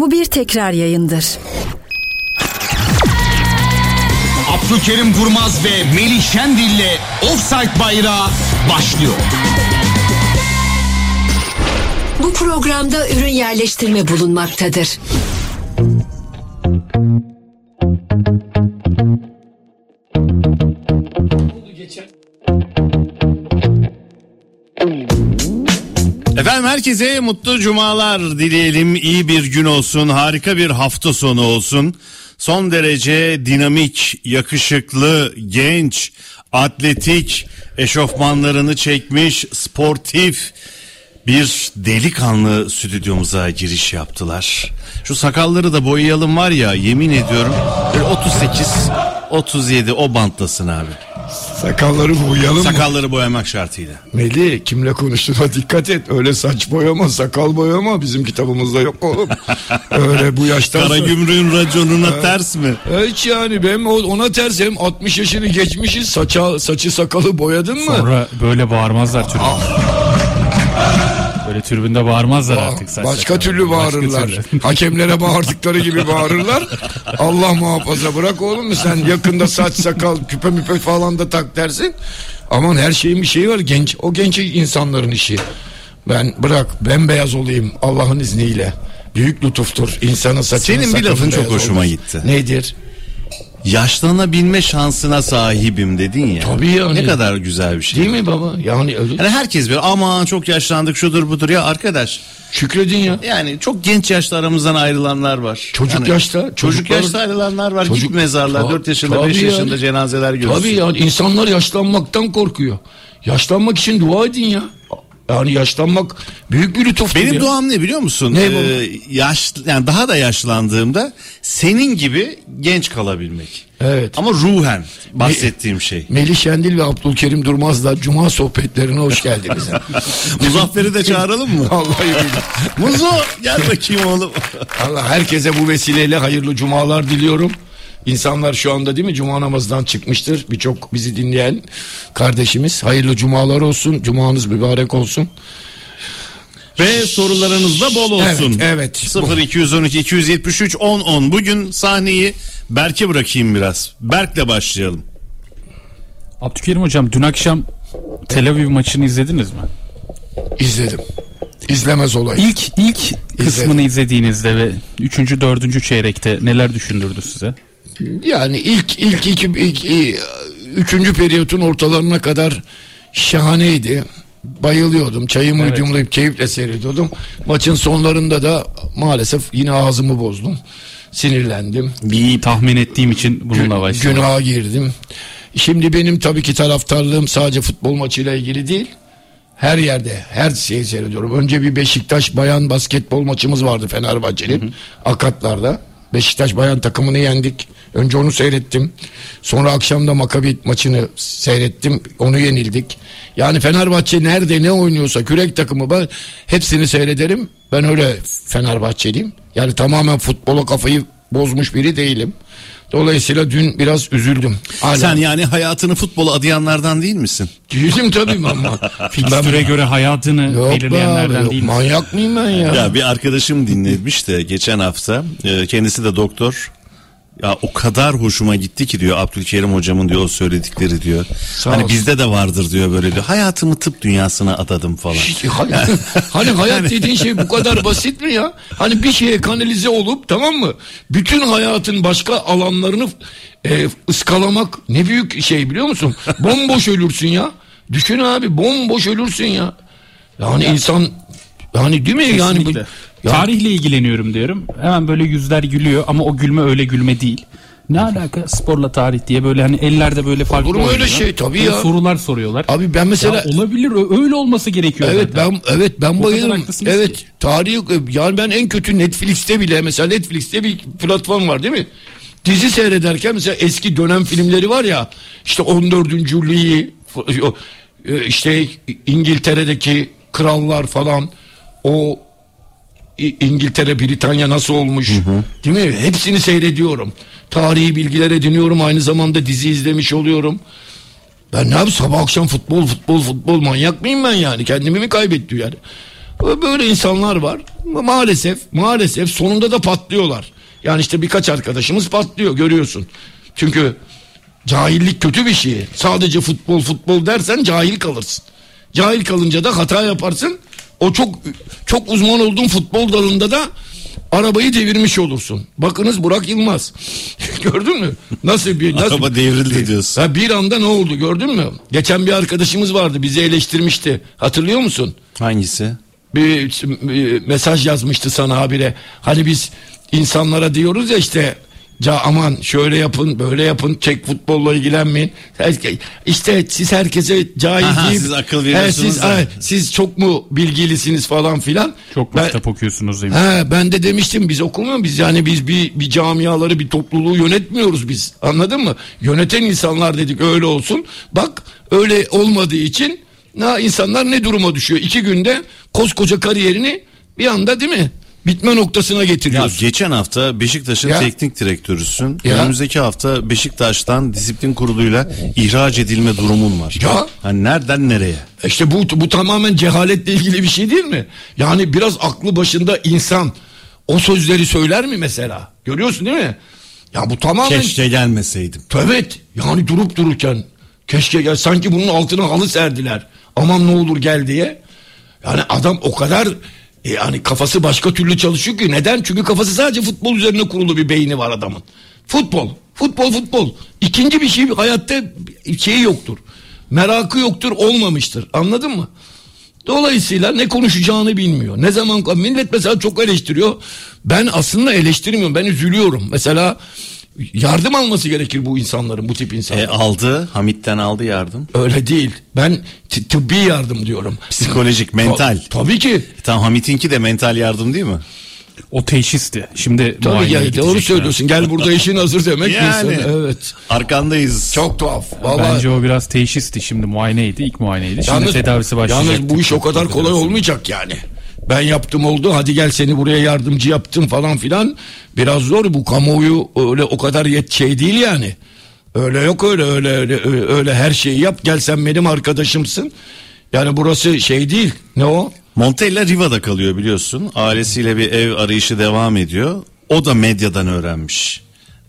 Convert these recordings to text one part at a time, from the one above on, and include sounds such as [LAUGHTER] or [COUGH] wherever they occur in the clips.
Bu bir tekrar yayındır. Abdülkerim Durmaz ve Melih Şendil'le Offside Bayrağı başlıyor. Bu programda ürün yerleştirme bulunmaktadır. Efendim herkese mutlu cumalar dileyelim. İyi bir gün olsun, harika bir hafta sonu olsun. Son derece dinamik, yakışıklı, genç, atletik, eşofmanlarını çekmiş, sportif bir delikanlı stüdyomuza giriş yaptılar. Şu sakalları da boyayalım var ya yemin ediyorum böyle 38 37 o banttasın abi. Sakalları boyayalım mı? Sakalları boyamak şartıyla. Melih kimle konuştuğuna dikkat et. Öyle saç boyama sakal boyama bizim kitabımızda yok oğlum. [LAUGHS] Öyle bu yaştan Kara sonra. gümrüğün raconuna ters mi? Hiç yani ben o- ona ters hem 60 yaşını geçmişiz saça, saçı sakalı boyadın mı? Sonra böyle bağırmazlar tribünde. Böyle tribünde bağırmazlar Ba- artık. saç Başka sakal. türlü Başka bağırırlar. türlü. [LAUGHS] Hakemlere bağırdıkları gibi bağırırlar. Allah muhafaza bırak oğlum sen yakında saç sakal küpe müpe falan da tak dersin. Aman her şeyin bir şeyi var genç. O genç insanların işi. Ben bırak bembeyaz olayım Allah'ın izniyle. Büyük lütuftur insanın saçının Senin bir lafın çok hoşuma olması. gitti. Nedir? Yaşlanabilme şansına sahibim dedin ya. Tabii yani. Ne kadar güzel bir şey. Değil mi baba? Yani öyle. Yani herkes bir aman çok yaşlandık şudur budur ya arkadaş. Şükredin ya. Yani çok genç yaşta aramızdan ayrılanlar var. Çocuk Yani yaşta, Çocuk çocuklar- yaşta ayrılanlar var. Çocuk- Git mezarlar Ta- 4 yaşında tabii 5 yani. yaşında cenazeler görürsün. Tabii yani insanlar yaşlanmaktan korkuyor. Yaşlanmak için dua edin ya. Yani yaşlanmak büyük bir lütuftur Benim ya. duam ne biliyor musun? Ne? Ee, yaş, yani daha da yaşlandığımda senin gibi genç kalabilmek. Evet. Ama ruhen bahsettiğim şey. Melih Şendil ve Abdülkerim Durmaz'la Cuma sohbetlerine hoş geldiniz. [LAUGHS] Muzaffer'i de çağıralım mı? [LAUGHS] Vallahi. Muzo gel bakayım oğlum. Allah herkese bu vesileyle hayırlı cumalar diliyorum. İnsanlar şu anda değil mi cuma namazından çıkmıştır. Birçok bizi dinleyen kardeşimiz. Hayırlı cumalar olsun. Cumanız mübarek olsun. Ve sorularınız da bol olsun. Evet, evet. 0 212 273 10 10. Bugün sahneyi Berk'e bırakayım biraz. Berk'le başlayalım. Abdülkerim hocam dün akşam Tel Aviv maçını izlediniz mi? İzledim. İzlemez olayım. İlk ilk kısmını izlediğinizde ve 3. 4. çeyrekte neler düşündürdü size? Yani ilk ilk iki ilk, ilk, üçüncü periyotun ortalarına kadar şahaneydi. Bayılıyordum. Çayımı Evet. yudumlayıp keyifle seyrediyordum. Maçın sonlarında da maalesef yine ağzımı bozdum. Sinirlendim. Bir tahmin ettiğim için bununla başladım. Günaha girdim. Şimdi benim tabii ki taraftarlığım sadece futbol maçıyla ilgili değil. Her yerde, her şeyi seyrediyorum. Önce bir Beşiktaş bayan basketbol maçımız vardı Fenerbahçe'nin. Akatlar'da. Beşiktaş bayan takımını yendik. Önce onu seyrettim. Sonra akşam da Makabi maçını seyrettim. Onu yenildik. Yani Fenerbahçe nerede ne oynuyorsa kürek takımı ben hepsini seyrederim. Ben öyle Fenerbahçeliyim. Yani tamamen futbola kafayı bozmuş biri değilim. Dolayısıyla dün biraz üzüldüm. Hala. Sen yani hayatını futbola adayanlardan değil misin? Değilim tabii ama. [LAUGHS] Fikstüre göre hayatını Yok be abi, belirleyenlerden yok. değil mi? Manyak mıyım ben ya? Ya bir arkadaşım dinlemiş de geçen hafta e, kendisi de doktor. Ya o kadar hoşuma gitti ki diyor Abdülkerim hocamın diyor o söyledikleri diyor. Sağ hani olsun. bizde de vardır diyor böyle diyor. Hayatımı tıp dünyasına adadım falan. Hiç- Hani, hani hayat dediğin şey bu kadar basit mi ya? Hani bir şeye kanalize olup tamam mı? Bütün hayatın başka alanlarını e, ıskalamak ne büyük şey biliyor musun? Bomboş ölürsün ya. Düşün abi bomboş ölürsün ya. Yani insan yani değil mi yani bu, Kesinlikle. Ya, Tarihle ilgileniyorum diyorum. Hemen böyle yüzler gülüyor ama o gülme öyle gülme değil. Ne alaka sporla tarih diye böyle hani ellerde böyle farklı Olur mu öyle şey? Tabii ya. Sorular soruyorlar. Abi ben mesela Ya olabilir öyle olması gerekiyor. Evet zaten. ben evet ben bayılırım. Evet ki. tarihi yani ben en kötü Netflix'te bile mesela Netflix'te bir platform var değil mi? Dizi seyrederken mesela eski dönem filmleri var ya işte 14. Louis e, işte İngiltere'deki krallar falan o İngiltere, Britanya nasıl olmuş değil mi? Hepsini seyrediyorum. Tarihi bilgiler ediniyorum aynı zamanda dizi izlemiş oluyorum. Ben ne yapayım sabah akşam futbol futbol futbol manyak mıyım ben yani kendimi mi kaybettim yani? Böyle insanlar var. Maalesef maalesef sonunda da patlıyorlar. Yani işte birkaç arkadaşımız patlıyor görüyorsun. Çünkü cahillik kötü bir şey. Sadece futbol futbol dersen cahil kalırsın. Cahil kalınca da hata yaparsın. O çok çok uzman olduğun futbol dalında da arabayı devirmiş olursun. Bakınız Burak Yılmaz. [LAUGHS] Gördün mü? Nasıl bir nasıl Araba devrildi diyorsun. Ha, bir anda ne oldu gördün mü? Geçen bir arkadaşımız vardı bizi eleştirmişti. Hatırlıyor musun? Hangisi? bir, bir mesaj yazmıştı sana habire. Hani biz insanlara diyoruz ya işte Ca aman şöyle yapın böyle yapın çek futbolla ilgilenmeyin. Herke- İşte siz herkese cahil Aha, deyip siz akıl He, veriyorsunuz siz, da. he, siz çok mu bilgilisiniz falan filan. Çok mu Ben- kitap okuyorsunuz demiş. He, ben de demiştim biz okumuyor biz yani biz bir, bir camiaları bir topluluğu yönetmiyoruz biz anladın mı? Yöneten insanlar dedik öyle olsun. Bak öyle olmadığı için na insanlar ne duruma düşüyor? İki günde koskoca kariyerini bir anda değil mi? Bitme noktasına Ya getiriyorsun. geçen hafta Beşiktaş'ın Ya. teknik direktörüsün. Ya. Önümüzdeki hafta Beşiktaş'tan disiplin kuruluyla ihraç edilme durumun var. Ya. Hani nereden nereye? İşte bu bu tamamen cehaletle ilgili bir şey değil mi? Yani biraz aklı başında insan o sözleri söyler mi mesela? Görüyorsun değil mi? Ya bu tamamen Keşke gelmeseydim. Evet yani durup dururken keşke gel sanki bunun altına halı serdiler. Aman ne olur gel diye. Yani adam o kadar e, yani kafası başka türlü çalışıyor ki neden? Çünkü kafası sadece futbol üzerine kurulu bir beyni var adamın. Futbol, futbol, futbol. İkinci bir şey hayatta şeyi yoktur. Merakı yoktur, olmamıştır. Anladın mı? Dolayısıyla ne konuşacağını bilmiyor. Ne zaman millet mesela çok eleştiriyor. Ben aslında eleştirmiyorum. Ben üzülüyorum. Mesela yardım alması gerekir bu insanların, bu tip insanların. E, aldı. Hamit'ten aldı yardım. Öyle değil. Ben t- tıbbi yardım diyorum. Psikolojik, mental. Ta- tabii ki. Tam Hamit'inki de mental yardım değil mi? O teşhisti. Şimdi Tabii ya, doğru söylüyorsun. Gel burada işin hazır demek Yani. insanı. Evet. Arkandayız. Çok tuhaf. Vallahi. Bence o biraz teşhisti. Şimdi muayeneydi. ilk muayeneydi. Şimdi tedavisi başlayacak. Yalnız bu iş o kadar kolay olmayacak yani. Ben yaptım oldu hadi gel seni buraya yardımcı yaptım falan filan. Biraz zor bu kamuoyu öyle o kadar yet şey değil yani. Öyle yok öyle öyle öyle öyle, her şeyi yap gel sen benim arkadaşımsın. Yani burası şey değil ne o? Montella Riva'da kalıyor biliyorsun. Ailesiyle bir ev arayışı devam ediyor. O da medyadan öğrenmiş.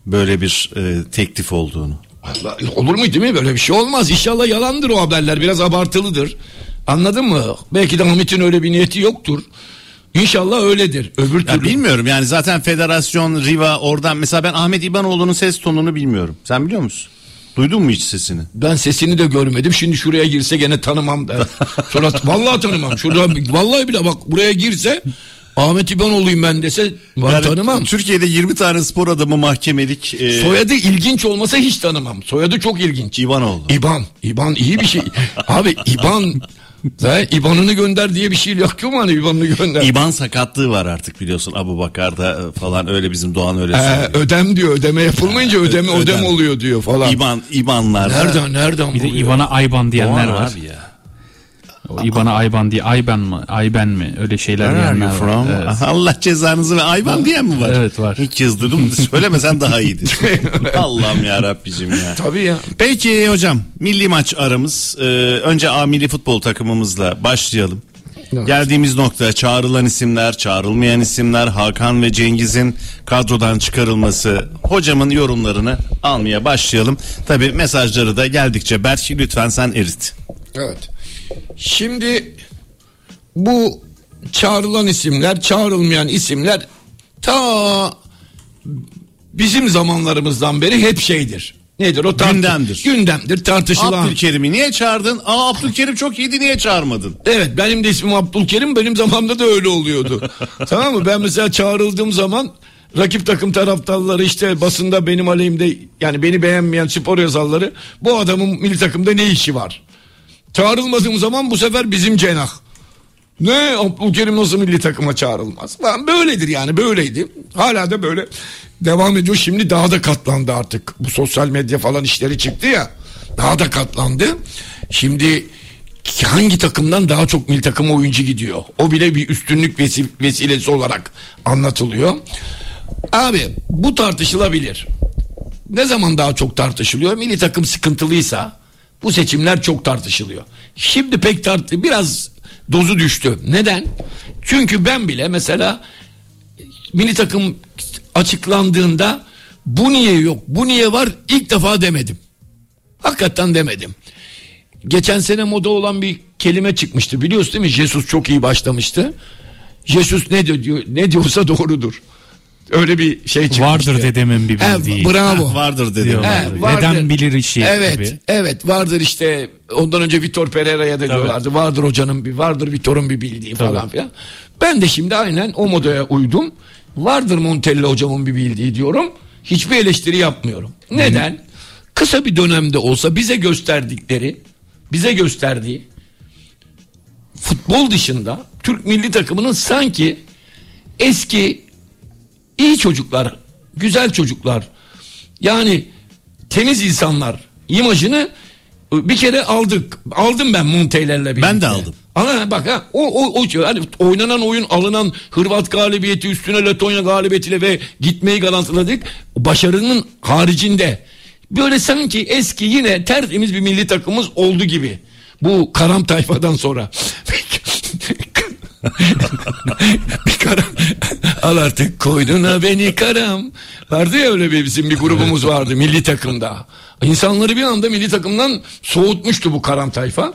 Böyle bir e, teklif olduğunu. Allah, olur mu değil mi böyle bir şey olmaz. İnşallah yalandır o haberler biraz abartılıdır. Anladın mı? Belki de Hamit'in öyle bir niyeti yoktur. İnşallah öyledir. Öbür Ya türlü. bilmiyorum yani zaten federasyon Riva oradan mesela ben Ahmet İbanoğlu'nun ses tonunu bilmiyorum. Sen biliyor musun? Duydun mu hiç sesini? Ben sesini de görmedim. Şimdi şuraya girse gene tanımam der. [LAUGHS] Sonra vallahi tanımam. Şurada vallahi bile bak buraya girse Ahmet İbanoğlu'yum ben dese ben Yani tanımam. Türkiye'de 20 tane spor adamı mahkemelik e, Soyadı ilginç olmasa hiç tanımam. Soyadı çok ilginç. İbanoğlu. İban. İban iyi bir şey. [LAUGHS] Abi İban [LAUGHS] ve İban'ını gönder diye bir şey yok mu hani İban'ını gönder. İban sakatlığı var artık biliyorsun Abu Bakar'da e, falan öyle bizim Doğan öyle Ee, söylüyor. ödem diyor ödeme yapılmayınca ödeme ödem, Ödem. oluyor diyor falan. İban, İbanlar. Nereden nereden Bir de? İBAN'a Ayban diyenler Doğan var. abi ya. O İBAN'a Ayban diye Ayben mi? Ayben mi? Öyle şeyler diyenler var. Evet. Allah cezanızı ve Ayban diyen mi var? Evet, var. Kez duydum. Söylemesen daha iyiydi. [LAUGHS] Allah'ım ya Rabbicim ya. Tabii ya. Peki hocam milli maç aramız. Ee, önce A milli futbol takımımızla başlayalım. Evet. Geldiğimiz nokta çağrılan isimler, çağrılmayan isimler, Hakan ve Cengiz'in kadrodan çıkarılması. Hocamın yorumlarını almaya başlayalım. Tabi mesajları da geldikçe Berk lütfen sen erit. Evet. Şimdi bu çağrılan isimler, çağrılmayan isimler ta bizim zamanlarımızdan beri hep şeydir. Nedir o? Tart- Gündemdir. Gündemdir, tartışılan. Abdülkerim'i niye çağırdın? Aa Abdülkerim çok iyiydi niye çağırmadın? Evet benim de ismim Abdülkerim benim zamanımda da öyle oluyordu. [LAUGHS] tamam mı? Ben mesela çağrıldığım zaman rakip takım taraftarları işte basında benim aleyhimde yani beni beğenmeyen spor yazarları bu adamın milli takımda ne işi var? Çağrılmadığım zaman bu sefer bizim cenah. Ne Abdülkerim nasıl milli takıma çağrılmaz? Lan böyledir yani böyleydi. Hala da böyle devam ediyor. Şimdi daha da katlandı artık. Bu sosyal medya falan işleri çıktı ya. Daha da katlandı. Şimdi hangi takımdan daha çok milli takıma oyuncu gidiyor? O bile bir üstünlük vesi- vesilesi olarak anlatılıyor. Abi bu tartışılabilir. Ne zaman daha çok tartışılıyor? Milli takım sıkıntılıysa bu seçimler çok tartışılıyor. Şimdi pek tart biraz dozu düştü. Neden? Çünkü ben bile mesela milli takım açıklandığında bu niye yok, bu niye var ilk defa demedim. Hakikaten demedim. Geçen sene moda olan bir kelime çıkmıştı biliyorsun değil mi? Jesus çok iyi başlamıştı. Jesus ne diyor ne diyorsa doğrudur. Öyle bir şey çıkmıştı. Vardır dedemin bir He, bildiği. bravo. Vardır dedim. Diyorlar. He, vardır. Neden bilir işi Evet, gibi. evet vardır işte. Ondan önce Vitor Pereira'ya da diyorlardı. Vardır hocanın bir, vardır Vitor'un bir bildiği falan filan. Ben de şimdi aynen o modaya uydum. Vardır Montella hocamın bir bildiği diyorum. Hiçbir eleştiri yapmıyorum. Neden? Kısa bir dönemde olsa bize gösterdikleri, bize gösterdiği futbol dışında Türk milli takımının sanki eski iyi çocuklar, güzel çocuklar yani temiz insanlar imajını bir kere aldık. Aldım ben Monte'lerle birlikte. Ben de aldım. Ana bak ha o o o hani oynanan oyun alınan Hırvat galibiyeti üstüne Letonya galibiyetiyle ve gitmeyi garantiladık. Başarının haricinde böyle sanki eski yine tertemiz bir milli takımımız oldu gibi. Bu karam tayfadan sonra. [LAUGHS] bir karam al artık koynuna beni karam vardı ya öyle bir bizim bir grubumuz vardı milli takımda. İnsanları bir anda milli takımdan soğutmuştu bu karam tayfa.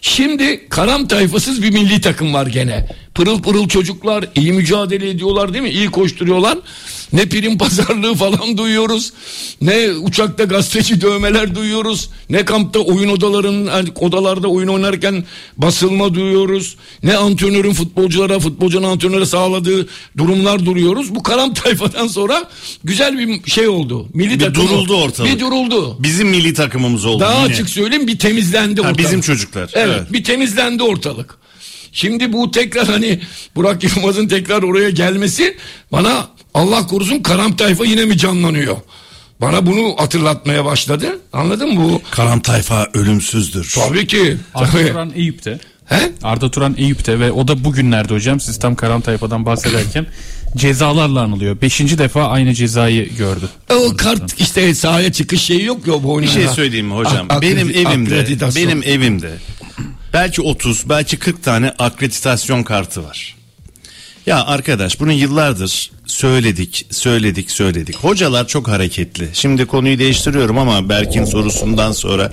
Şimdi karam tayfasız bir milli takım var gene. Pırıl pırıl çocuklar iyi mücadele ediyorlar değil mi? İyi koşturuyorlar. Ne prim pazarlığı [LAUGHS] falan duyuyoruz. Ne uçakta gazeteci dövmeler duyuyoruz. Ne kampta oyun odalarının yani odalarda oyun oynarken basılma duyuyoruz. Ne antrenörün futbolculara futbolcunun antrenöre sağladığı durumlar duruyoruz. Bu karam [LAUGHS] tayfadan sonra güzel bir şey oldu. Milli Bir takım duruldu ortalık. Bir duruldu. Bizim milli takımımız oldu Daha yine. açık söyleyeyim bir temizlendi Ha, ortalık. bizim çocuklar, Evet, evet. bir temizlendi ortalık. Şimdi bu tekrar hani Burak Yılmaz'ın tekrar oraya gelmesi bana Allah korusun karam tayfa yine mi canlanıyor? Bana bunu hatırlatmaya başladı. Anladın mı bu? Karam tayfa ölümsüzdür. Tabii ki. Arda. Turan Eyüp'te. He? Arda Turan Eyüp'te ve o da bugünlerde hocam siz tam Karan Tayfa'dan bahsederken [LAUGHS] cezalarla anılıyor. Beşinci defa aynı cezayı gördü. O kart işte sahaya çıkış şeyi yok ya bu Bir oyunun. şey söyleyeyim mi hocam? Ak- benim evimde benim evimde belki 30 belki 40 tane akreditasyon kartı var. Ya arkadaş bunu yıllardır söyledik, söyledik, söyledik. Hocalar çok hareketli. Şimdi konuyu değiştiriyorum ama Berk'in sorusundan sonra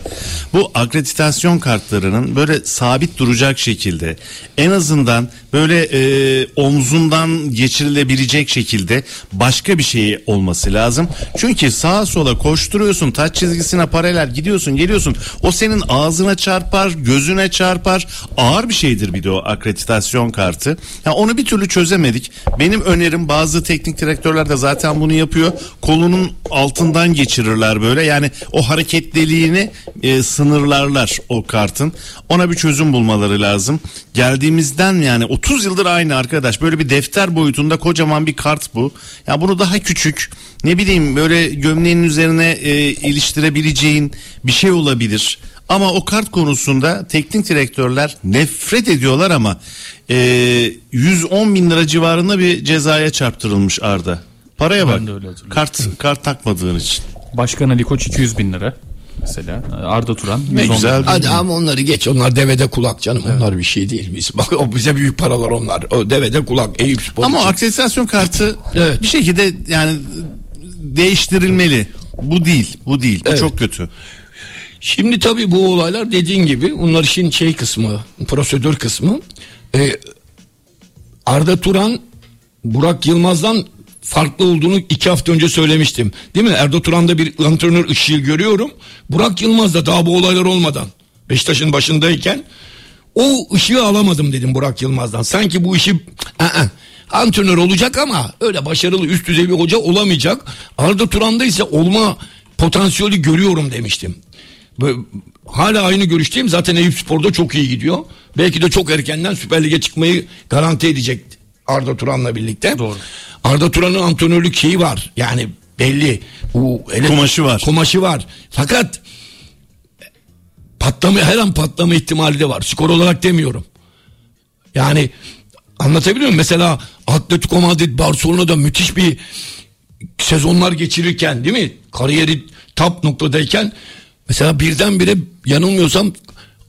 bu akreditasyon kartlarının böyle sabit duracak şekilde en azından böyle e, omzundan geçirilebilecek şekilde başka bir şey olması lazım. Çünkü sağa sola koşturuyorsun, taç çizgisine paralel gidiyorsun, geliyorsun. O senin ağzına çarpar, gözüne çarpar. Ağır bir şeydir bir de o akreditasyon kartı. Ya onu bir türlü çözemedik. Benim önerim bazı teknik direktörler de zaten bunu yapıyor. Kolunun altından geçirirler böyle. Yani o hareketliliğini e, sınırlarlar o kartın. Ona bir çözüm bulmaları lazım. Geldiğimizden yani 30 yıldır aynı arkadaş. Böyle bir defter boyutunda kocaman bir kart bu. Ya bunu daha küçük ne bileyim böyle gömleğin üzerine e, iliştirebileceğin bir şey olabilir. Ama o kart konusunda teknik direktörler nefret ediyorlar ama e, 110 bin lira civarında bir cezaya çarptırılmış Arda. Paraya bak. Kart kart takmadığın için. Başkan Ali Koç 200 bin lira mesela. Arda Turan. Ne 110 güzel. Hadi ama onları geç. Onlar devede kulak canım. Onlar bir şey değil. Biz, bak o bize büyük paralar onlar. O devede kulak. Eyüp Spor Ama için. akreditasyon kartı Evet. bir şekilde yani değiştirilmeli. Bu değil. Bu değil. Bu Evet. çok kötü. Şimdi tabii bu olaylar dediğin gibi bunlar işin şey kısmı, prosedür kısmı. Ee, Arda Turan, Burak Yılmaz'dan farklı olduğunu iki hafta önce söylemiştim. Değil mi? Arda Turan'da bir antrenör ışığı görüyorum. Burak Yılmaz da daha bu olaylar olmadan Beşiktaş'ın başındayken o ışığı alamadım dedim Burak Yılmaz'dan. Sanki bu işi ı-ı, antrenör olacak ama öyle başarılı üst düzey bir hoca olamayacak. Arda Turan'da ise olma potansiyeli görüyorum demiştim. Hala aynı görüşteyim. Zaten Eyüp Spor'da çok iyi gidiyor. Belki de çok erkenden Süper Lig'e çıkmayı garanti edecek Arda Turan'la birlikte. Doğru. Arda Turan'ın antrenörlük şeyi var. Yani belli. Bu, hele- Kumaşı var. Kumaşı var. Fakat patlama her an patlama ihtimali de var. Skor olarak demiyorum. Yani anlatabiliyor muyum? Mesela Atletico Madrid Barcelona'da müthiş bir sezonlar geçirirken değil mi? Kariyeri top noktadayken mesela birdenbire yanılmıyorsam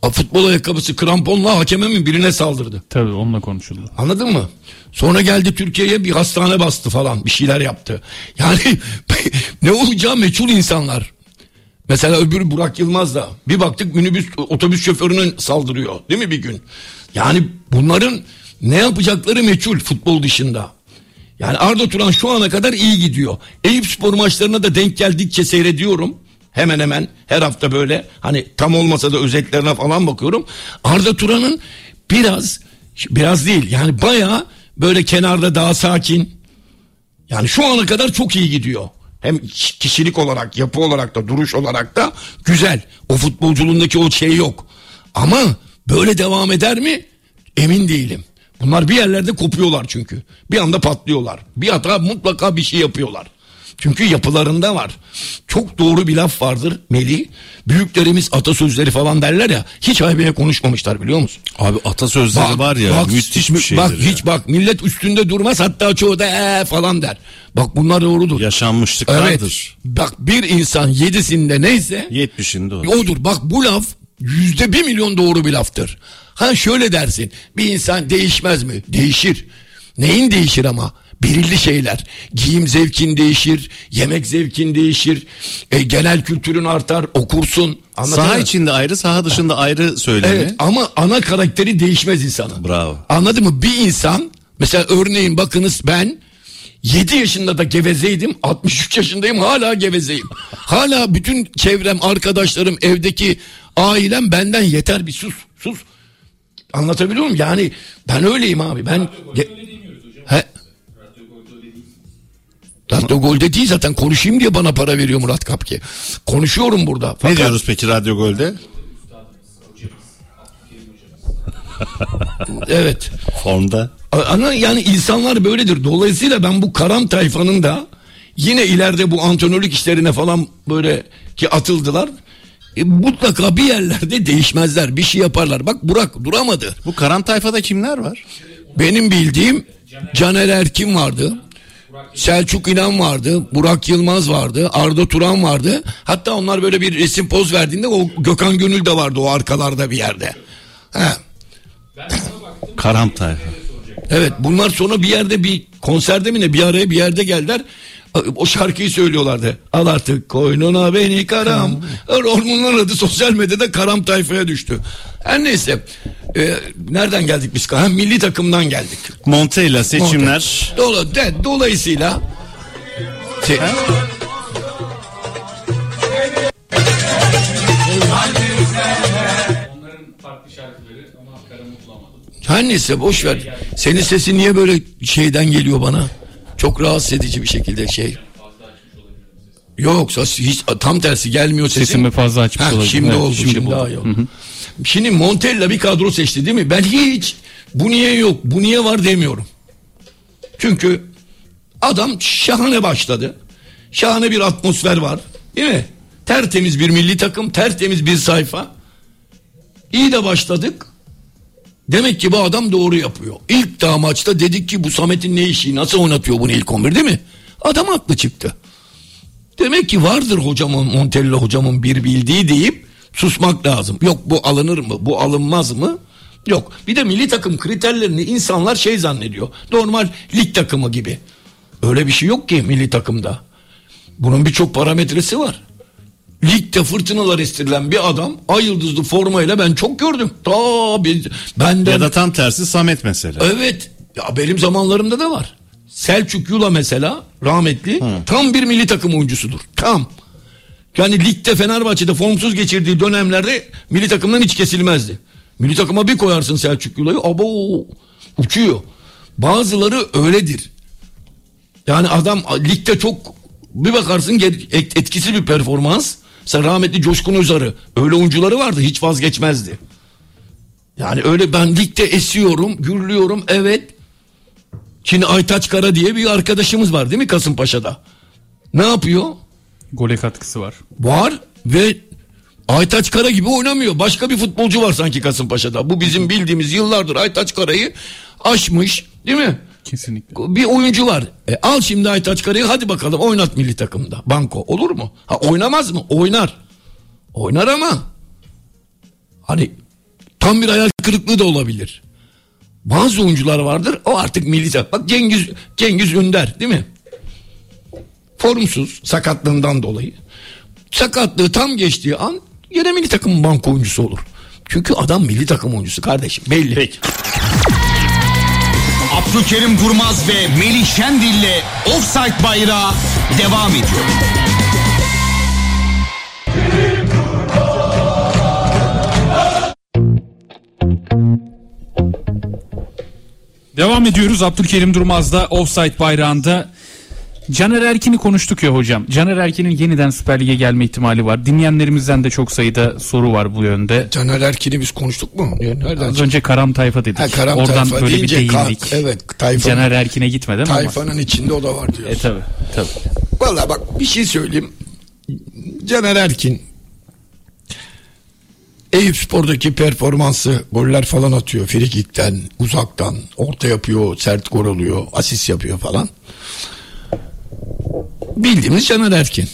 Futbol ayakkabısı kramponla hakeme mi birine saldırdı. Tabii onunla konuşuldu. Anladın mı? Sonra geldi Türkiye'ye bir hastane bastı falan bir şeyler yaptı. Yani [LAUGHS] ne olacağı meçhul insanlar. Mesela öbürü Burak Yılmaz da bir baktık minibüs otobüs şoförünün saldırıyor değil mi bir gün? Yani bunların ne yapacakları meçhul futbol dışında. Yani Arda Turan şu ana kadar iyi gidiyor. Eyüp spor maçlarına da denk geldikçe seyrediyorum. Hemen hemen her hafta böyle hani tam olmasa da özetlerine falan bakıyorum. Arda Turan'ın biraz biraz değil yani bayağı böyle kenarda daha sakin. Yani şu ana kadar çok iyi gidiyor. Hem kişilik olarak, yapı olarak da, duruş olarak da güzel. O futbolculuğundaki o şey yok. Ama böyle devam eder mi? Emin değilim. Bunlar bir yerlerde kopuyorlar çünkü. Bir anda patlıyorlar. Bir hata mutlaka bir şey yapıyorlar. Çünkü yapılarında var. Çok doğru bir laf vardır Melih. Büyüklerimiz atasözleri falan derler ya. Hiç haybeye konuşmamışlar biliyor musun? Abi atasözleri var ya bak, müthiş bir şeydir Bak ya. hiç bak millet üstünde durmaz hatta çoğu da ee falan der. Bak bunlar doğrudur. Yaşanmışlıklardır. Evet. Bak bir insan yedisinde neyse 70'inde o. odur. Bak bu laf yüzde bir milyon doğru bir laftır. Ha şöyle dersin. Bir insan değişmez mi? Değişir. Neyin değişir ama? Belirli şeyler. Giyim zevkin değişir, yemek zevkin değişir, e, genel kültürün artar, okursun. Anladın Saha mı? içinde ayrı, saha dışında ayrı söylemi. Evet ama ana karakteri değişmez insanın. Bravo. Anladın mı? Bir insan mesela örneğin bakınız ben 7 yaşında da gevezeydim 63 yaşındayım hala gevezeyim. Hala bütün çevrem arkadaşlarım evdeki ailem benden yeter bir sus sus. Anlatabiliyor muyum? Yani ben öyleyim abi ben... Ge- He? Radyo Gol'de değil zaten konuşayım diye bana para veriyor Murat Kapki. Konuşuyorum burada. Ne Fakat- diyoruz peki Radyo Gol'de? [LAUGHS] Evet. Formda. Ana yani insanlar böyledir. Dolayısıyla ben bu karam tayfanın da yine ileride bu antrenörlük işlerine falan böyle ki atıldılar. E, mutlaka bir yerlerde değişmezler. Bir şey yaparlar. Bak Burak duramadı. Bu karan tayfada kimler var? Benim bildiğim Caner Erkin vardı. Selçuk İnan vardı. Burak Yılmaz vardı. Arda Turan vardı. Hatta onlar böyle bir resim poz verdiğinde o Gökhan Gönül de vardı o arkalarda bir yerde. He. Karan tayfa. Evet bunlar sonra bir yerde bir konserde mi ne bir araya bir yerde geldiler. O şarkıyı söylüyorlardı. Al artık koynuna beni karam. Onların adı sosyal medyada karam tayfaya düştü. Her neyse. e, nereden geldik biz? Ha, milli takımdan geldik. Montella seçimler. Dola, de, dolayısıyla Se- Her neyse boş ver. Senin sesin niye böyle şeyden geliyor bana? Çok rahatsız edici bir şekilde şey. Yok hiç tam tersi gelmiyor sesin. Sesimi fazla açmış Ha, olabilirim. Şimdi Evet, oldu şimdi, şimdi daha oldu. iyi oldu. Şimdi Montella bir kadro seçti değil mi? Ben hiç bu niye yok bu niye var demiyorum. Çünkü adam şahane başladı. Şahane bir atmosfer var. Değil mi? Tertemiz bir milli takım, tertemiz bir sayfa. İyi de başladık. Demek ki bu adam doğru yapıyor. İlk daha maçta dedik ki bu Samet'in ne işi nasıl oynatıyor bunu ilk 11 değil mi? Adam haklı çıktı. Demek ki vardır hocamın Montella hocamın bir bildiği deyip susmak lazım. Yok bu alınır mı bu alınmaz mı? Yok. Bir de milli takım kriterlerini insanlar şey zannediyor. Normal lig takımı gibi. Öyle bir şey yok ki milli takımda. Bunun birçok parametresi var. Ligde fırtınalar estirilen bir adam ay yıldızlı formayla ben çok gördüm. Ta bir, benden Ya da tam tersi Samet mesela. Evet. Ya benim zamanlarımda da var. Selçuk Yula mesela rahmetli tam bir milli takım oyuncusudur. Tam. Yani ligde Fenerbahçe'de formsuz geçirdiği dönemlerde milli takımdan hiç kesilmezdi. Milli takıma bir koyarsın Selçuk Yula'yı abo uçuyor. Bazıları öyledir. Yani adam ligde çok bir bakarsın ge- et- etkisiz bir performans. Mesela rahmetli Coşkun Özarı öyle oyuncuları vardı hiç vazgeçmezdi. Yani öyle ben ligde esiyorum, gürlüyorum evet. Şimdi Aytaç Kara diye bir arkadaşımız var değil mi Kasımpaşa'da? Ne yapıyor? Gole katkısı var. Var ve Aytaç Kara gibi oynamıyor. Başka bir futbolcu var sanki Kasımpaşa'da. Bu bizim bildiğimiz yıllardır Aytaç Kara'yı aşmış değil mi? Kesinlikle. Bir oyuncu var. E, al şimdi Aytaç Kara'yı hadi bakalım oynat milli takımda. Banko olur mu? Ha oynamaz mı? Oynar. Oynar ama hani Tam bir hayal kırıklığı da olabilir. Bazı oyuncular vardır o artık milli takım. Bak Cengiz, Cengiz Ünder değil mi? Formsuz sakatlığından dolayı. Sakatlığı tam geçtiği an yine milli takım banko oyuncusu olur. Çünkü adam milli takım oyuncusu kardeşim belli. Peki. Abdülkerim Durmaz ve Melih Şendil'le Offside Bayrağı devam ediyor. Devam ediyoruz Abdülkerim Durmaz'da offside bayrağında. Caner Erkin'i konuştuk ya hocam. Caner Erkin'in yeniden Süper Lig'e gelme ihtimali var. Dinleyenlerimizden de çok sayıda soru var bu yönde. Caner Erkin'i biz konuştuk mu? Nereden Az önce Karam Tayfa dedik. Ha, Karam Oradan Tayfa böyle bir değindik. evet, Tayfa- Caner Erkin'e gitmeden ama. Tayfanın içinde o da var diyor. E tabi tabi. Valla bak bir şey söyleyeyim. Caner Erkin Eyüp Spor'daki performansı goller falan atıyor. Frikikten, uzaktan, orta yapıyor, sert gol oluyor, asist yapıyor falan. Bildiğimiz Caner Erkin.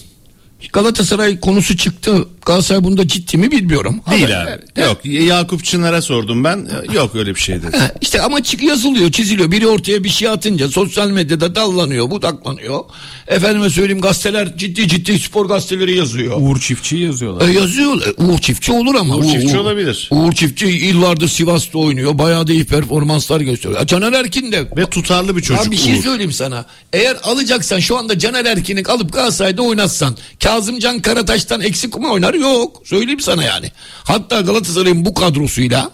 Galatasaray konusu çıktı. Galatasaray bunda ciddi mi bilmiyorum. Değil Haber- abi. Yok Yakup Çınar'a sordum ben. Yok öyle bir şey dedi. İşte ama çık yazılıyor, çiziliyor. Biri ortaya bir şey atınca sosyal medyada dallanıyor, budaklanıyor. Efendime söyleyeyim gazeteler ciddi ciddi spor gazeteleri yazıyor. Uğur Çiftçi yazıyorlar. E, yazıyor. E, Uğur Çiftçi olur ama. Uğur Çiftçi olabilir. Uğur Çiftçi yıllardır Sivas'ta oynuyor. Bayağı da iyi performanslar gösteriyor. Caner Erkin de. Ve tutarlı bir çocuk Ya bir şey Uğur. söyleyeyim sana. Eğer alacaksan şu anda Caner Erkin'i alıp Galatasaray'da oynatsan Kazımcan Karataş'tan eksik mi oynar? Yok. Söyleyeyim sana yani. Hatta Galatasaray'ın bu kadrosuyla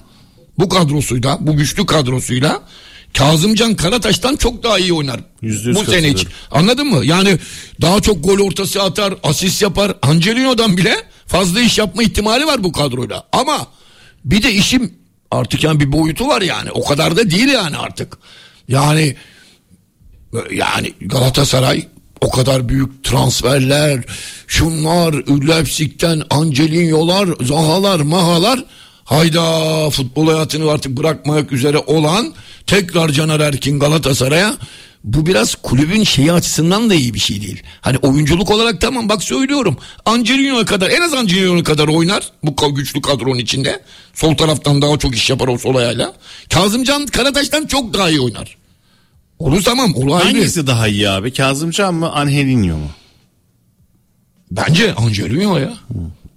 bu kadrosuyla bu güçlü kadrosuyla Kazımcan Karataş'tan çok daha iyi oynar. Yüzde yüz bu sene için. Anladın mı? Yani daha çok gol ortası atar, asist yapar. Angelino'dan bile fazla iş yapma ihtimali var bu kadroyla. Ama bir de işim artık yani bir boyutu var yani. O kadar da değil yani artık. Yani yani Galatasaray o kadar büyük transferler, şunlar, Leipzig'ten Angelinho'lar, Zahalar, Mahalar hayda futbol hayatını artık bırakmak üzere olan tekrar Caner Erkin Galatasaray'a bu biraz kulübün şeyi açısından da iyi bir şey değil. Hani oyunculuk olarak tamam bak söylüyorum. Angelino'ya kadar en az Angelino'ya kadar oynar bu güçlü kadronun içinde. Sol taraftan daha çok iş yapar o sol ayağıyla. Kazımcan Karataş'tan çok daha iyi oynar. Onu tamam onu ayrı. Hangisi daha iyi abi? Kazımcan mı Angelinho mu? Bence Angelino ya.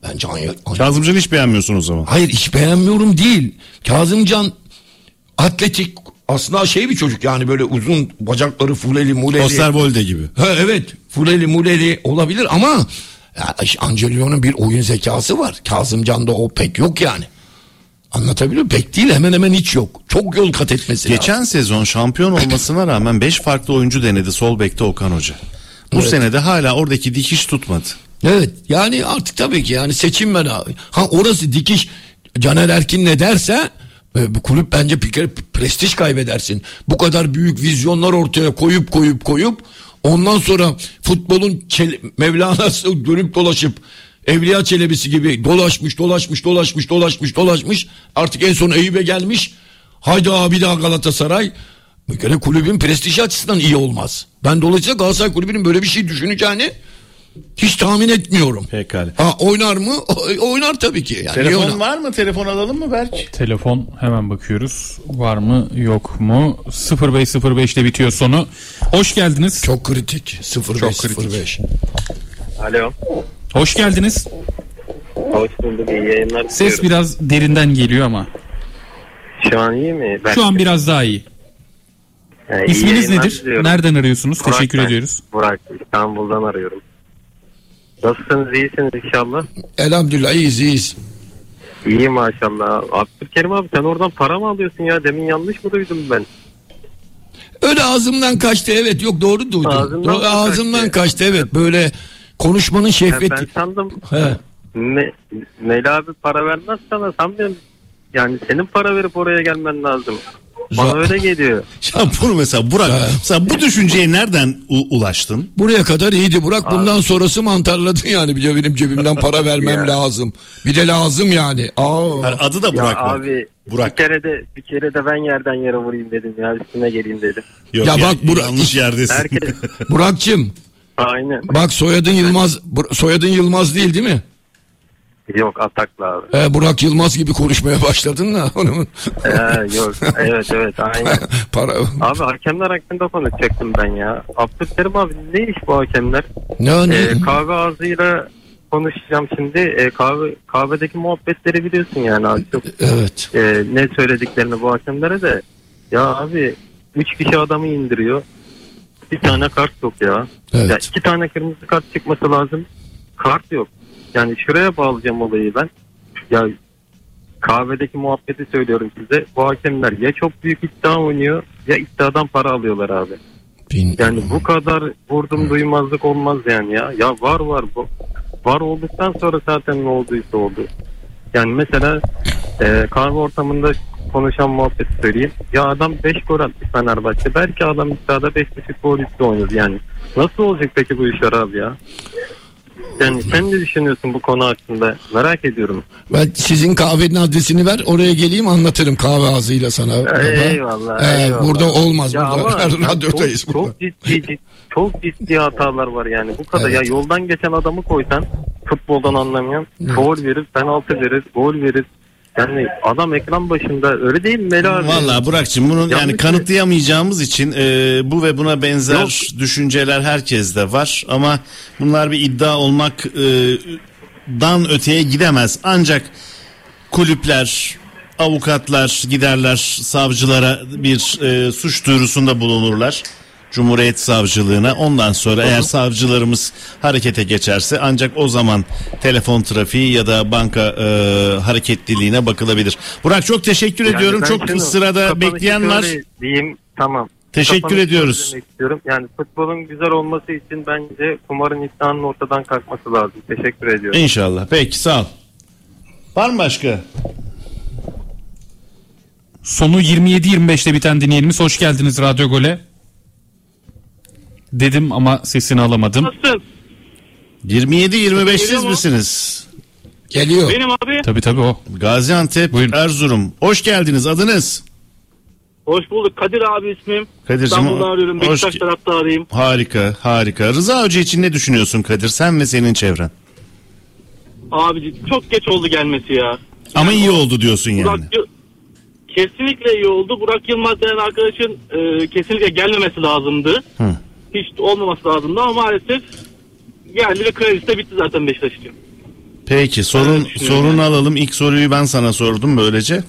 Bence Angel. Kazımcan'ı hiç beğenmiyorsun o zaman. Hayır hiç beğenmiyorum değil. Kazımcan atletik aslında şey bir çocuk yani böyle uzun bacakları fuleli muleli. Osterwolde gibi. Ha, evet fuleli muleli olabilir ama ya, Angelino'nun bir oyun zekası var. Kazımcan'da o pek yok yani. Anlatabiliyor muyum? Pek değil hemen hemen hiç yok. Çok yol kat etmesi lazım. Geçen sezon şampiyon olmasına rağmen 5 farklı oyuncu denedi sol bekte Okan Hoca. Bu Evet. sene de hala oradaki dikiş tutmadı. Evet yani artık tabii ki yani seçim ben abi. Ha orası dikiş Caner Erkin ne derse e, bu kulüp bence bir kere prestij kaybedersin. Bu kadar büyük vizyonlar ortaya koyup koyup koyup ondan sonra futbolun Mevlana'sı dönüp dolaşıp Evliya Çelebisi gibi dolaşmış dolaşmış dolaşmış dolaşmış dolaşmış artık en son Eyüp'e gelmiş. Hayda bir daha Galatasaray. Bir kere kulübün prestiji açısından iyi olmaz. Ben dolayısıyla Galatasaray kulübünün böyle bir şey düşüneceğini hiç tahmin etmiyorum. Pekala. Ha oynar mı? O- Oynar tabii ki. Yani Telefon var mı? Telefon alalım mı Berk? Telefon hemen bakıyoruz. Var mı yok mu? 0505 ile bitiyor sonu. Hoş geldiniz. Çok kritik. 05 kritik. 05. Alo. Hoş geldiniz. Hoş bulduk. İyi yayınlar. Ses diliyorum. biraz derinden geliyor ama. Şu an iyi mi? Ben, Şu an biraz daha iyi. Yani iyi İsminiz nedir? diliyorum. Nereden arıyorsunuz? Burak Teşekkür ben. ediyoruz. Burak. İstanbul'dan arıyorum. Nasılsınız? İyisiniz inşallah. Elhamdülillah iyiyiz iyiyiz. İyi maşallah. Abdülkerim abi sen oradan para mı alıyorsun ya? Demin yanlış mı duydum ben? Öyle ağzımdan kaçtı evet yok doğru duydum. Ağzından Doğru, ağzımdan kaçtı? kaçtı evet böyle konuşmanın Ya şehveti. ben sandım He. Me Meli abi para vermez sana sanmıyorum. Yani senin para verip oraya gelmen lazım. Bana Za- öyle geliyor. [LAUGHS] Ya bunu mesela Burak, Ha. mesela bu düşünceye nereden u- ulaştın? Buraya kadar iyiydi Burak bundan sonrası mantarladın yani bir benim cebimden para vermem [LAUGHS] Ya. lazım. Bir de lazım yani. Aa. Yani adı da Ya Burak mı? abi Burak. bir kere de bir kere de ben yerden yere vurayım dedim ya üstüne geleyim dedim. Yok, Ya bak Burak- yanlış yerdesin. Herkes Burak'cığım aynen. bak soyadın Yılmaz soyadın Yılmaz değil değil mi? Yok atakla abi. Ee, Burak Yılmaz gibi konuşmaya başladın da onun Ee, yok. Evet evet aynen. [LAUGHS] para Abi hakemler hakkında konuşacaktım ben ya. Abdülkerim abi ne iş bu hakemler? ne ne Ee, kahve ağzıyla konuşacağım şimdi. Ee, kahve kahvedeki muhabbetleri biliyorsun yani az çok. evet Ee, ne söylediklerini bu hakemlere de. Ya abi üç kişi adamı indiriyor. Bir tane kart yok ya. Evet. Ya iki tane kırmızı kart çıkması lazım. Kart yok. Yani şuraya bağlayacağım olayı ben. Ya kahvedeki muhabbeti söylüyorum size. Bu hakemler ya çok büyük iddia oynuyor ya iddiadan para alıyorlar abi. bin Yani bu kadar vurdum duymazlık olmaz yani ya. Ya var var bu. Var olduktan sonra zaten ne olduysa oldu. Yani mesela e, kahve ortamında konuşan muhabbeti söyleyeyim. Ya adam 5 gol atmış Fenerbahçe. Belki adam iddiada 5,5 gol üstü oynadı yani. Nasıl olacak peki bu işler abi ya? Yani sen ne düşünüyorsun bu konu hakkında? Merak ediyorum. Ben sizin kahvenin adresini ver oraya geleyim anlatırım kahve ağzıyla sana. Eyvallah. Ee, eyvallah. burada olmaz Ya burada ama [LAUGHS] radyodayız çok, burada. çok ciddi çok ciddi hatalar var yani. Bu kadar Evet. ya yoldan geçen adamı koysan futboldan anlamayan gol verir, penaltı verir, gol verir. Yani adam ekran başında öyle değil mi Meli abi? Vallahi Burak'cığım bunu yani kanıtlayamayacağımız için e, bu ve buna benzer Yok. düşünceler herkeste var ama bunlar bir iddia olmak e, dan öteye gidemez. Ancak kulüpler, avukatlar giderler savcılara bir e, suç duyurusunda bulunurlar. Cumhuriyet Savcılığına ondan sonra eğer savcılarımız harekete geçerse ancak o zaman telefon trafiği ya da banka e, hareketliliğine bakılabilir. Burak çok teşekkür Yani ediyorum. Çok şunu, sırada bekleyen var. Diyeyim tamam. Teşekkür Kapanışı ediyoruz. Istiyorum. Yani futbolun güzel olması için bence kumarın iddianın ortadan kalkması lazım. Teşekkür ediyorum. İnşallah. Peki sağ ol. Var mı başka? Sonu 27-25'te biten dinleyenimiz hoş geldiniz Radyo Gole. Dedim ama sesini alamadım. Nasılsın? 27-25 siz Geliyor mu? misiniz? Geliyor. Benim abi. Tabii tabii o. Gaziantep, Buyurun. Erzurum. Hoş geldiniz. Adınız? Hoş bulduk. Kadir abi ismim. Kadir'cim, İstanbul'dan arıyorum. hoş Beşiktaş taraftarıyım. Harika, harika. Rıza Hoca için ne düşünüyorsun Kadir? Sen ve senin çevren. Abi çok geç oldu gelmesi ya. Ama iyi oldu diyorsun yani. Burak Yıl- kesinlikle iyi oldu. Burak Yılmaz denen arkadaşın e, kesinlikle gelmemesi lazımdı. Hı. Hiç olmaması lazımdı ama maalesef geldi ve kredisi de bitti zaten Beşiktaş için. Peki sorun sorunu yani. alalım. İlk soruyu ben sana sordum böylece.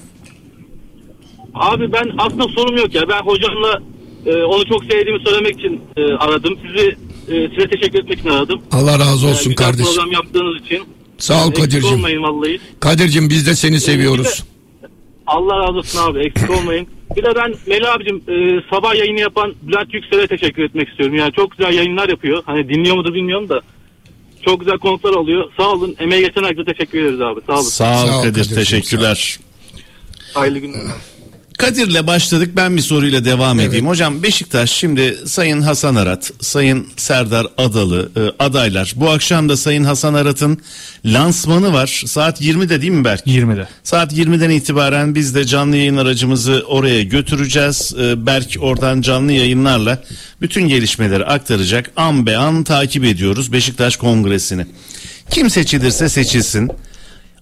Abi ben aslında sorum yok ya. Ben hocamla e, onu çok sevdiğimi söylemek için e, aradım. Sizi e, size teşekkür etmek için aradım. Allah razı E, olsun güzel kardeşim. program yaptığınız için. Sağ ol Kadir'cim. olmayın vallahi. Kadir'cim biz de seni seviyoruz. Allah razı olsun abi eksik olmayın. Bir de ben Meli abicim e, sabah yayını yapan Bülent Yüksel'e teşekkür etmek istiyorum. Yani çok güzel yayınlar yapıyor. Hani dinliyor mudur bilmiyorum da. Çok güzel konuklar oluyor. Sağ olun. Emeği geçen herkese teşekkür ederiz abi. Sağ olun. Sağ ol Sağ ol Kadir. Kadir'cim, Teşekkürler. Hayırlı günler. Kadir'le başladık. Ben bir soruyla devam edeyim. Hocam Beşiktaş şimdi Sayın Hasan Arat, Sayın Serdar Adalı e, adaylar. Bu akşam da Sayın Hasan Arat'ın lansmanı var. Saat 20'de değil mi Berk? 20'de. Saat 20'den itibaren biz de canlı yayın aracımızı oraya götüreceğiz. Ee, Berk oradan canlı yayınlarla bütün gelişmeleri aktaracak. An be an takip ediyoruz Beşiktaş Kongresi'ni. Kim seçilirse seçilsin.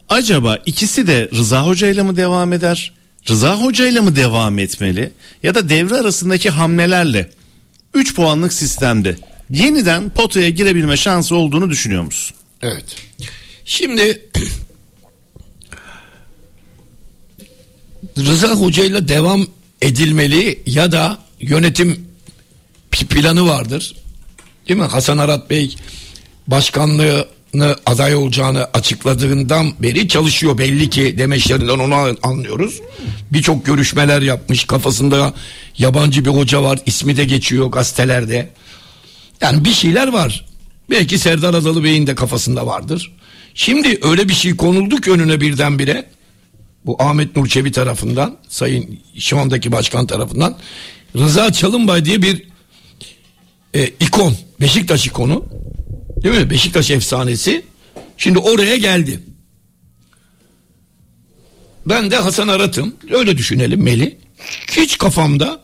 Acaba ikisi de Rıza Hoca ile mi devam eder? Rıza Hoca ile mi devam etmeli? Ya da devre arasındaki hamlelerle 3 puanlık sistemde yeniden potaya girebilme şansı olduğunu düşünüyor musun? Evet. Şimdi [CLEARS THROAT] Rıza Hoca ile devam edilmeli ya da yönetim planı vardır. Değil mi? Hasan Arat Bey başkanlığını aday olacağını açıkladığından beri çalışıyor belli ki demeçlerinden onu an- anlıyoruz. Birçok görüşmeler yapmış. Kafasında yabancı bir hoca var. ismi de geçiyor gazetelerde. Yani bir şeyler var. Belki Serdar Adalı Bey'in de kafasında vardır. Şimdi öyle bir şey konuldu ki önüne birdenbire bu Ahmet Nur Çebi tarafından sayın şu andaki başkan tarafından Rıza Çalınbay diye bir e, ikon Beşiktaş ikonu değil mi Beşiktaş efsanesi şimdi oraya geldi. Ben de Hasan Arat'ım öyle düşünelim Meli hiç kafamda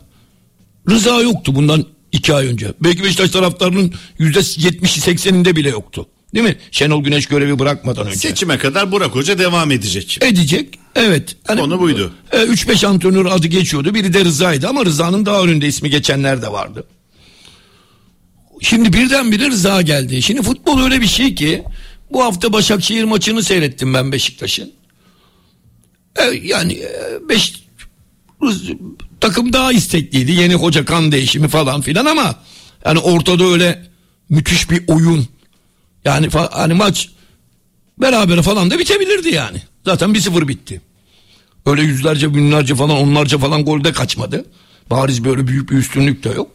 Rıza yoktu bundan iki ay önce. Belki Beşiktaş taraftarının yüzde yetmişi sekseninde bile yoktu. Değil mi? Şenol Güneş görevi bırakmadan önce. Seçime kadar Burak Hoca devam edecek. Edecek. Evet. Hani, Konu buydu. 3-5 antrenör adı geçiyordu. Biri de Rıza'ydı ama Rıza'nın daha önünde ismi geçenler de vardı. Şimdi birdenbire Rıza geldi. Şimdi futbol öyle bir şey ki bu hafta Başakşehir maçını seyrettim ben Beşiktaş'ın. E, yani e, beş, takım daha istekliydi. Yeni hoca kan değişimi falan filan ama yani ortada öyle müthiş bir oyun. Yani hani maç beraber falan da bitebilirdi yani. Zaten 1-0 bitti. Öyle yüzlerce binlerce falan onlarca falan golde kaçmadı. Bariz böyle büyük bir üstünlük de yok.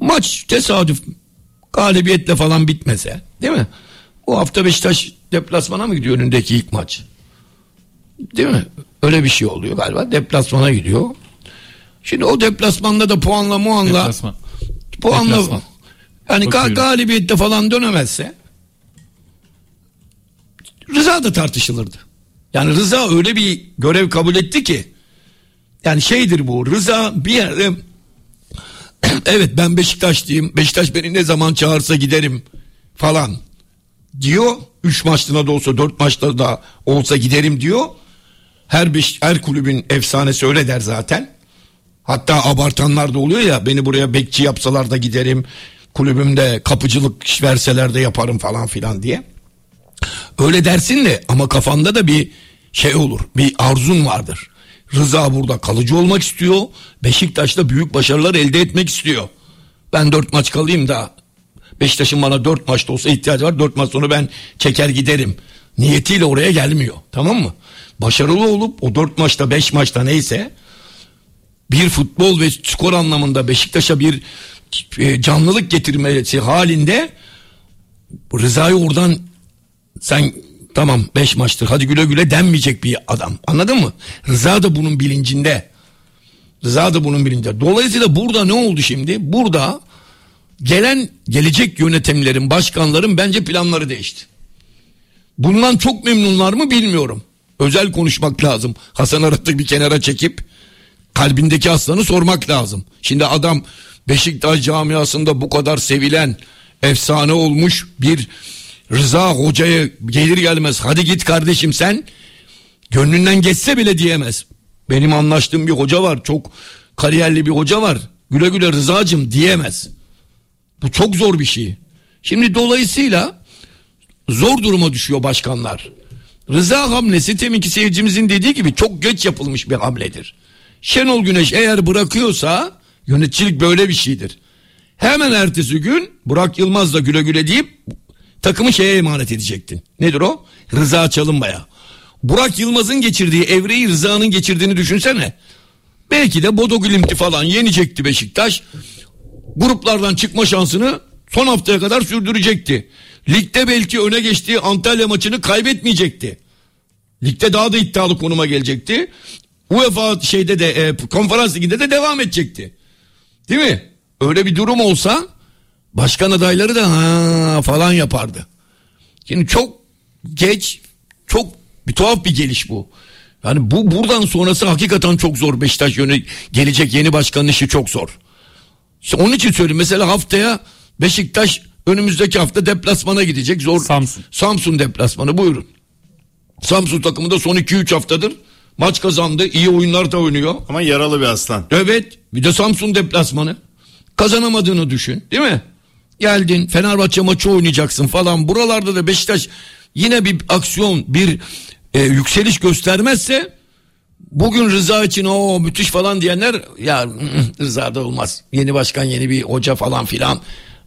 Maç tesadüf galibiyetle falan bitmese değil mi? Bu hafta Beşiktaş deplasmana mı gidiyor önündeki ilk maç? Değil mi? Öyle bir şey oluyor galiba. Deplasmana gidiyor. Şimdi o deplasmanda da puanla muanla Deplasman. puanla Deplasman. yani ga- galibiyette falan dönemezse Rıza da tartışılırdı. Yani Rıza öyle bir görev kabul etti ki yani şeydir bu Rıza bir yerde [CLEARS THROAT] evet ben Beşiktaşlıyım Beşiktaş beni ne zaman çağırsa giderim falan diyor. Üç maçlığına da olsa dört maçta da olsa giderim diyor. Her, beş, her kulübün efsanesi öyle der zaten. Hatta abartanlar da oluyor ya beni buraya bekçi yapsalar da giderim. Kulübümde kapıcılık verseler de yaparım falan filan diye. Öyle dersin de ama kafanda da bir şey olur. Bir arzun vardır. Rıza burada kalıcı olmak istiyor. Beşiktaş'ta büyük başarılar elde etmek istiyor. Ben dört maç kalayım da Beşiktaş'ın bana dört maçta olsa ihtiyacı var. Dört maç sonra ben çeker giderim. Niyetiyle oraya gelmiyor. Tamam mı? Başarılı olup o dört maçta beş maçta neyse bir futbol ve skor anlamında Beşiktaş'a bir e, canlılık getirmesi halinde Rıza'yı oradan sen tamam 5 maçtır hadi güle güle denmeyecek bir adam. Anladın mı? Rıza da bunun bilincinde. Rıza da bunun bilincinde. Dolayısıyla burada ne oldu şimdi? Burada gelen gelecek yönetimlerin, başkanların bence planları değişti. Bundan çok memnunlar mı bilmiyorum. Özel konuşmak lazım. Hasan Arat'ı bir kenara çekip kalbindeki aslanı sormak lazım. Şimdi adam Beşiktaş camiasında bu kadar sevilen efsane olmuş bir Rıza hocaya gelir gelmez hadi git kardeşim sen gönlünden geçse bile diyemez. Benim anlaştığım bir hoca var çok kariyerli bir hoca var güle güle Rıza'cım diyemez. Bu çok zor bir şey. Şimdi dolayısıyla zor duruma düşüyor başkanlar. Rıza hamlesi teminki seyircimizin dediği gibi çok geç yapılmış bir hamledir. Şenol Güneş eğer bırakıyorsa yöneticilik böyle bir şeydir. Hemen ertesi gün Burak Yılmaz da güle güle deyip takımı şeye emanet edecektin. Nedir o? Rıza Çalınbay'a. Burak Yılmaz'ın geçirdiği evreyi Rıza'nın geçirdiğini düşünsene. Belki de Bodo Glimt'i falan yenecekti Beşiktaş. Gruplardan çıkma şansını son haftaya kadar sürdürecekti. Ligde belki öne geçtiği Antalya maçını kaybetmeyecekti. Ligde daha da iddialı konuma gelecekti. UEFA şeyde de e, konferans liginde de devam edecekti. Değil mi? Öyle bir durum olsa başkan adayları da ha falan yapardı. Şimdi çok geç çok bir tuhaf bir geliş bu. Yani bu buradan sonrası hakikaten çok zor. Beşiktaş yöne gelecek yeni başkanın işi çok zor. İşte onun için söyleyeyim. Mesela haftaya Beşiktaş önümüzdeki hafta deplasmana gidecek. Zor. Samsun. Samsun deplasmanı buyurun. Samsun takımında son 2-3 haftadır maç kazandı. iyi oyunlar da oynuyor. Ama yaralı bir aslan. Evet bir de Samsun deplasmanı. Kazanamadığını düşün değil mi? Geldin Fenerbahçe maçı oynayacaksın falan. Buralarda da Beşiktaş yine bir aksiyon bir e, yükseliş göstermezse bugün Rıza için o müthiş falan diyenler ya [LAUGHS] Rıza da olmaz. Yeni başkan yeni bir hoca falan filan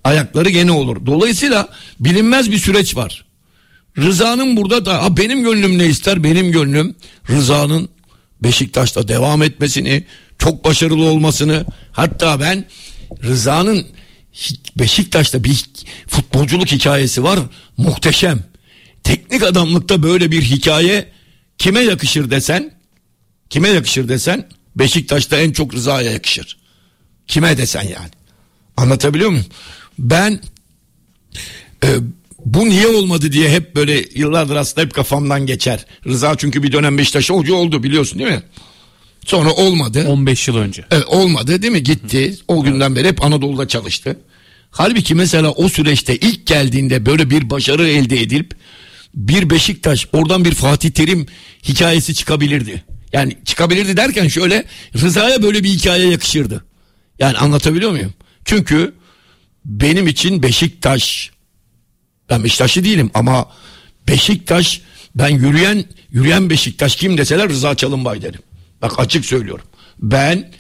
ayakları gene olur. Dolayısıyla bilinmez bir süreç var. Rıza'nın burada da ha benim gönlüm ne ister? Benim gönlüm Rıza'nın Beşiktaş'ta devam etmesini, çok başarılı olmasını. Hatta ben Rıza'nın Beşiktaş'ta bir futbolculuk hikayesi var. Muhteşem. Teknik adamlıkta böyle bir hikaye kime yakışır desen, kime yakışır desen Beşiktaş'ta en çok Rıza'ya yakışır. Kime desen yani. Anlatabiliyor muyum? Ben e, bu niye olmadı diye hep böyle yıllardır aslında hep kafamdan geçer. Rıza çünkü bir dönem Beşiktaş'a hoca oldu biliyorsun değil mi? Sonra olmadı. 15 yıl önce. Evet, olmadı değil mi? Gitti. O günden beri hep Anadolu'da çalıştı. Halbuki mesela o süreçte ilk geldiğinde böyle bir başarı elde edilip bir Beşiktaş oradan bir Fatih Terim hikayesi çıkabilirdi. Yani çıkabilirdi derken şöyle Rıza'ya böyle bir hikaye yakışırdı. Yani anlatabiliyor muyum? Çünkü benim için Beşiktaş ben Beşiktaşlı değilim ama Beşiktaş ben yürüyen yürüyen Beşiktaş kim deseler Rıza Çalınbay derim. Bak açık söylüyorum. Ben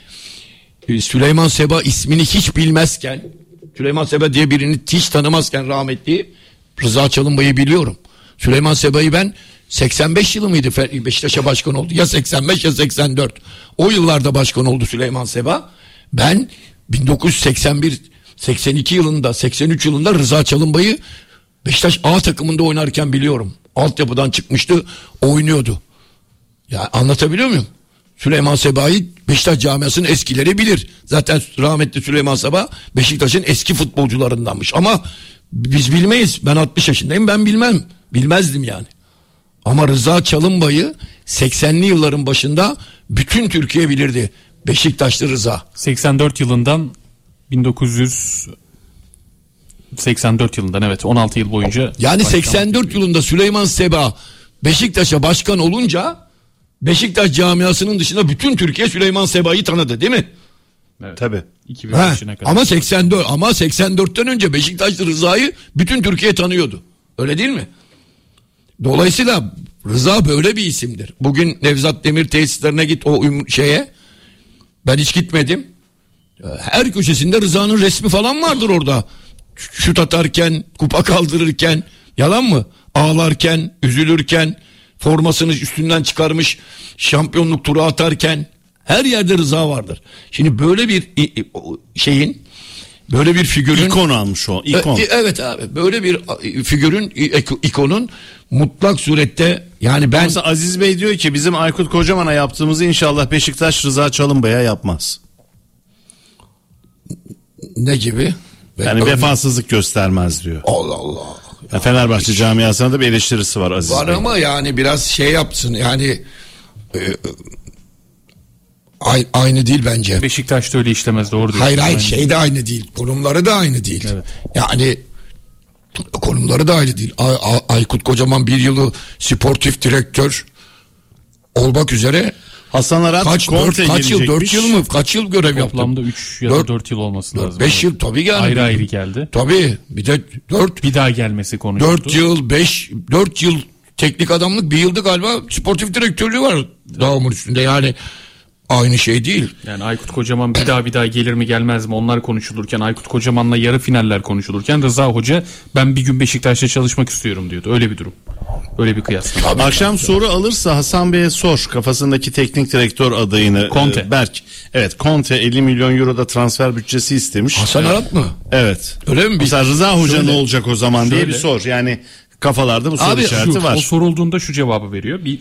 e, Süleyman Seba ismini hiç bilmezken Süleyman Seba diye birini hiç tanımazken rahmetli Rıza Çalınbay'ı biliyorum. Süleyman Seba'yı ben 85 yılı mıydı Beşiktaş'a başkan oldu? Ya 85 ya 84. O yıllarda başkan oldu Süleyman Seba. Ben 1981 82 yılında 83 yılında Rıza Çalınbay'ı Beşiktaş A takımında oynarken biliyorum. Altyapıdan çıkmıştı oynuyordu. Ya anlatabiliyor muyum? Süleyman Seba'yı Beşiktaş camiasının eskileri bilir. Zaten rahmetli Süleyman Seba Beşiktaş'ın eski futbolcularındanmış. Ama biz bilmeyiz. Ben 60 yaşındayım ben bilmem. Bilmezdim yani. Ama Rıza Çalınbay'ı 80'li yılların başında bütün Türkiye bilirdi. Beşiktaşlı Rıza. 84 yılından 1984 yılından evet 16 yıl boyunca. Yani başkan- 84 yılında Süleyman Seba Beşiktaş'a başkan olunca Beşiktaş camiasının dışında bütün Türkiye Süleyman Seba'yı tanıdı değil mi? Tabii. 2005'ine Ha, kadar. ama 84 ama 84'ten önce Beşiktaşlı Rıza'yı bütün Türkiye tanıyordu. Öyle değil mi? Dolayısıyla Rıza böyle bir isimdir. Bugün Nevzat Demir tesislerine git o şeye. Ben hiç gitmedim. Her köşesinde Rıza'nın resmi falan vardır orada. Şut atarken, kupa kaldırırken, yalan mı? Ağlarken, üzülürken, formasını üstünden çıkarmış, şampiyonluk turu atarken her yerde Rıza vardır. Şimdi böyle bir şeyin böyle bir figürün İkon almış o. ikon. e, evet abi böyle bir e, figürün ikonun mutlak surette yani ben Mesela Aziz Bey diyor ki bizim Aykut Kocaman'a yaptığımızı inşallah Beşiktaş Rıza Çalınbay'a yapmaz. ne gibi? Yani Ben- vefasızlık göstermez diyor. Allah Allah. Ya Fenerbahçe camiasına da bir eleştirisi var Aziz Var Bey. ama yani biraz şey yapsın yani e, ay- aynı değil bence. Beşiktaş'ta öyle işlemez doğru diyorsun. Hayır hayır şey de aynı değil. Konumları da aynı değil. Evet. Yani konumları da aynı değil. Ay- Ay- Aykut Kocaman bir yılı sportif direktör olmak üzere Hasan Arat kaç, Conte dört, kaç yıl dört gelecekmiş. yıl mı kaç yıl görev yaptı? Toplamda 3 ya da Dört- 4 yıl olması lazım. 5 yıl tabii yani. Ayrı ayrı geldi. Tabii bir de 4 Bir daha gelmesi konuşuldu. 4 yıl 5 4 yıl teknik adamlık bir yılda galiba sportif direktörlüğü var dağımın üstünde yani aynı şey değil. Yani Aykut Kocaman bir daha bir daha gelir mi gelmez mi onlar konuşulurken Aykut Kocaman'la yarı finaller konuşulurken Rıza Hoca ben bir gün Beşiktaş'ta çalışmak istiyorum diyordu. Öyle bir durum. Öyle bir kıyaslama. Akşam soru alırsa Hasan Bey'e sor kafasındaki teknik direktör adayını. Conte. e, Berk. Evet Conte 50 milyon euro da transfer bütçesi istemiş. Hasan Arat mı? Evet. Öyle mi? Mesela Rıza Hoca Şöyle- ne olacak o zaman diye bir şöyle- sor. Yani kafalarda bu soru Abi, işareti şu- var. O sorulduğunda şu cevabı veriyor. Bir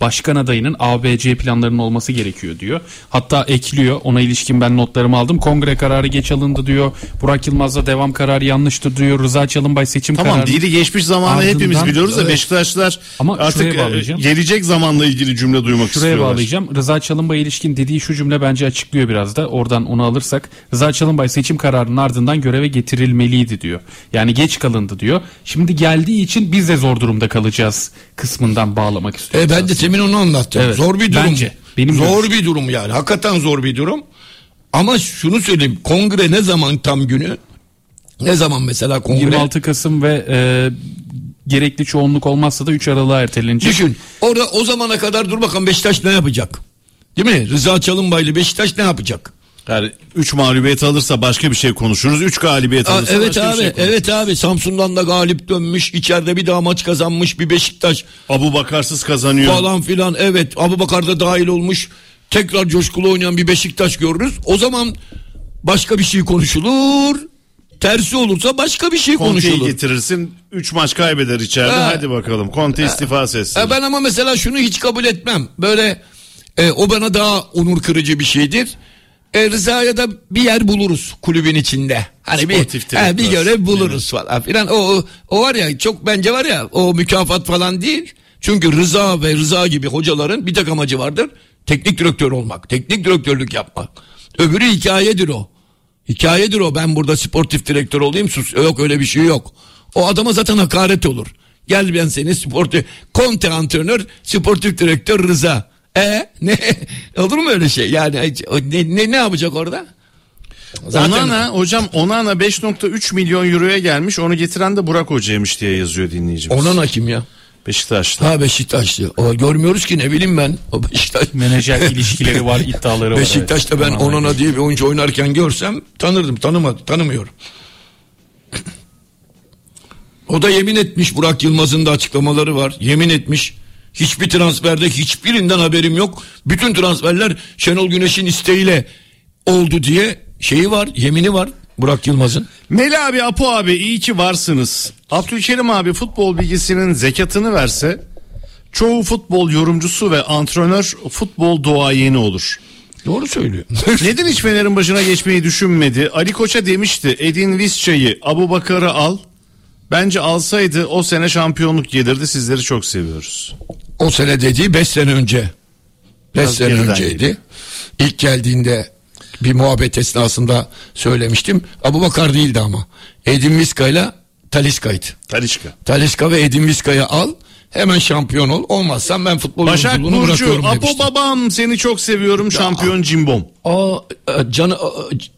başkan adayının ABC planlarının olması gerekiyor diyor. Hatta ekliyor. Ona ilişkin ben notlarımı aldım. Kongre kararı geç alındı diyor. Burak Yılmaz'la devam kararı yanlıştır diyor. Rıza Çalınbay seçim Tamam kararı. dili geçmiş zamanı Ardından- hepimiz biliyoruz da Evet. Beşiktaşlılar Ama artık şuraya e, gelecek zamanla ilgili cümle duymak Şuraya istiyorlar. bağlayacağım. Rıza Çalınbay'a ilişkin dediği şu cümle bence açıklıyor biraz da. Oradan onu alırsak. Rıza Çalınbay seçim kararının ardından göreve getirilmeliydi diyor. Yani geç kalındı diyor. Şimdi geldiği için biz de zor durumda kalacağız kısmından bağlamak istiyorum. E ben de temin onu anlattım. Evet, Zor bir durum. bence. Benim zor görüşüm. bir durum yani. Hakikaten zor bir durum. Ama şunu söyleyeyim. Kongre ne zaman tam günü? Ne zaman mesela kongre? 26 Kasım ve e, gerekli çoğunluk olmazsa da 3 Aralık'a ertelenecek. Düşün. Orada o zamana kadar dur bakalım Beşiktaş ne yapacak? Değil mi? Rıza Çalınbaylı Beşiktaş ne yapacak? Yani 3 mağlubiyet alırsa başka bir şey konuşuruz. 3 galibiyet Aa, alırsa evet başka bir abi, şey konuşuruz. evet abi. Samsun'dan da galip dönmüş, içeride bir daha maç kazanmış bir Beşiktaş Abu Bakarsız kazanıyor. falan filan. Evet, Abubakar da dahil olmuş. Tekrar coşkulu oynayan bir Beşiktaş görürüz. O zaman başka bir şey konuşulur. Tersi olursa başka bir şey Conte'yi konuşulur. getirirsin 3 maç kaybeder içeride Ha. hadi bakalım Conte istifa etsin. E ben ama mesela şunu hiç kabul etmem. Böyle e, o bana daha onur kırıcı bir şeydir. E, Rıza'ya da bir yer buluruz kulübün içinde. Hani bir, he, bir görev buluruz falan filan. O, o, o var ya çok bence var ya o mükafat falan değil. Çünkü Rıza ve Rıza gibi hocaların bir tek amacı vardır. Teknik direktör olmak. Teknik direktörlük yapmak. Öbürü hikayedir o. Hikayedir o. Ben burada sportif direktör olayım sus. Yok öyle bir şey yok. O adama zaten hakaret olur. Gel ben seni sportif konte antrenör, sportif direktör Rıza. E ne [LAUGHS] olur mu öyle şey? Yani ne ne, ne yapacak orada? Zaten- Onana hocam Onana 5.3 milyon euroya gelmiş. Onu getiren de Burak Hoca'ymış diye yazıyor dinleyicimiz. Onana kim ya? Beşiktaş'ta. Ha Beşiktaşlı. O görmüyoruz ki ne bileyim ben. O Beşiktaş. Menajer [LAUGHS] ilişkileri var, iddiaları var. Beşiktaş'ta evet. ben Onana Onana diye bir oyuncu oynarken görsem tanırdım. Tanımadı, tanımıyorum. O da yemin etmiş Burak Yılmaz'ın da açıklamaları var. Yemin etmiş. Hiçbir transferde hiçbirinden haberim yok. Bütün transferler Şenol Güneş'in isteğiyle oldu diye şeyi var, yemini var Burak Yılmaz'ın. Meli abi Apo abi iyi ki varsınız. Abdülkerim abi futbol bilgisinin zekatını verse çoğu futbol yorumcusu ve antrenör futbol doğayeni olur. Doğru söylüyor. [LAUGHS] Neden hiç Fener'in başına geçmeyi düşünmedi? Ali Koç'a demişti Edin Visca'yı Abu Bakar'ı al. Bence alsaydı o sene şampiyonluk gelirdi sizleri çok seviyoruz. O sene dediği 5 sene önce. 5 Biraz sene önceydi. geliyor. İlk geldiğinde bir muhabbet esnasında söylemiştim. Abu Bakar değildi ama. Edin Viska ile Taliska'ydı. Talişka. Taliska ve Edin Viska'yı al. Hemen şampiyon ol. Olmazsan ben futbol Başak Burcu Apo demişti. babam seni çok seviyorum şampiyon cimbom. Aa, e, canı c-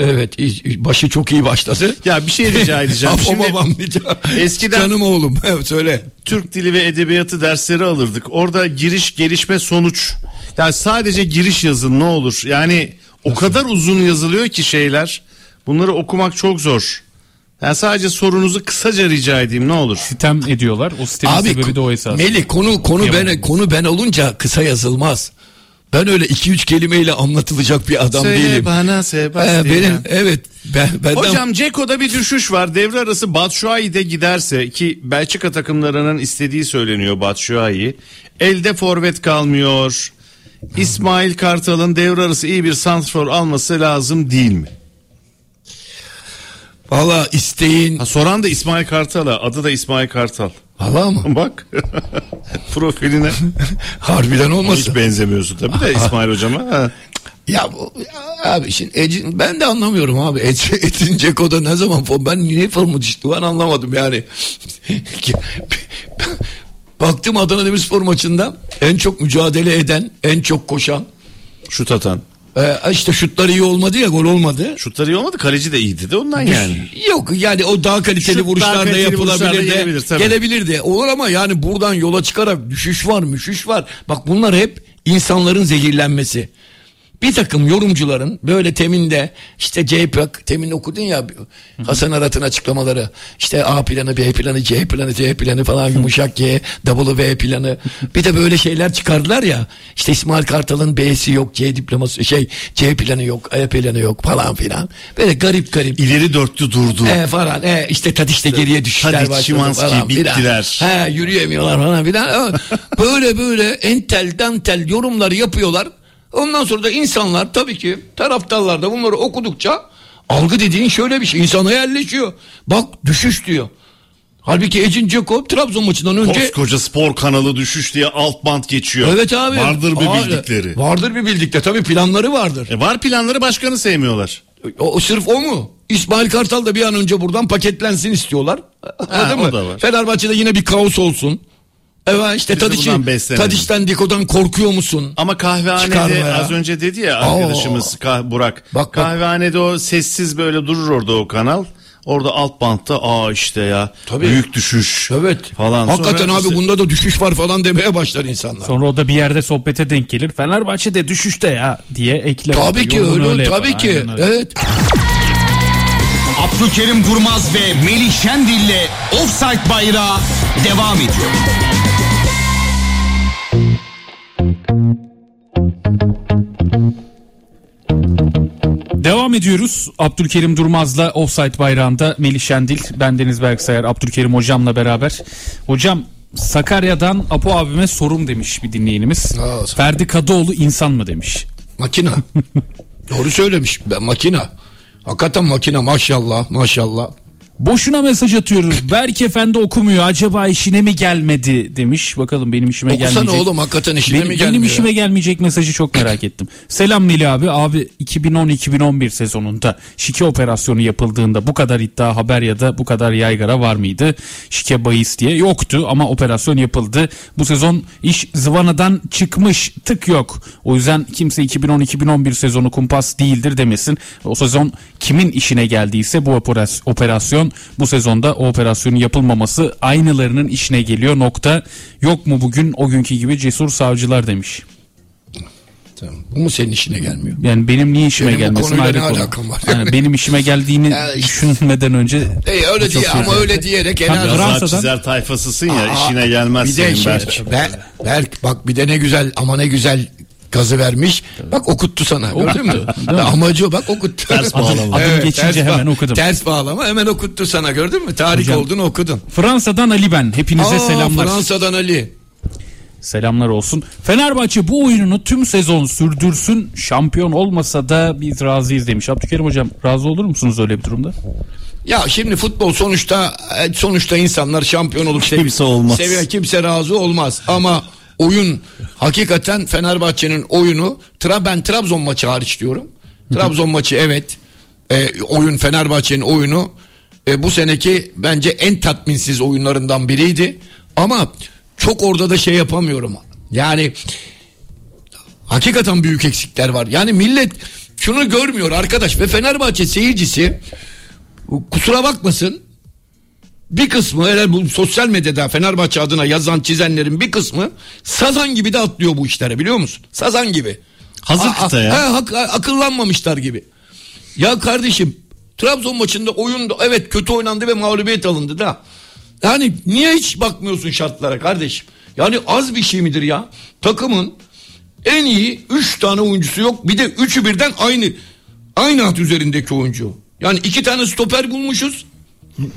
evet başı çok iyi başladı. Ya bir şey rica [LAUGHS] edeceğim. Şimdi babam diyeceğim. eskiden- Canım oğlum. [LAUGHS] Evet söyle. Türk dili ve edebiyatı dersleri alırdık. Orada giriş, gelişme, sonuç. Yani sadece giriş yazın ne olur. Yani o kadar uzun yazılıyor ki şeyler. Bunları okumak çok zor. Yani sadece sorunuzu kısaca rica edeyim ne olur. Sitem ediyorlar. O sitemin Abi sebebi de o esas. Melih konu konu Yaman. ben konu ben olunca kısa yazılmaz. Ben öyle iki üç kelimeyle anlatılacak bir adam Söyle değilim. bana Ee, Sebastian. benim evet ben benden Hocam Ceko'da bir düşüş var. Devre arası Batshuayi'de giderse ki Belçika takımlarının istediği söyleniyor Batshuayi. Elde forvet kalmıyor. İsmail Kartal'ın devre arası iyi bir santrfor alması lazım değil mi? valla isteğin Ha, soran da İsmail Kartal'a. Adı da İsmail Kartal. Valla mı? [LAUGHS] Bak [LAUGHS] profiline Harbiden olmasın. hiç benzemiyorsun tabii de [LAUGHS] İsmail hocama. Ha. Ya, bu, ya abi şimdi Ecin, ben de anlamıyorum abi. Et, Etin Ceko'da ne zaman form ben niye formu düştü ben anlamadım yani. Baktım Adana Demirspor maçında en çok mücadele eden, en çok koşan. Şut atan. Ee, işte şutları iyi olmadı ya gol olmadı. Şutları iyi olmadı. Kaleci de iyiydi de ondan yani. Yok yani o daha kaliteli Şut daha vuruşlar da kaliteli da yapılabilir de gelebilir, tabii. gelebilir de olur ama yani buradan yola çıkarak düşüş var müşüş var. Bak bunlar hep insanların zehirlenmesi. Bir takım yorumcuların böyle teminde işte CHP temin okudun ya Hasan Arat'ın açıklamaları işte A planı B planı C planı C planı falan yumuşak G V planı bir de böyle şeyler çıkardılar ya işte İsmail Kartal'ın B'si yok C diploması şey C planı yok E planı yok falan filan böyle garip garip İleri dörtlü durdu. e falan e işte Tadiş'te geriye Szymanski falan filan. bittiler. He yürüyemiyorlar falan filan. böyle böyle entel dantel yorumlar yapıyorlar. Ondan sonra da insanlar tabii ki taraftarlar da bunları okudukça algı dediğin şöyle bir şey insana yerleşiyor. Bak düşüş diyor. Halbuki Ecin Ceko Trabzon maçından önce Koskoca spor kanalı düşüş diye alt bant geçiyor. Evet abi. Vardır bir Aa, bildikleri. Vardır bir bildikleri. Tabii planları vardır. E var planları başkanı sevmiyorlar. O, sırf o mu? İsmail Kartal da bir an önce buradan paketlensin istiyorlar. Anladın o mı? da var. Fenerbahçe'de yine bir kaos olsun. Evet işte Tadiç'i. Tadiç'ten Diko'dan korkuyor musun? Ama kahvehanede az önce dedi ya arkadaşımız Kah- Burak. Bak, bak. kahvehanede o sessiz böyle durur orada o kanal. Orada alt bantta aa işte ya Tabii. büyük düşüş Evet. falan. Hakikaten Sonra abi işte- bunda da düşüş var falan demeye başlar insanlar. Sonra o da bir yerde sohbete denk gelir. Fenerbahçe'de düşüşte ya diye ekler. Tabii ki öyle, yapar. tabii ki. Aynen öyle. Evet. Abdülkerim Durmaz ve Melih Şendil'le Offside Bayrağı devam ediyor. Devam ediyoruz. Abdülkerim Durmaz'la Offside bayrağında Melih Şendil, ben Deniz Berksayar, Abdülkerim hocamla beraber. Hocam Sakarya'dan Apo abime sorum demiş bir dinleyenimiz. Aa, Ferdi Kadıoğlu insan mı demiş. Makina. [LAUGHS] Doğru söylemiş. Ben makina. Hakikaten makina maşallah maşallah. Boşuna mesaj atıyoruz. [LAUGHS] Berk Efendi okumuyor. Acaba işine mi gelmedi demiş. Bakalım benim işime Okusana gelmeyecek. oğlum hakikaten işine Benim, mi benim gelmiyor? işime gelmeyecek mesajı çok merak ettim. Selam Nili abi. Abi 2010-2011 sezonunda şike operasyonu yapıldığında bu kadar iddia haber ya da bu kadar yaygara var mıydı? Şike bahis diye yoktu ama operasyon yapıldı. Bu sezon iş zıvanadan çıkmış tık yok. O yüzden kimse 2010-2011 sezonu kumpas değildir demesin. O sezon kimin işine geldiyse bu operas- operasyon bu sezonda o operasyonun yapılmaması aynılarının işine geliyor nokta. Yok mu bugün o günkü gibi cesur savcılar demiş. Tamam. Bu mu senin işine gelmiyor? Yani benim niye işime Benim gelmesin ayrı konu. alakam var? Yani benim işime geldiğini [LAUGHS] Ya işte. düşünmeden önce Ey öyle diye ama güzel. öyle diyerek en Tabii, az- Fransa'dan- çizer tayfasısın ya Aa, işine gelmez bir de senin şey, Berk. Ber- Berk bak bir de ne güzel ama ne güzel gazı vermiş. Bak okuttu sana. Gördün mü? [LAUGHS] Amacı o bak okuttu. Ters bağlama. Adım geçince ters hemen okudum. Ters bağlama hemen okuttu sana gördün mü? Tarih Hocam- olduğunu okudun. Fransa'dan Ali ben. Hepinize Aa, selamlar. Fransa'dan Ali. Selamlar olsun. Fenerbahçe bu oyununu tüm sezon sürdürsün. Şampiyon olmasa da biz razıyız demiş. Abdülkerim hocam razı olur musunuz öyle bir durumda? Ya şimdi futbol sonuçta e, sonuçta insanlar şampiyon olup sev- Kimse olmaz. Seviyor, kimse razı olmaz. Ama oyun hakikaten Fenerbahçe'nin oyunu ben Trabzon maçı hariç diyorum. Trabzon maçı evet. E, oyun Fenerbahçe'nin oyunu e, bu seneki bence en tatminsiz oyunlarından biriydi. Ama çok orada da şey yapamıyorum. Yani hakikaten büyük eksikler var. Yani millet şunu görmüyor arkadaş ve Fenerbahçe seyircisi kusura bakmasın bir kısmı hele bu sosyal medyada Fenerbahçe adına yazan çizenlerin bir kısmı sazan gibi de atlıyor bu işlere biliyor musun? Sazan gibi. Hazır kıta ya. he, hak- akıllanmamışlar gibi. Ya kardeşim Trabzon maçında oyunda evet kötü oynandı ve mağlubiyet alındı da. Yani niye hiç bakmıyorsun şartlara kardeşim? Yani az bir şey midir ya? Takımın en iyi 3 tane oyuncusu yok. Bir de üçü birden aynı aynı hat üzerindeki oyuncu. Yani iki tane stoper bulmuşuz.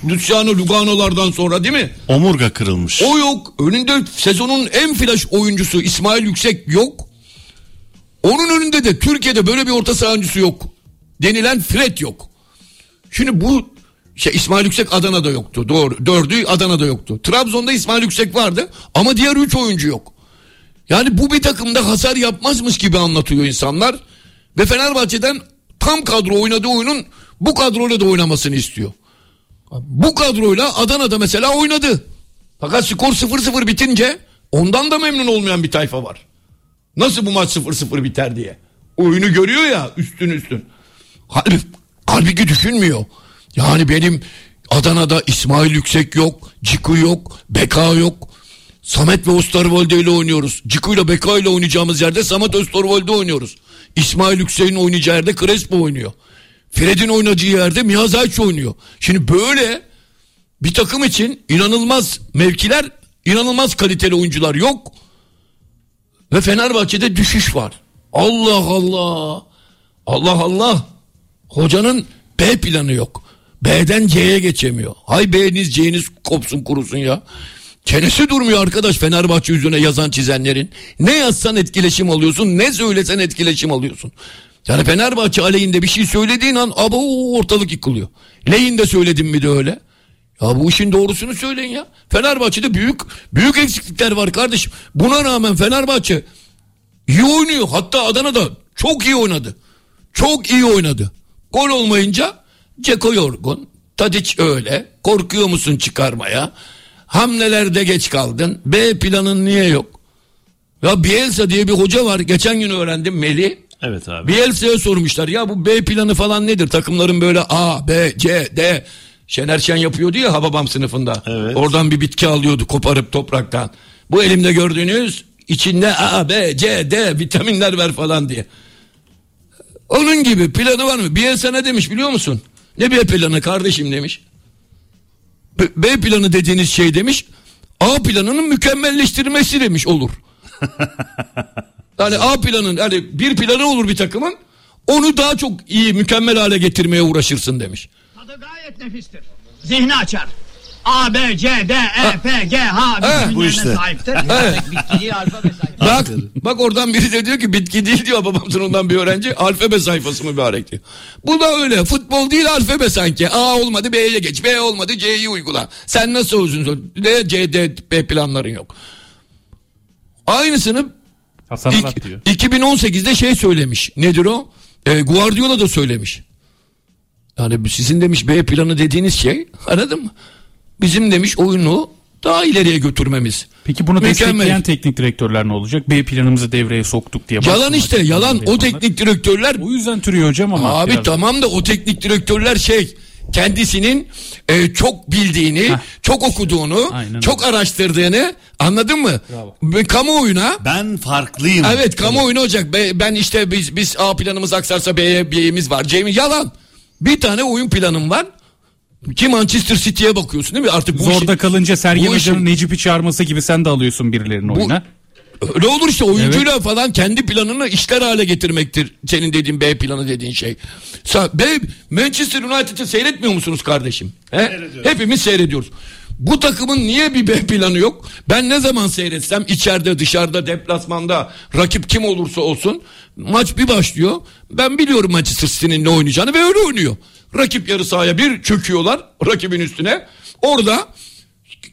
Luciano Lugano'lardan sonra değil mi? Omurga kırılmış. O yok. Önünde sezonun en flash oyuncusu İsmail Yüksek yok. Onun önünde de Türkiye'de böyle bir orta saha oyuncusu yok. Denilen Fred yok. Şimdi bu şey İsmail Yüksek Adana'da yoktu. Doğru. Dördü Adana'da yoktu. Trabzon'da İsmail Yüksek vardı ama diğer üç oyuncu yok. Yani bu bir takımda hasar yapmazmış gibi anlatıyor insanlar. Ve Fenerbahçe'den tam kadro oynadığı oyunun bu kadroyla da oynamasını istiyor. Bu kadroyla Adana'da mesela oynadı. Fakat skor 0-0 bitince ondan da memnun olmayan bir tayfa var. Nasıl bu maç 0-0 biter diye. Oyunu görüyor ya üstün üstün. Halbuki, halbuki düşünmüyor. Yani benim Adana'da İsmail Yüksek yok, Ciku yok, Beka yok. Samet ve Osterwolde ile oynuyoruz. Ciku ile Beka ile oynayacağımız yerde Samet Osterwolde oynuyoruz. İsmail Yüksek'in oynayacağı yerde Crespo oynuyor. Fred'in oynadığı yerde Mihaz Ayç oynuyor. Şimdi böyle bir takım için inanılmaz mevkiler, inanılmaz kaliteli oyuncular yok. Ve Fenerbahçe'de düşüş var. Allah Allah. Allah Allah. Hocanın B planı yok. B'den C'ye geçemiyor. Hay B'niz C'niz kopsun kurusun ya. Çenesi durmuyor arkadaş Fenerbahçe yüzüne yazan çizenlerin. Ne yazsan etkileşim alıyorsun ne söylesen etkileşim alıyorsun. Yani Fenerbahçe aleyhinde bir şey söylediğin an abo ortalık yıkılıyor. Lehinde söyledim mi de öyle. Ya bu işin doğrusunu söyleyin ya. Fenerbahçe'de büyük büyük eksiklikler var kardeşim. Buna rağmen Fenerbahçe iyi oynuyor. Hatta Adana'da çok iyi oynadı. Çok iyi oynadı. Gol olmayınca Ceko yorgun. Tadiç öyle. Korkuyor musun çıkarmaya? Hamlelerde geç kaldın. B planın niye yok? Ya Bielsa diye bir hoca var. Geçen gün öğrendim Melih. Evet abi. Bielsa'ya sormuşlar. Ya bu B planı falan nedir? Takımların böyle A, B, C, D. Şener Şen yapıyordu ya Hababam sınıfında. Evet. Oradan bir bitki alıyordu koparıp topraktan. Bu elimde gördüğünüz içinde A, B, C, D vitaminler ver falan diye. Onun gibi planı var mı? Bielsa ne demiş biliyor musun? Ne B planı kardeşim demiş. B, B planı dediğiniz şey demiş. A planının mükemmelleştirmesi demiş olur. [LAUGHS] Yani A planın hani bir planı olur bir takımın. Onu daha çok iyi mükemmel hale getirmeye uğraşırsın demiş. Tadı gayet nefistir. Zihni açar. A, B, C, D, E, F, G, H Ha, bu işte. sahiptir. Alfabe. [LAUGHS] Bak bak oradan biri de diyor ki bitki değil diyor babam sınıfından bir öğrenci. Alfabe sayfası mübarek diyor. Bu da öyle. Futbol değil alfabe sanki. A olmadı B'ye geç. B olmadı C'yi uygula. Sen nasıl uzun D, C, D, B planların yok. Aynısını Hasan İk- diyor. 2018'de şey söylemiş. Nedir o? E, Guardiola da söylemiş. Yani sizin demiş B planı dediğiniz şey anladın mı? Bizim demiş oyunu daha ileriye götürmemiz. Peki bunu Mükemmel. destekleyen teknik direktörler ne olacak? B planımızı devreye soktuk diye. Yalan işte yalan. O teknik direktörler O yüzden türüyor hocam ama. Abi biraz. tamam da o teknik direktörler şey kendisinin e, çok bildiğini, Heh. çok okuduğunu, Aynen çok araştırdığını anladın mı? Ve Kamuoyuna Ben farklıyım. Evet kamuoyuna olacak. Be- Ben işte biz biz A planımız aksarsa B'ye B'miz var. C'miz yalan. Bir tane oyun planım var. Ki Manchester City'ye bakıyorsun değil mi? Artık bu Zorda işi- kalınca Sergen bu Hoca'nın Necip'i çağırması gibi sen de alıyorsun birilerinin oyuna. Öyle olur işte oyuncuyla falan kendi planını işler hale getirmektir. Senin dediğin B planı dediğin şey. Sa- B, Manchester United'ı seyretmiyor musunuz kardeşim? He? Hepimiz seyrediyoruz. Bu takımın niye bir B planı yok? Ben ne zaman seyretsem içeride dışarıda deplasmanda rakip kim olursa olsun maç bir başlıyor. Ben biliyorum Manchester City'nin ne oynayacağını ve öyle oynuyor. Rakip yarı sahaya bir çöküyorlar rakibin üstüne. Orada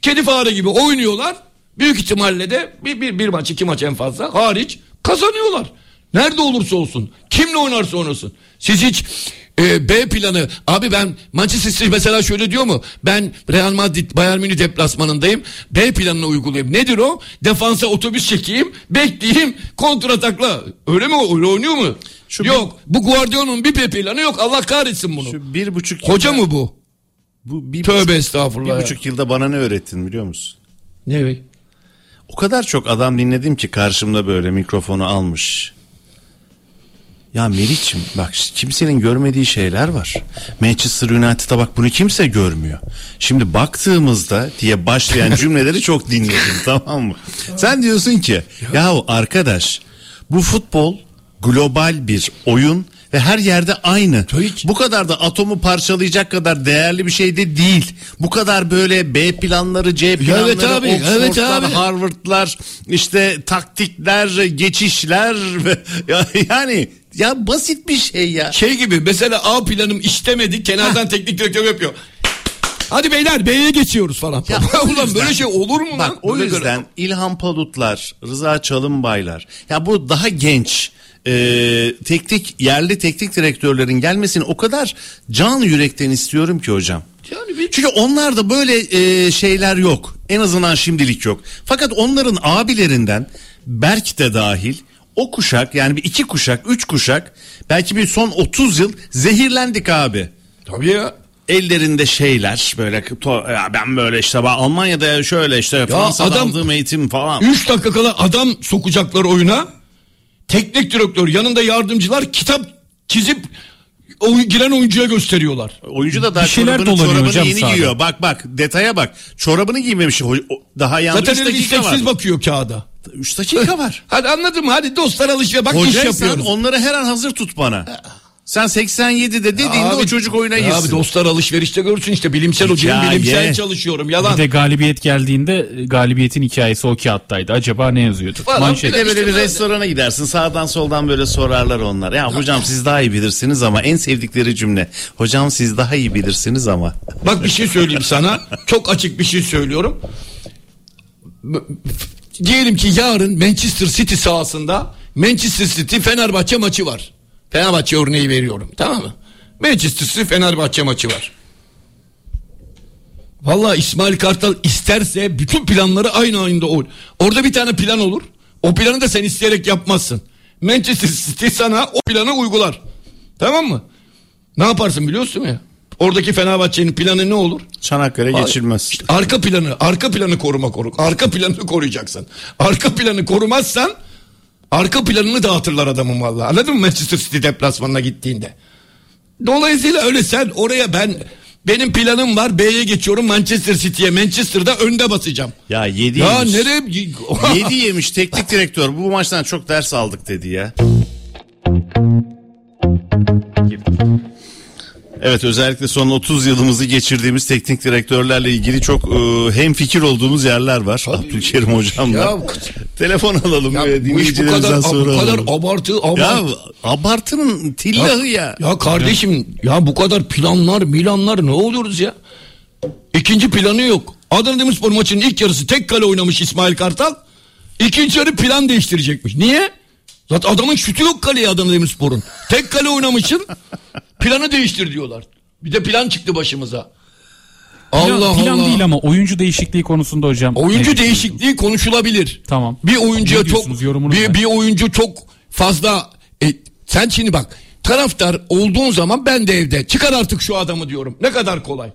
kedi fare gibi oynuyorlar. Büyük ihtimalle de bir, bir, bir maç iki maç en fazla hariç kazanıyorlar. Nerede olursa olsun. Kimle oynarsa oynasın. Siz hiç e, B planı abi ben Manchester City mesela şöyle diyor mu? Ben Real Madrid Bayern Münih deplasmanındayım. B planını uygulayayım. Nedir o? Defansa otobüs çekeyim, bekleyeyim, kontratakla. Öyle mi? Öyle oynuyor mu? Şu yok. Bu Guardiola'nın bir B planı yok. Allah kahretsin bunu. Şu bir buçuk Hoca yılda- mı bu? Bu bir Tövbe buçuk, estağfurullah. bir ya. buçuk yılda bana ne öğrettin biliyor musun? Ne? O kadar çok adam dinledim ki karşımda böyle mikrofonu almış. Ya Meriç'im bak kimsenin görmediği şeyler var. Manchester United'a bak bunu kimse görmüyor. Şimdi baktığımızda diye başlayan [LAUGHS] cümleleri çok dinledim tamam mı? Sen diyorsun ki yahu arkadaş bu futbol global bir oyun ve her yerde aynı. Hiç. Bu kadar da atomu parçalayacak kadar değerli bir şey de değil. Bu kadar böyle B planları, C planları, Evet abi, evet abi. Harvard'lar, işte taktikler, geçişler [LAUGHS] yani ya basit bir şey ya. Şey gibi mesela A planım işlemedi kenardan teknik direktör yapıyor. Hadi beyler B'ye geçiyoruz falan. Ya [LAUGHS] Ulan yüzden- böyle şey olur mu Bak lan? o Böyle yüzden İlhan Palutlar, Rıza Çalınbaylar ya bu daha genç e, teknik yerli teknik direktörlerin gelmesini o kadar can yürekten istiyorum ki hocam. Yani bir- Çünkü onlarda böyle e, şeyler yok. En azından şimdilik yok. Fakat onların abilerinden Berk de dahil o kuşak yani bir iki kuşak, üç kuşak belki bir son 30 yıl zehirlendik abi Tabii ya. ellerinde şeyler böyle ya ben böyle işte bak Almanya'da şöyle işte Fransa'da adam- aldığım eğitim falan. 3 dakika kala adam sokacaklar oyuna. Teknik direktör yanında yardımcılar kitap çizip o giren oyuncuya gösteriyorlar. Oyuncu da daha Bir şeyler çorabını, çorabını hocam yeni sahada. giyiyor. Bak bak detaya bak. Çorabını giymemiş. Daha yandı Zaten 3 öyle dakika var. bakıyor kağıda. 3 dakika var. [LAUGHS] Hadi anladın mı? Hadi dostlar alışveriş bak iş Hocaysan yapıyoruz. onları her an hazır tut bana. Sen 87'de dediğinde Abi- o çocuk oyuna girsin. Abi dostlar alışverişte görsün işte bilimsel Hikaye. bilimsel çalışıyorum yalan. Bir de galibiyet geldiğinde galibiyetin hikayesi o kağıttaydı. Acaba ne yazıyordu? Falan Manşet. Bir de böyle İşte bir restorana gidersin sağdan soldan böyle sorarlar onlar. Ya hocam siz daha iyi bilirsiniz ama en sevdikleri cümle. Hocam siz daha iyi bilirsiniz ama. Bak bir şey söyleyeyim sana. Çok açık bir şey söylüyorum. Diyelim ki yarın Manchester City sahasında Manchester City Fenerbahçe maçı var. Fenerbahçe örneği veriyorum tamam mı? Manchester City Fenerbahçe maçı var. Vallahi İsmail Kartal isterse bütün planları aynı anda olur. Orada bir tane plan olur. O planı da sen isteyerek yapmazsın. Manchester City sana o planı uygular. Tamam mı? Ne yaparsın biliyorsun ya? Oradaki Fenerbahçe'nin planı ne olur? Çanakkale geçilmez. İşte arka planı, arka planı koruma koru. Arka planını koruyacaksın. Arka planı korumazsan arka planını dağıtırlar adamın vallahi. Anladın mı Manchester City deplasmanına gittiğinde? Dolayısıyla öyle sen oraya ben benim planım var B'ye geçiyorum Manchester City'ye Manchester'da önde basacağım. Ya 7 Ya yemiş. nereye 7 [LAUGHS] yemiş teknik direktör bu maçtan çok ders aldık dedi ya. Evet özellikle son 30 yılımızı geçirdiğimiz teknik direktörlerle ilgili çok e, hem fikir olduğumuz yerler var. Abdülkerim hocamla. Ya, Telefon alalım ya ve bu dinleyicilerimizden sonra bu kadar alalım. abartı Ya abartı. abartının tillahı ya. Ya kardeşim ya bu kadar planlar milanlar ne oluyoruz ya? İkinci planı yok. Adana Demirspor maçının ilk yarısı tek kale oynamış İsmail Kartal. İkinci yarı plan değiştirecekmiş. Niye? Zaten adamın şutu yok kaleye Adana Demirspor'un. Tek kale oynamışsın. planı değiştir diyorlar. Bir de plan çıktı başımıza. Plan, Allah plan Allah. değil ama oyuncu değişikliği konusunda hocam. Oyuncu değişikliği konuşulabilir. Tamam. Bir diyorsunuz? çok bir, bir oyuncu çok fazla e, sen şimdi bak taraftar olduğun zaman ben de evde çıkar artık şu adamı diyorum. Ne kadar kolay.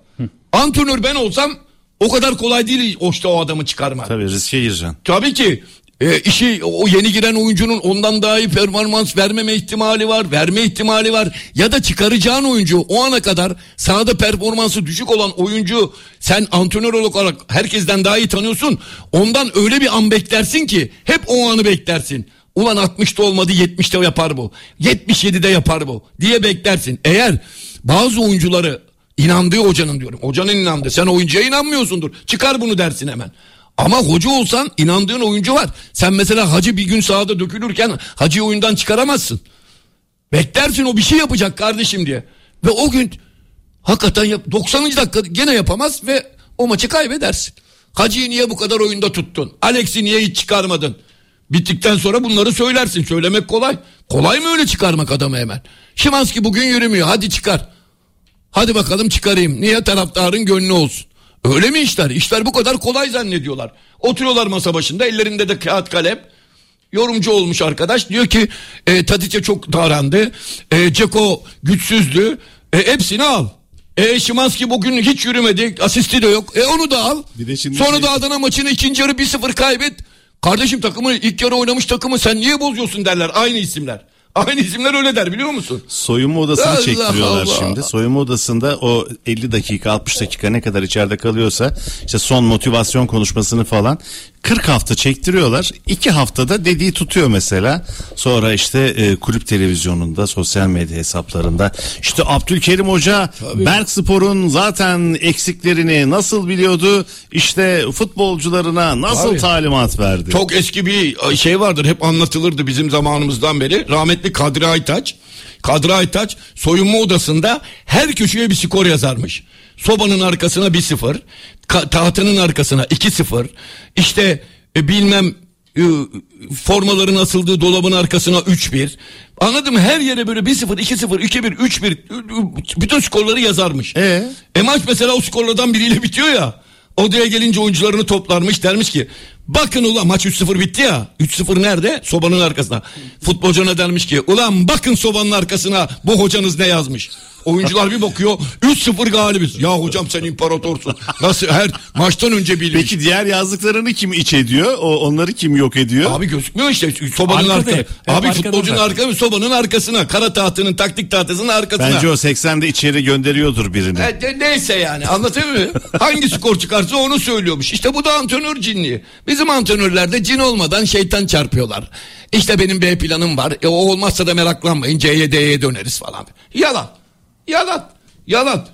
Antrenör ben olsam o kadar kolay değil işte o adamı çıkarmak. Tabii riske gireceksin. Tabii ki e, işi o yeni giren oyuncunun ondan daha iyi performans vermeme ihtimali var, verme ihtimali var. Ya da çıkaracağın oyuncu o ana kadar sahada performansı düşük olan oyuncu sen antrenör olarak herkesten daha iyi tanıyorsun. Ondan öyle bir an beklersin ki hep o anı beklersin. Ulan 60'ta olmadı 70'te yapar bu. 77'de yapar bu diye beklersin. Eğer bazı oyuncuları inandığı hocanın diyorum. Hocanın inandığı. Sen oyuncuya inanmıyorsundur. Çıkar bunu dersin hemen. Ama hoca olsan inandığın oyuncu var. Sen mesela hacı bir gün sahada dökülürken hacıyı oyundan çıkaramazsın. Beklersin o bir şey yapacak kardeşim diye. Ve o gün hakikaten yap, 90. dakika gene yapamaz ve o maçı kaybedersin. Hacı'yı niye bu kadar oyunda tuttun? Alex'i niye hiç çıkarmadın? Bittikten sonra bunları söylersin. Söylemek kolay. Kolay mı öyle çıkarmak adamı hemen? Şimanski bugün yürümüyor. Hadi çıkar. Hadi bakalım çıkarayım. Niye taraftarın gönlü olsun? Öyle mi işler? İşler bu kadar kolay zannediyorlar. Oturuyorlar masa başında ellerinde de kağıt kalem. Yorumcu olmuş arkadaş diyor ki e, Tadiç'e çok davrandı. E, Ceko güçsüzdü. E, hepsini al. E Şimanski bugün hiç yürümedi. Asisti de yok. E onu da al. Bir de şimdi Sonra şey- da Adana maçını ikinci yarı 1-0 kaybet. Kardeşim takımı ilk yarı oynamış takımı sen niye bozuyorsun derler. Aynı isimler. Aynı isimler öyle der biliyor musun? Soyunma odasını Allah çektiriyorlar Allah. şimdi. Soyunma odasında o 50 dakika 60 dakika ne kadar içeride kalıyorsa işte son motivasyon konuşmasını falan 40 hafta çektiriyorlar. 2 haftada dediği tutuyor mesela. Sonra işte e, kulüp televizyonunda, sosyal medya hesaplarında işte Abdülkerim Hoca Berk Spor'un zaten eksiklerini nasıl biliyordu? İşte futbolcularına nasıl Tabii. talimat verdi? Çok eski bir şey vardır hep anlatılırdı bizim zamanımızdan beri. Rahmetli Kadri Aytaç. Kadri Aytaç soyunma odasında her köşeye bir skor yazarmış. Sobanın arkasına 1-0, ka- tahtının arkasına 2-0, işte e, bilmem e, formaların asıldığı dolabın arkasına 3-1. Anladın mı? Her yere böyle 1-0, 2-0, 2-1, 3-1 bütün skorları yazarmış. Ee? E maç mesela o skorlardan biriyle bitiyor ya. Odaya gelince oyuncularını toplarmış dermiş ki bakın ulan maç 3-0 bitti ya. 3-0 nerede? Sobanın arkasına. Futbolcuna dermiş ki ulan bakın sobanın arkasına bu hocanız ne yazmış. Oyuncular bir bakıyor 3-0 galibiz. Ya hocam sen imparatorsun. Nasıl her maçtan önce bilmiş. Peki diğer yazdıklarını kim iç ediyor? O onları kim yok ediyor? Abi gözükmüyor işte sobanın Arkada arka. hep, Abi futbolcunun arka sobanın arkasına. Kara tahtının taktik tahtasının arkasına. Bence o 80'de içeri gönderiyordur birini. E, de- neyse yani anlatıyor muyum? Hangi skor çıkarsa onu söylüyormuş. İşte bu da antrenör cinliği. Bizim antrenörlerde cin olmadan şeytan çarpıyorlar. İşte benim B planım var. E, o olmazsa da meraklanmayın C'ye D'ye döneriz falan. Yalan. Yalan. Yalan.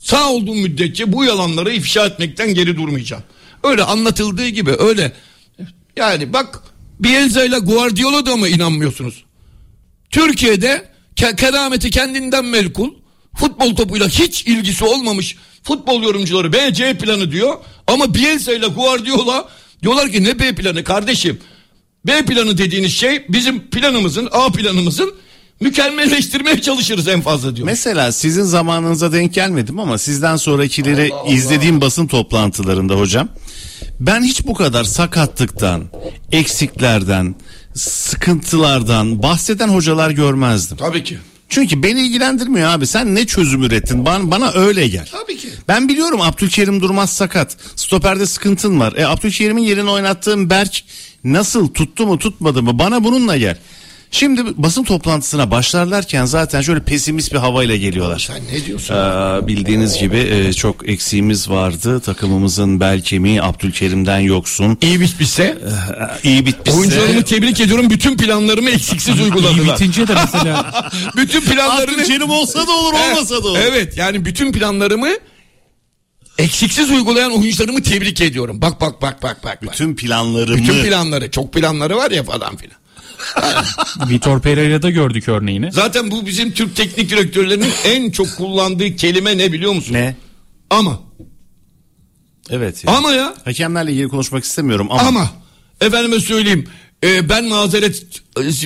Sağ olduğum müddetçe bu yalanları ifşa etmekten geri durmayacağım. Öyle anlatıldığı gibi öyle. Yani bak Bielsa ile Guardiola da mı inanmıyorsunuz? Türkiye'de ke- kerameti kendinden melkul futbol topuyla hiç ilgisi olmamış futbol yorumcuları B, C planı diyor. Ama Bielsa ile Guardiola diyorlar ki ne B planı kardeşim? B planı dediğiniz şey bizim planımızın A planımızın mükemmelleştirmeye çalışırız en fazla diyor. Mesela sizin zamanınıza denk gelmedim ama sizden sonrakileri izlediğim basın toplantılarında hocam. Ben hiç bu kadar sakatlıktan, eksiklerden, sıkıntılardan bahseden hocalar görmezdim. Tabii ki. Çünkü beni ilgilendirmiyor abi. Sen ne çözüm ürettin? Bana, bana öyle gel. Tabii ki. Ben biliyorum Abdülkerim Durmaz sakat. Stoperde sıkıntın var. E Abdülkerim'in yerine oynattığım Berk nasıl tuttu mu tutmadı mı? Bana bununla gel. Şimdi basın toplantısına başlarlarken zaten şöyle pesimist bir havayla geliyorlar. Sen ne diyorsun? Ee, bildiğiniz gibi e, çok eksiğimiz vardı. Takımımızın bel kemiği Abdülkerim'den yoksun. İyi bitmişse İyi bitmişse. oyuncularımı tebrik ediyorum. Bütün planlarımı eksiksiz İyi uyguladılar. bitince de mesela [LAUGHS] Bütün planlarını Abdülkerim olsa da olur olmasa da olur. Evet yani bütün planlarımı eksiksiz uygulayan oyuncularımı tebrik ediyorum. Bak bak bak bak bak. bak. Bütün planlarımı. Bütün planları çok planları var ya falan filan. [LAUGHS] Vitor Pereira'da gördük örneğini. Zaten bu bizim Türk teknik direktörlerinin en çok kullandığı kelime ne biliyor musun? Ne? Ama. Evet. ya. Ama ya. Hakemlerle ilgili konuşmak istemiyorum ama. Ama. Efendime söyleyeyim. e, ben mazeret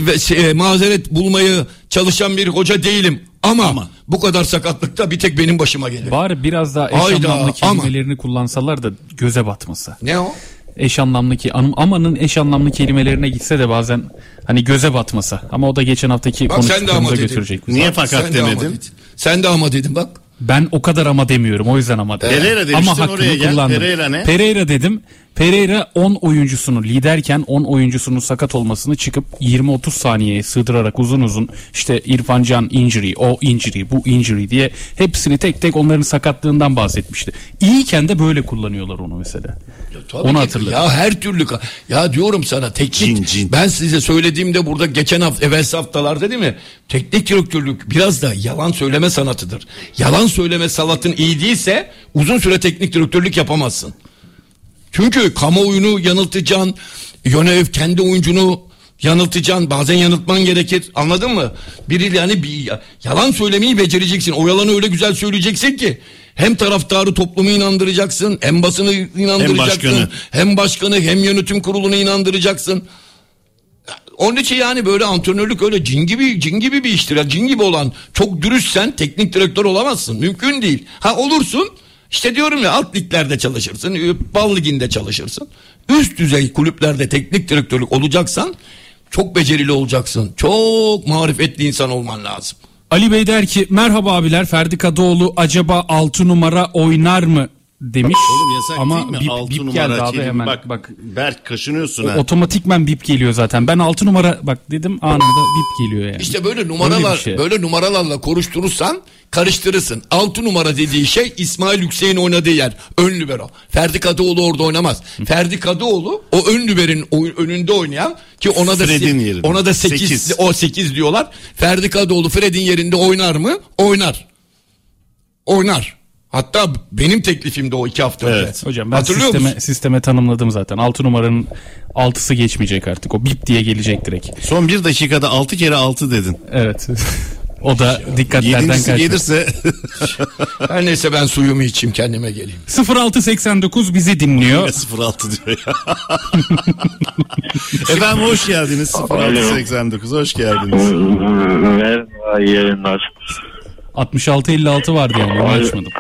e, şey, e, mazeret bulmayı çalışan bir hoca değilim. Ama, Ama. bu kadar sakatlıkta bir tek benim başıma gelir. Bari biraz daha eş Hayda, anlamlı ama. kelimelerini kullansalar da göze batmasa. Ne o? Eş anlamlı ki amanın eş anlamlı kelimelerine gitse de bazen hani göze batmasa. Ama o da geçen haftaki de konuştuklarımıza götürecek. bizi. Niye fakat Sen de demedin? dedin. Sen de ama dedin bak. Ben o kadar ama demiyorum o yüzden ama dedim. Pereira demiştin, ama oraya gel. kullandım. Pereira ne? Pereira dedim. Pereira 10 oyuncusunu liderken 10 oyuncusunun sakat olmasını çıkıp 20-30 saniyeye sığdırarak uzun uzun işte İrfan Can injury, o injury, bu injury diye hepsini tek tek onların sakatlığından bahsetmişti. İyiyken de böyle kullanıyorlar onu mesela. Tabii Onu hatırladım. Ya her türlü ya diyorum sana teknik Cin, cin. ben size söylediğimde burada geçen hafta evvelsi haftalarda değil mi? Teknik direktörlük biraz da yalan söyleme sanatıdır. Yalan söyleme sanatın iyi değilse uzun süre teknik direktörlük yapamazsın. Çünkü kamuoyunu yanıltacaksın. Yönev kendi oyuncunu yanıltacaksın. Bazen yanıltman gerekir. Anladın mı? Biri yani bir yalan söylemeyi becereceksin. O yalanı öyle güzel söyleyeceksin ki hem taraftarı toplumu inandıracaksın, hem basını inandıracaksın, başkanı. hem başkanı hem yönetim kurulunu inandıracaksın. Onun için yani böyle antrenörlük öyle cin gibi cin gibi bir iştir. Cin gibi olan çok dürüstsen teknik direktör olamazsın. Mümkün değil. Ha olursun işte diyorum ya alt liglerde çalışırsın. Bal liginde çalışırsın. Üst düzey kulüplerde teknik direktörlük olacaksan çok becerili olacaksın. Çok marifetli insan olman lazım. Ali Bey der ki merhaba abiler Ferdi Kadıoğlu acaba 6 numara oynar mı demiş. Oğlum yasak Ama değil mi? bip, Altı bip numara geldi abi hemen. Bak, Bak, Berk kaşınıyorsun ha. otomatikmen bip geliyor zaten. Ben 6 numara bak dedim anında bip geliyor yani. İşte böyle Öyle numaralar şey. böyle numaralarla konuşturursan karıştırırsın. 6 numara dediği şey İsmail Yüksek'in oynadığı yer. Ön libero. Ferdi Kadıoğlu orada oynamaz. Ferdi Kadıoğlu o ön liberin önünde oynayan ki ona da Fred'in yerinde. ona da 8 Sekiz. o 8 diyorlar. Ferdi Kadıoğlu Fred'in yerinde oynar mı? Oynar. Oynar. Hatta benim teklifim de o iki hafta önce. Evet. Hocam ben Hatırlıyor sisteme, musun? sisteme tanımladım zaten. 6 numaranın 6'sı geçmeyecek artık. O bip diye gelecek direkt. Son bir dakikada 6 kere 6 dedin. Evet. [LAUGHS] o da dikkatlerden Yedincisi kaçmış. gelirse [LAUGHS] Her neyse ben suyumu içeyim kendime geleyim. 0689 bizi dinliyor. 06 diyor ya. [LAUGHS] Efendim hoş geldiniz. 0689 hoş geldiniz. Merhaba iyi yayınlar. 6656 vardı yani onu açmadım.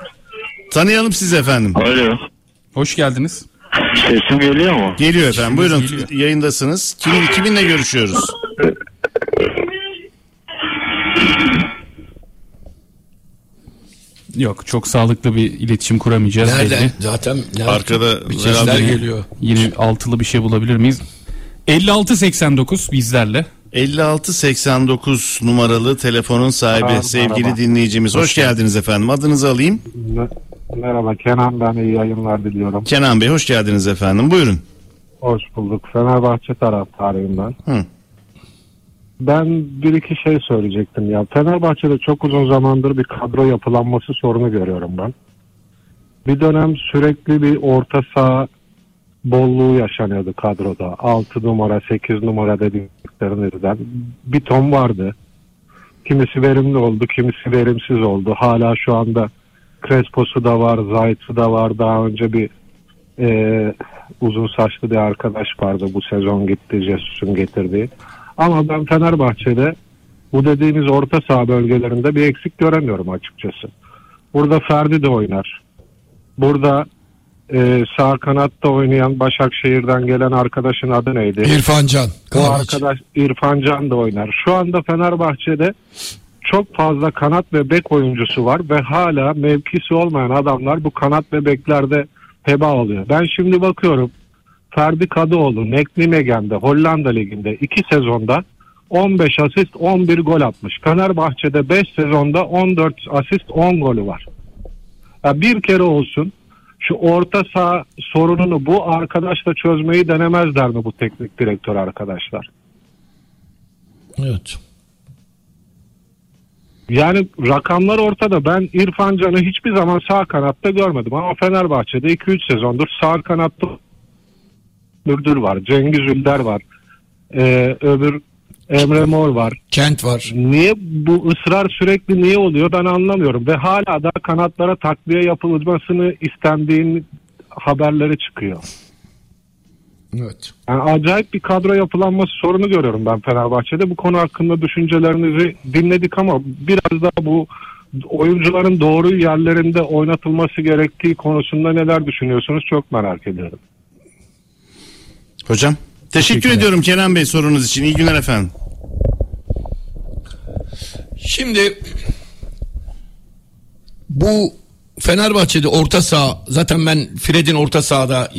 Tanıyalım sizi efendim. Alo. Hoş geldiniz. Sesim geliyor mu? Geliyor efendim. Buyurun geliyor. yayındasınız. Kimin kiminle görüşüyoruz? Yok çok sağlıklı bir iletişim kuramayacağız. Nereden? belli. Zaten nereden? Arkada bir sesler herhalde- geliyor. Yine altılı bir şey bulabilir miyiz? 5689 bizlerle. 5689 numaralı telefonun sahibi Merhaba, sevgili merhaba. dinleyicimiz. Hoş, geldiniz efendim. Adınızı alayım. Merhaba Kenan ben iyi yayınlar diliyorum. Kenan Bey hoş geldiniz efendim. Buyurun. Hoş bulduk. Fenerbahçe taraftarıyım ben. Hı. Ben bir iki şey söyleyecektim ya. Fenerbahçe'de çok uzun zamandır bir kadro yapılanması sorunu görüyorum ben. Bir dönem sürekli bir orta saha bolluğu yaşanıyordu kadroda. 6 numara, 8 numara dediklerinizden. Bir ton vardı. Kimisi verimli oldu, kimisi verimsiz oldu. Hala şu anda Crespo'su da var, Zayt'ı da var. Daha önce bir e, uzun saçlı bir arkadaş vardı bu sezon gitti Jesus'un getirdiği. Ama ben Fenerbahçe'de bu dediğimiz orta saha bölgelerinde bir eksik göremiyorum açıkçası. Burada Ferdi de oynar. Burada e, sağ kanatta oynayan Başakşehir'den gelen arkadaşın adı neydi? İrfan Can. Bu arkadaş İrfan Can da oynar. Şu anda Fenerbahçe'de çok fazla kanat ve bek oyuncusu var ve hala mevkisi olmayan adamlar bu kanat ve beklerde heba alıyor. Ben şimdi bakıyorum Ferdi Kadıoğlu, Nekli Megen'de, Hollanda Ligi'nde iki sezonda 15 asist 11 gol atmış. Fenerbahçe'de 5 sezonda 14 asist 10 golü var. Ya bir kere olsun şu orta saha sorununu bu arkadaşla çözmeyi denemezler mi bu teknik direktör arkadaşlar? Evet. Yani rakamlar ortada. Ben İrfan Can'ı hiçbir zaman sağ kanatta görmedim. Ama Fenerbahçe'de 2-3 sezondur sağ kanatta Mürdür var. Cengiz Ünder var. Ee, öbür Emre Mor var. Kent var. Niye bu ısrar sürekli niye oluyor ben anlamıyorum. Ve hala da kanatlara takviye yapılmasını istendiğin haberleri çıkıyor. Evet. Yani acayip bir kadro yapılanması sorunu görüyorum ben Fenerbahçe'de. Bu konu hakkında düşüncelerinizi dinledik ama biraz daha bu oyuncuların doğru yerlerinde oynatılması gerektiği konusunda neler düşünüyorsunuz çok merak ediyorum. Hocam teşekkür ediyorum Kenan Bey sorunuz için. İyi günler efendim. Şimdi bu Fenerbahçe'de orta saha zaten ben Fred'in orta sahada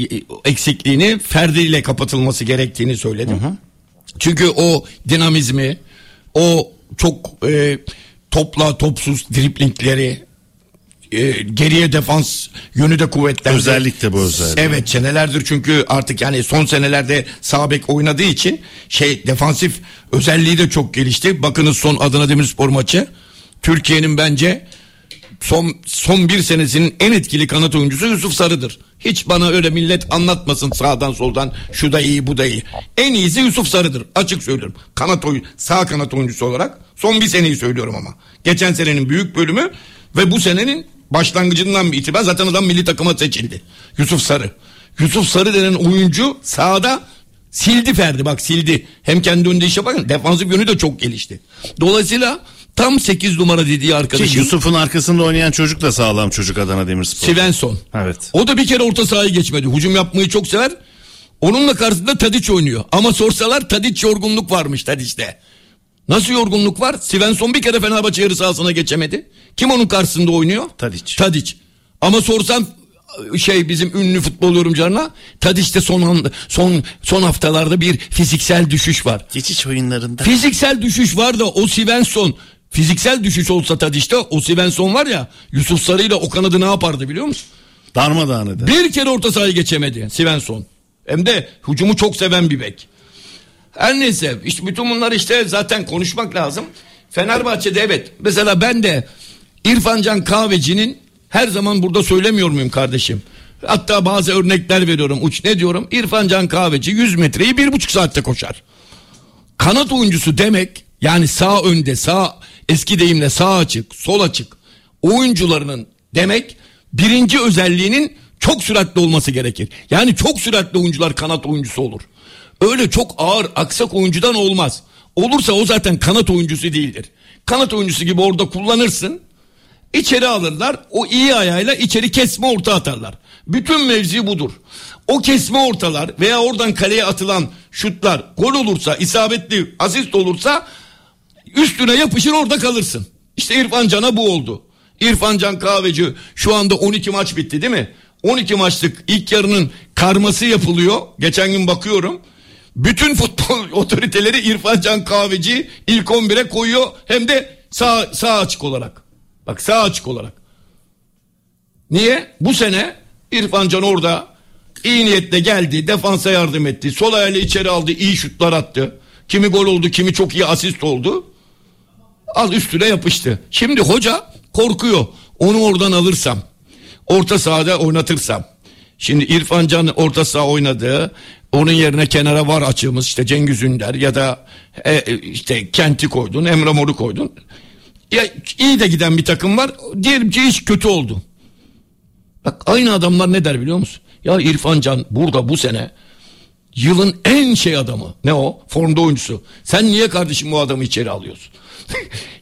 eksikliğini Ferdi ile kapatılması gerektiğini söyledim. Çünkü o dinamizmi, o çok e, topla topsuz driplingleri, e, geriye defans yönü de kuvvetlendi. Özellikle bu özellik. Evet senelerdir çünkü artık yani son senelerde sağ bek oynadığı için şey defansif özelliği de çok gelişti. Bakınız son Adana Demirspor maçı Türkiye'nin bence son son bir senesinin en etkili kanat oyuncusu Yusuf Sarı'dır. Hiç bana öyle millet anlatmasın sağdan soldan şu da iyi bu da iyi. En iyisi Yusuf Sarı'dır açık söylüyorum. Kanat oyun sağ kanat oyuncusu olarak son bir seneyi söylüyorum ama. Geçen senenin büyük bölümü ve bu senenin başlangıcından itibaren zaten adam milli takıma seçildi. Yusuf Sarı. Yusuf Sarı denen oyuncu sahada sildi Ferdi bak sildi. Hem kendi önünde iş yaparken defansif yönü de çok gelişti. Dolayısıyla tam 8 numara dediği arkadaşım. Ki Yusuf'un arkasında oynayan çocuk da sağlam çocuk Adana Demirspor. Svensson. Evet. O da bir kere orta sahayı geçmedi. Hücum yapmayı çok sever. Onunla karşısında Tadiç oynuyor. Ama sorsalar Tadiç yorgunluk varmış Tadiç'te. Nasıl yorgunluk var? Svensson bir kere Fenerbahçe yarı sahasına geçemedi. Kim onun karşısında oynuyor? Tadiç. Tadiç. Ama sorsan şey bizim ünlü futbol yorumcularına Tadiç'te son son son haftalarda bir fiziksel düşüş var. Geçiş oyunlarında. Fiziksel düşüş var da o Svensson fiziksel düşüş olsa Tadiç'te o Svensson var ya Yusuf Sarı ile o kanadı ne yapardı biliyor musun? Darmadağın eder. Bir kere orta sahayı geçemedi Svensson. Hem de hücumu çok seven bir bek. Her neyse işte bütün bunlar işte zaten konuşmak lazım. Fenerbahçe'de evet mesela ben de İrfan Can Kahveci'nin her zaman burada söylemiyor muyum kardeşim? Hatta bazı örnekler veriyorum. Uç ne diyorum? İrfan Can Kahveci 100 metreyi bir buçuk saatte koşar. Kanat oyuncusu demek yani sağ önde sağ eski deyimle sağ açık sol açık oyuncularının demek birinci özelliğinin çok süratli olması gerekir. Yani çok süratli oyuncular kanat oyuncusu olur. Öyle çok ağır aksak oyuncudan olmaz. Olursa o zaten kanat oyuncusu değildir. Kanat oyuncusu gibi orada kullanırsın. İçeri alırlar. O iyi ayağıyla içeri kesme orta atarlar. Bütün mevzi budur. O kesme ortalar veya oradan kaleye atılan şutlar gol olursa, isabetli asist olursa üstüne yapışır orada kalırsın. İşte İrfan Can'a bu oldu. İrfan Can Kahveci şu anda 12 maç bitti değil mi? 12 maçlık ilk yarının karması yapılıyor. Geçen gün bakıyorum. Bütün futbol [LAUGHS] otoriteleri İrfan Can Kahveci ilk 11'e koyuyor. Hem de sağ, sağ açık olarak. Bak sağ açık olarak. Niye? Bu sene İrfan Can orada iyi niyetle geldi. Defansa yardım etti. Sol ayağıyla içeri aldı. iyi şutlar attı. Kimi gol oldu kimi çok iyi asist oldu. Al üstüne yapıştı. Şimdi hoca korkuyor. Onu oradan alırsam. Orta sahada oynatırsam. Şimdi İrfan Can orta saha oynadı. Onun yerine kenara var açığımız işte Cengiz Ünder ya da e, işte Kent'i koydun, Emre Mor'u koydun. Ya iyi de giden bir takım var. Diyelim ki hiç kötü oldu. Bak aynı adamlar ne der biliyor musun? Ya İrfan Can burada bu sene yılın en şey adamı. Ne o? Formda oyuncusu. Sen niye kardeşim bu adamı içeri alıyorsun?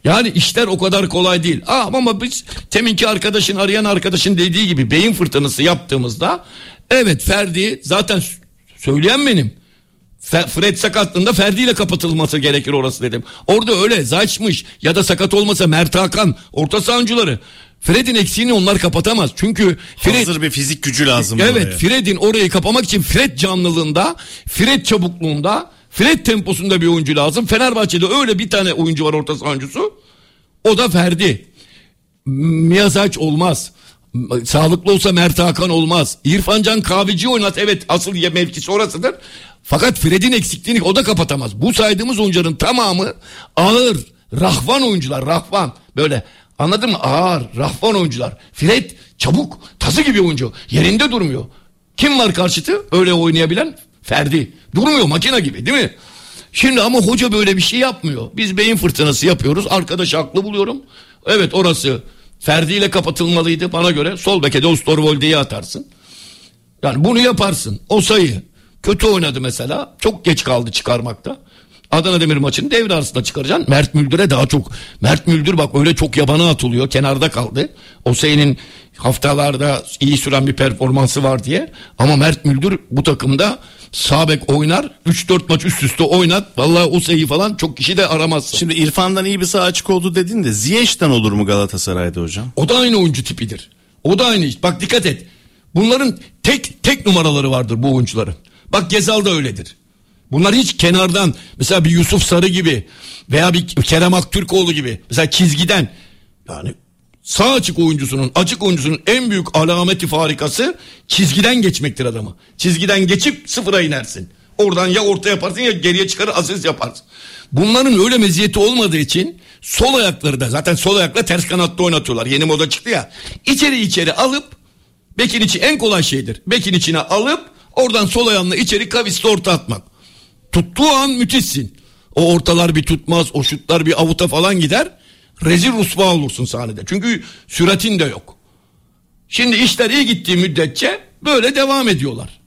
Yani işler o kadar kolay değil. Aa, ama biz teminki arkadaşın arayan arkadaşın dediği gibi beyin fırtınası yaptığımızda evet Ferdi zaten söyleyen benim. Fred sakatlığında Ferdi ile kapatılması gerekir orası dedim. Orada öyle Zayç'mış ya da sakat olmasa Mert Hakan orta sahancıları. Fred'in eksiğini onlar kapatamaz. Çünkü Fred, Hazır bir fizik gücü lazım Evet oraya. Fred'in orayı kapamak için Fred canlılığında, Fred çabukluğunda, Fred temposunda bir oyuncu lazım. Fenerbahçe'de öyle bir tane oyuncu var orta saha oyuncusu. O da Ferdi. Miyazaç olmaz. Sağlıklı olsa Mert Hakan olmaz. İrfan Can Kahveci oynat evet asıl mevkisi orasıdır. Fakat Fred'in eksikliğini o da kapatamaz. Bu saydığımız oyuncuların tamamı ağır, rahvan oyuncular, rahvan. Böyle anladın mı? Ağır, rahvan oyuncular. Fred çabuk, tazı gibi oyuncu. Yerinde durmuyor. Kim var karşıtı? Öyle oynayabilen? Ferdi. Durmuyor makine gibi değil mi? Şimdi ama hoca böyle bir şey yapmıyor. Biz beyin fırtınası yapıyoruz. Arkadaşı haklı buluyorum. Evet orası Ferdi ile kapatılmalıydı bana göre. Sol beke de Osterwolde'yi atarsın. Yani bunu yaparsın. O sayı. Kötü oynadı mesela. Çok geç kaldı çıkarmakta. Adana Demir maçını devre arasında çıkaracaksın. Mert Müldür'e daha çok. Mert Müldür bak öyle çok yabana atılıyor. Kenarda kaldı. O sayının haftalarda iyi süren bir performansı var diye. Ama Mert Müldür bu takımda sağ bek oynar. 3-4 maç üst üste oynat. Vallahi o sayıyı falan çok kişi de aramaz. Şimdi İrfan'dan iyi bir sağ açık oldu dedin de Ziyech'ten olur mu Galatasaray'da hocam? O da aynı oyuncu tipidir. O da aynı. Bak dikkat et. Bunların tek tek numaraları vardır bu oyuncuların. Bak Gezal da öyledir. Bunlar hiç kenardan mesela bir Yusuf Sarı gibi veya bir Kerem Aktürkoğlu gibi mesela çizgiden yani sağ açık oyuncusunun açık oyuncusunun en büyük alameti farikası çizgiden geçmektir adamı. Çizgiden geçip sıfıra inersin. Oradan ya orta yaparsın ya geriye çıkarır asist yaparsın. Bunların öyle meziyeti olmadığı için sol ayakları da zaten sol ayakla ters kanatta oynatıyorlar. Yeni moda çıktı ya. İçeri içeri alıp bekin içi en kolay şeydir. Bekin içine alıp oradan sol ayağınla içeri kavisli orta atmak. Tuttuğu an müthişsin. O ortalar bir tutmaz, o şutlar bir avuta falan gider. Rezil rusva olursun sahnede. Çünkü süratin de yok. Şimdi işler iyi gittiği müddetçe böyle devam ediyorlar.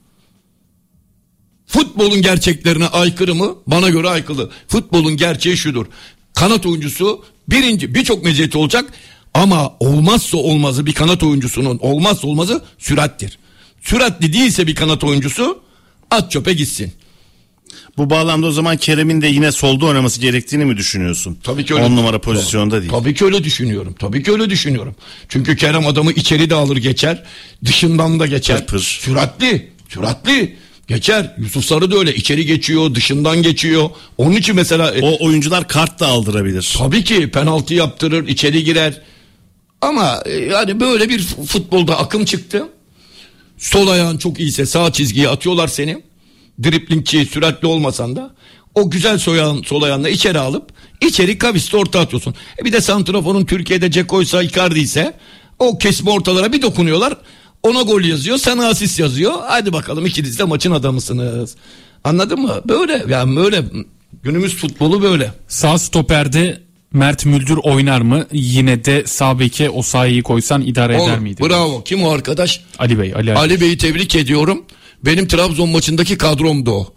Futbolun gerçeklerine aykırı mı? Bana göre aykırı. Futbolun gerçeği şudur. Kanat oyuncusu birinci birçok meziyeti olacak ama olmazsa olmazı bir kanat oyuncusunun olmazsa olmazı sürattir. Süratli değilse bir kanat oyuncusu at çöpe gitsin. Bu bağlamda o zaman Kerem'in de yine solda oynaması gerektiğini mi düşünüyorsun? Tabii ki öyle. 10 numara pozisyonda değil. Tabii ki öyle düşünüyorum. Tabii ki öyle düşünüyorum. Çünkü Kerem adamı içeri de alır geçer. Dışından da geçer. Pır pır. Süratli. Süratli. Geçer. Yusuf Sarı da öyle. içeri geçiyor. Dışından geçiyor. Onun için mesela... e, O oyuncular kart da aldırabilir. Tabii ki penaltı yaptırır. içeri girer. Ama e, yani böyle bir futbolda akım çıktı. Sol ayağın çok iyiyse sağ çizgiye atıyorlar seni. Driplingçi süratli olmasan da o güzel sol, ayağın, sol ayağınla içeri alıp içeri kavisli orta atıyorsun. E bir de santraforun Türkiye'de Ceko'ysa Icardi ise o kesme ortalara bir dokunuyorlar. Ona gol yazıyor sana asist yazıyor. Hadi bakalım ikiniz de maçın adamısınız. Anladın mı? Böyle yani böyle günümüz futbolu böyle. Sağ stoperde Mert Müldür oynar mı? Yine de sağ beke o sahayı koysan idare eder Oğlum, miydi? bravo. Kim o arkadaş? Ali Bey. Ali, Ali. Ali Bey'i tebrik ediyorum. Benim Trabzon maçındaki kadromdu o.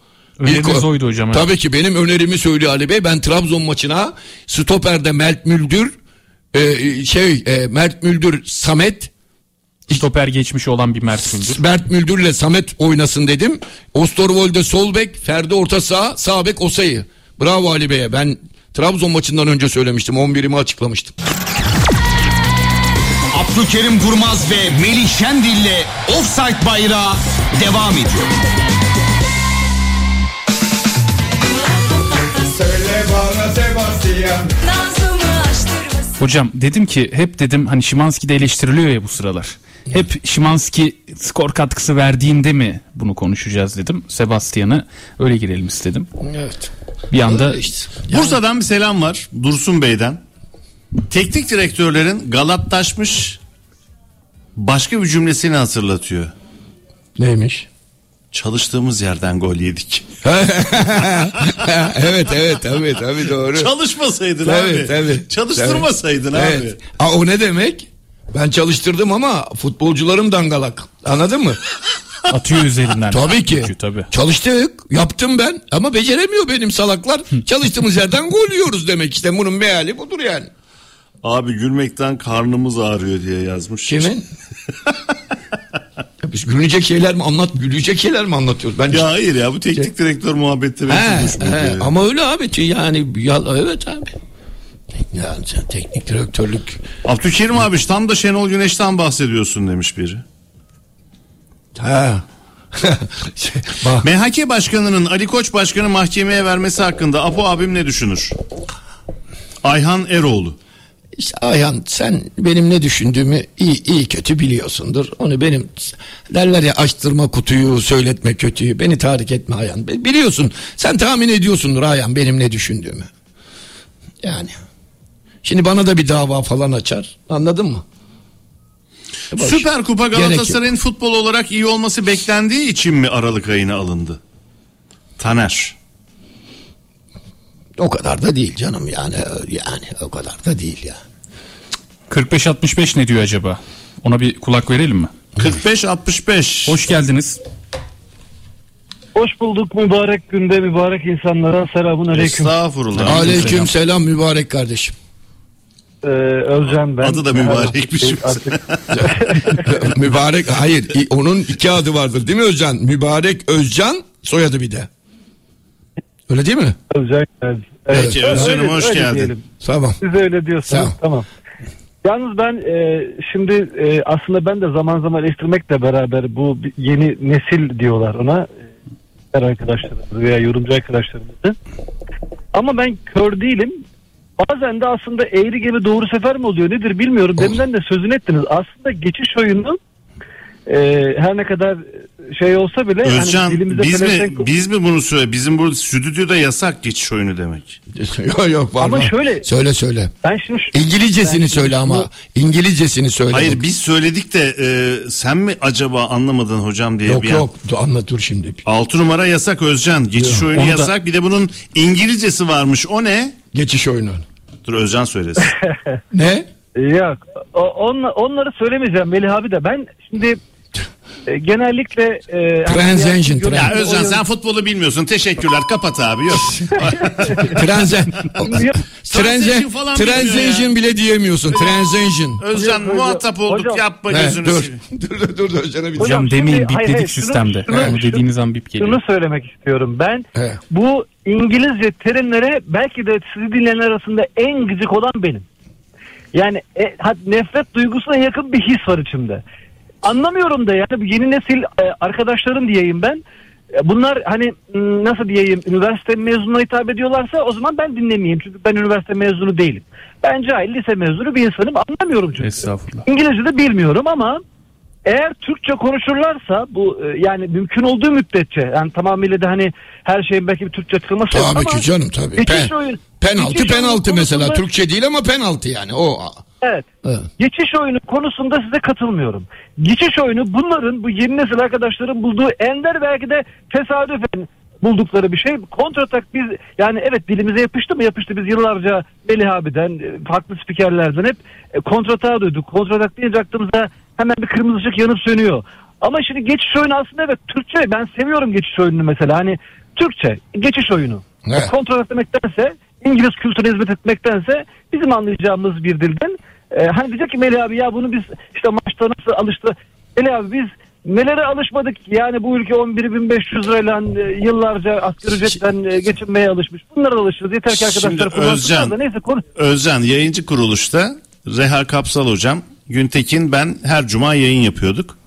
İlk o- oydu hocam, evet. Tabii ki benim önerimi söylüyor Ali Bey. Ben Trabzon maçına stoperde Mert Müldür, e, şey e, Mert Müldür, Samet, Stoper geçmiş olan bir Mert Müldür. Mert Müldür'le Samet oynasın dedim. Osterwolde sol bek, Ferdi orta sağ, sağ bek Osayi. Bravo Ali Bey'e. Ben Trabzon maçından önce söylemiştim. 11'imi açıklamıştım. Abdülkerim Durmaz ve Melih Şendil'le Offside Bayrağı devam ediyor. Söyle bana Sebastian Hocam dedim ki hep dedim hani Şimanski de eleştiriliyor ya bu sıralar. Hep Şimanski skor katkısı verdiğinde mi bunu konuşacağız dedim. Sebastian'ı öyle girelim istedim. Evet. Bir anda işte. Bursa'dan bir selam var Dursun Bey'den. Teknik direktörlerin galatlaşmış başka bir cümlesini hatırlatıyor. Neymiş? Çalıştığımız yerden gol yedik. [LAUGHS] evet evet tabii tabii doğru. Çalışmasaydın Evet, abi. evet. Çalıştırmasaydın Evet. abi. Aa, o ne demek? Ben çalıştırdım ama futbolcularım dangalak. Anladın mı? [LAUGHS] atıyor üzerinden. Tabii ki. Çünkü tabii. Çalıştık. Yaptım ben. Ama beceremiyor benim salaklar. Çalıştığımız yerden gol yiyoruz demek işte. Bunun meali budur yani. Abi gülmekten karnımız ağrıyor diye yazmış. Kimin? [LAUGHS] Biz gülecek şeyler mi anlat, gülecek şeyler mi anlatıyoruz? Ben Ya hayır ya bu teknik direktör muhabbeti benim He, he, ama öyle abi ki yani ya, evet abi. Yani sen teknik direktörlük Abdülkerim abi tam da Şenol Güneş'ten bahsediyorsun demiş biri. ha [LAUGHS] Bak, MHK Başkanı'nın Ali Koç Başkanı mahkemeye vermesi hakkında Apo abim ne düşünür? Ayhan Eroğlu. İşte Ayhan sen benim ne düşündüğümü iyi, iyi kötü biliyorsundur. Onu benim derler ya açtırma kutuyu söyletme kötüyü. Beni tahrik etme Ayhan. Biliyorsun sen tahmin ediyorsundur Ayhan benim ne düşündüğümü. Yani. Şimdi bana da bir dava falan açar. Anladın mı? Boş. Süper Kupa. Galatasaray'ın futbol olarak iyi olması beklendiği için mi Aralık ayına alındı? Taner. O kadar da değil canım yani yani o kadar da değil ya. 45-65 ne diyor acaba? Ona bir kulak verelim mi? 45-65. Hoş geldiniz. Hoş bulduk mübarek günde mübarek insanlara selamun aleyküm. Estağfurullah. Aleyküm selam mübarek kardeşim. Ee, Özcan ben. Adı da mübarekmiş. Artık [LAUGHS] mübarek hayır onun iki adı vardır değil mi Özcan? Mübarek Özcan soyadı bir de. Öyle değil mi? Özcan. evet. Peki, Evet, Özcan'ım, hoş öyle geldin. diyelim. Tamam. Siz öyle diyorsanız Tamam. tamam. Yalnız ben e, şimdi e, aslında ben de zaman zaman eleştirmekle beraber bu yeni nesil diyorlar ona. e, arkadaşlarımız veya yorumcu arkadaşlarımızı. Ama ben kör değilim. Bazen de aslında eğri gibi doğru sefer mi oluyor nedir bilmiyorum. Deminden de sözünü ettiniz. Aslında geçiş oyunu e, her ne kadar şey olsa bile Özcan hani biz mi pelesenk- biz mi bunu söyle? Bizim burada stüdyoda yasak geçiş oyunu demek. [LAUGHS] yok yok var Ama şöyle- Söyle söyle. ben şimdi şu- İngilizcesini ben söyle şimdi ama. İngilizcesini söyle. Hayır biz söyledik de e, sen mi acaba anlamadın hocam diye Yok bir yok dur, anlat dur şimdi. 6 numara yasak Özcan. Geçiş Yok, oyunu onu da- yasak. Bir de bunun İngilizcesi varmış. O ne? Geçiş oyunu. Dur Özcan söylesin. [LAUGHS] [LAUGHS] Ne? Yok. O, onla- onları söylemeyeceğim Melih abi de. Ben şimdi e, genellikle e, Transaction, hani- ya Özcan oyun- sen futbolu bilmiyorsun. Teşekkürler. Kapat abi. Yok. [LAUGHS] Transen. Transaction falan Transaction bile diyemiyorsun. Transaction. Özcan Hocam, muhatap olduk. hocam. Yapma He, gözünü dur. [LAUGHS] dur dur dur Özcan'a bir Hocam demeyin hayır, hayır, şunu- sistemde. şunu- Onu dediğiniz an bip geliyor. Şunu söylemek istiyorum. Ben He. bu İngilizce terimlere belki de sizi dinleyenler arasında en gıcık olan benim. Yani e, nefret duygusuna yakın bir his var içimde. Anlamıyorum da yani yeni nesil e, arkadaşlarım diyeyim ben. E, Bunlar hani m, nasıl diyeyim üniversite mezununa hitap ediyorlarsa o zaman ben dinlemeyeyim. Çünkü ben üniversite mezunu değilim. Ben cahil lise mezunu bir insanım anlamıyorum çünkü. Estağfurullah. İngilizce de bilmiyorum ama eğer Türkçe konuşurlarsa bu e, yani mümkün olduğu müddetçe yani tamamıyla da hani her şeyin belki bir Türkçe açıklaması yok Tabii ama ki canım tabii. Pen, oyun- penaltı penaltı mesela. Türkçe değil ama penaltı yani. O Evet. Evet. Geçiş oyunu konusunda size katılmıyorum. Geçiş oyunu bunların bu yeni nesil arkadaşların bulduğu ender belki de tesadüfen buldukları bir şey. Kontratak biz yani evet dilimize yapıştı mı yapıştı. Biz yıllarca Melih abiden e, farklı spikerlerden hep e, kontratağı duyduk. Kontratak deyince aklımıza hemen bir kırmızı ışık yanıp sönüyor. Ama şimdi geçiş oyunu aslında evet Türkçe ben seviyorum geçiş oyununu mesela hani Türkçe geçiş oyunu. Evet. Kontratak demektense İngiliz kültürüne hizmet etmektense bizim anlayacağımız bir dilden e, hani diyecek ki Melih abi ya bunu biz işte maçta nasıl alıştı. Melih abi biz nelere alışmadık yani bu ülke 11.500 lirayla e, yıllarca asgari ücretten e, geçinmeye alışmış. Bunlara alışırız yeter ki Şimdi arkadaşlar kullansınlar Özcan- da neyse konu. Özcan yayıncı kuruluşta Reha Kapsal hocam, Güntekin ben her cuma yayın yapıyorduk.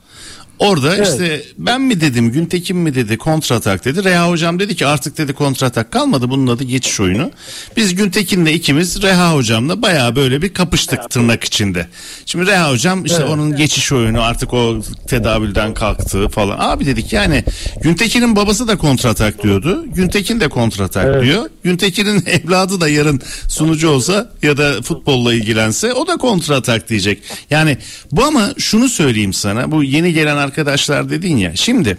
Orada Evet. işte ben mi dedim Güntekin mi dedi kontratak dedi. Reha hocam dedi ki artık dedi kontratak kalmadı bunun adı geçiş oyunu. Biz Güntekin'le ikimiz Reha hocamla bayağı böyle bir kapıştık tırnak içinde. Şimdi Reha hocam işte Evet. onun geçiş oyunu artık o tedavülden kalktı falan. Abi dedik yani Güntekin'in babası da kontratak diyordu. Güntekin de kontratak Evet. diyor. Güntekin'in [LAUGHS] evladı da yarın sunucu olsa ya da futbolla ilgilense o da kontratak diyecek. Yani bu ama şunu söyleyeyim sana bu yeni gelen arkadaşlar dedin ya. Şimdi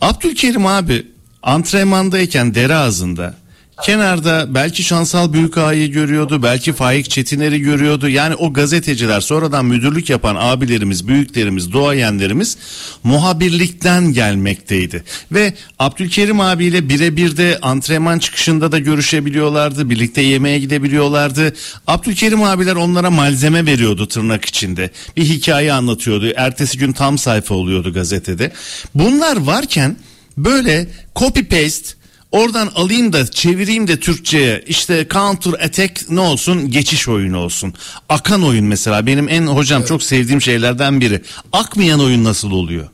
Abdülkerim abi antrenmandayken dere ağzında kenarda belki Şansal Büyükağa'yı görüyordu belki Faik Çetiner'i görüyordu. Yani o gazeteciler sonradan müdürlük yapan abilerimiz büyüklerimiz doğayenlerimiz muhabirlikten gelmekteydi. Ve Abdülkerim abiyle birebir de antrenman çıkışında da görüşebiliyorlardı birlikte yemeğe gidebiliyorlardı. Abdülkerim abiler onlara malzeme veriyordu tırnak içinde. Bir hikaye anlatıyordu. Ertesi gün tam sayfa oluyordu gazetede. Bunlar varken böyle copy paste Oradan alayım da çevireyim de Türkçe'ye işte counter attack ne olsun geçiş oyunu olsun. Akan oyun mesela benim en hocam çok sevdiğim şeylerden biri. Akmayan oyun nasıl oluyor?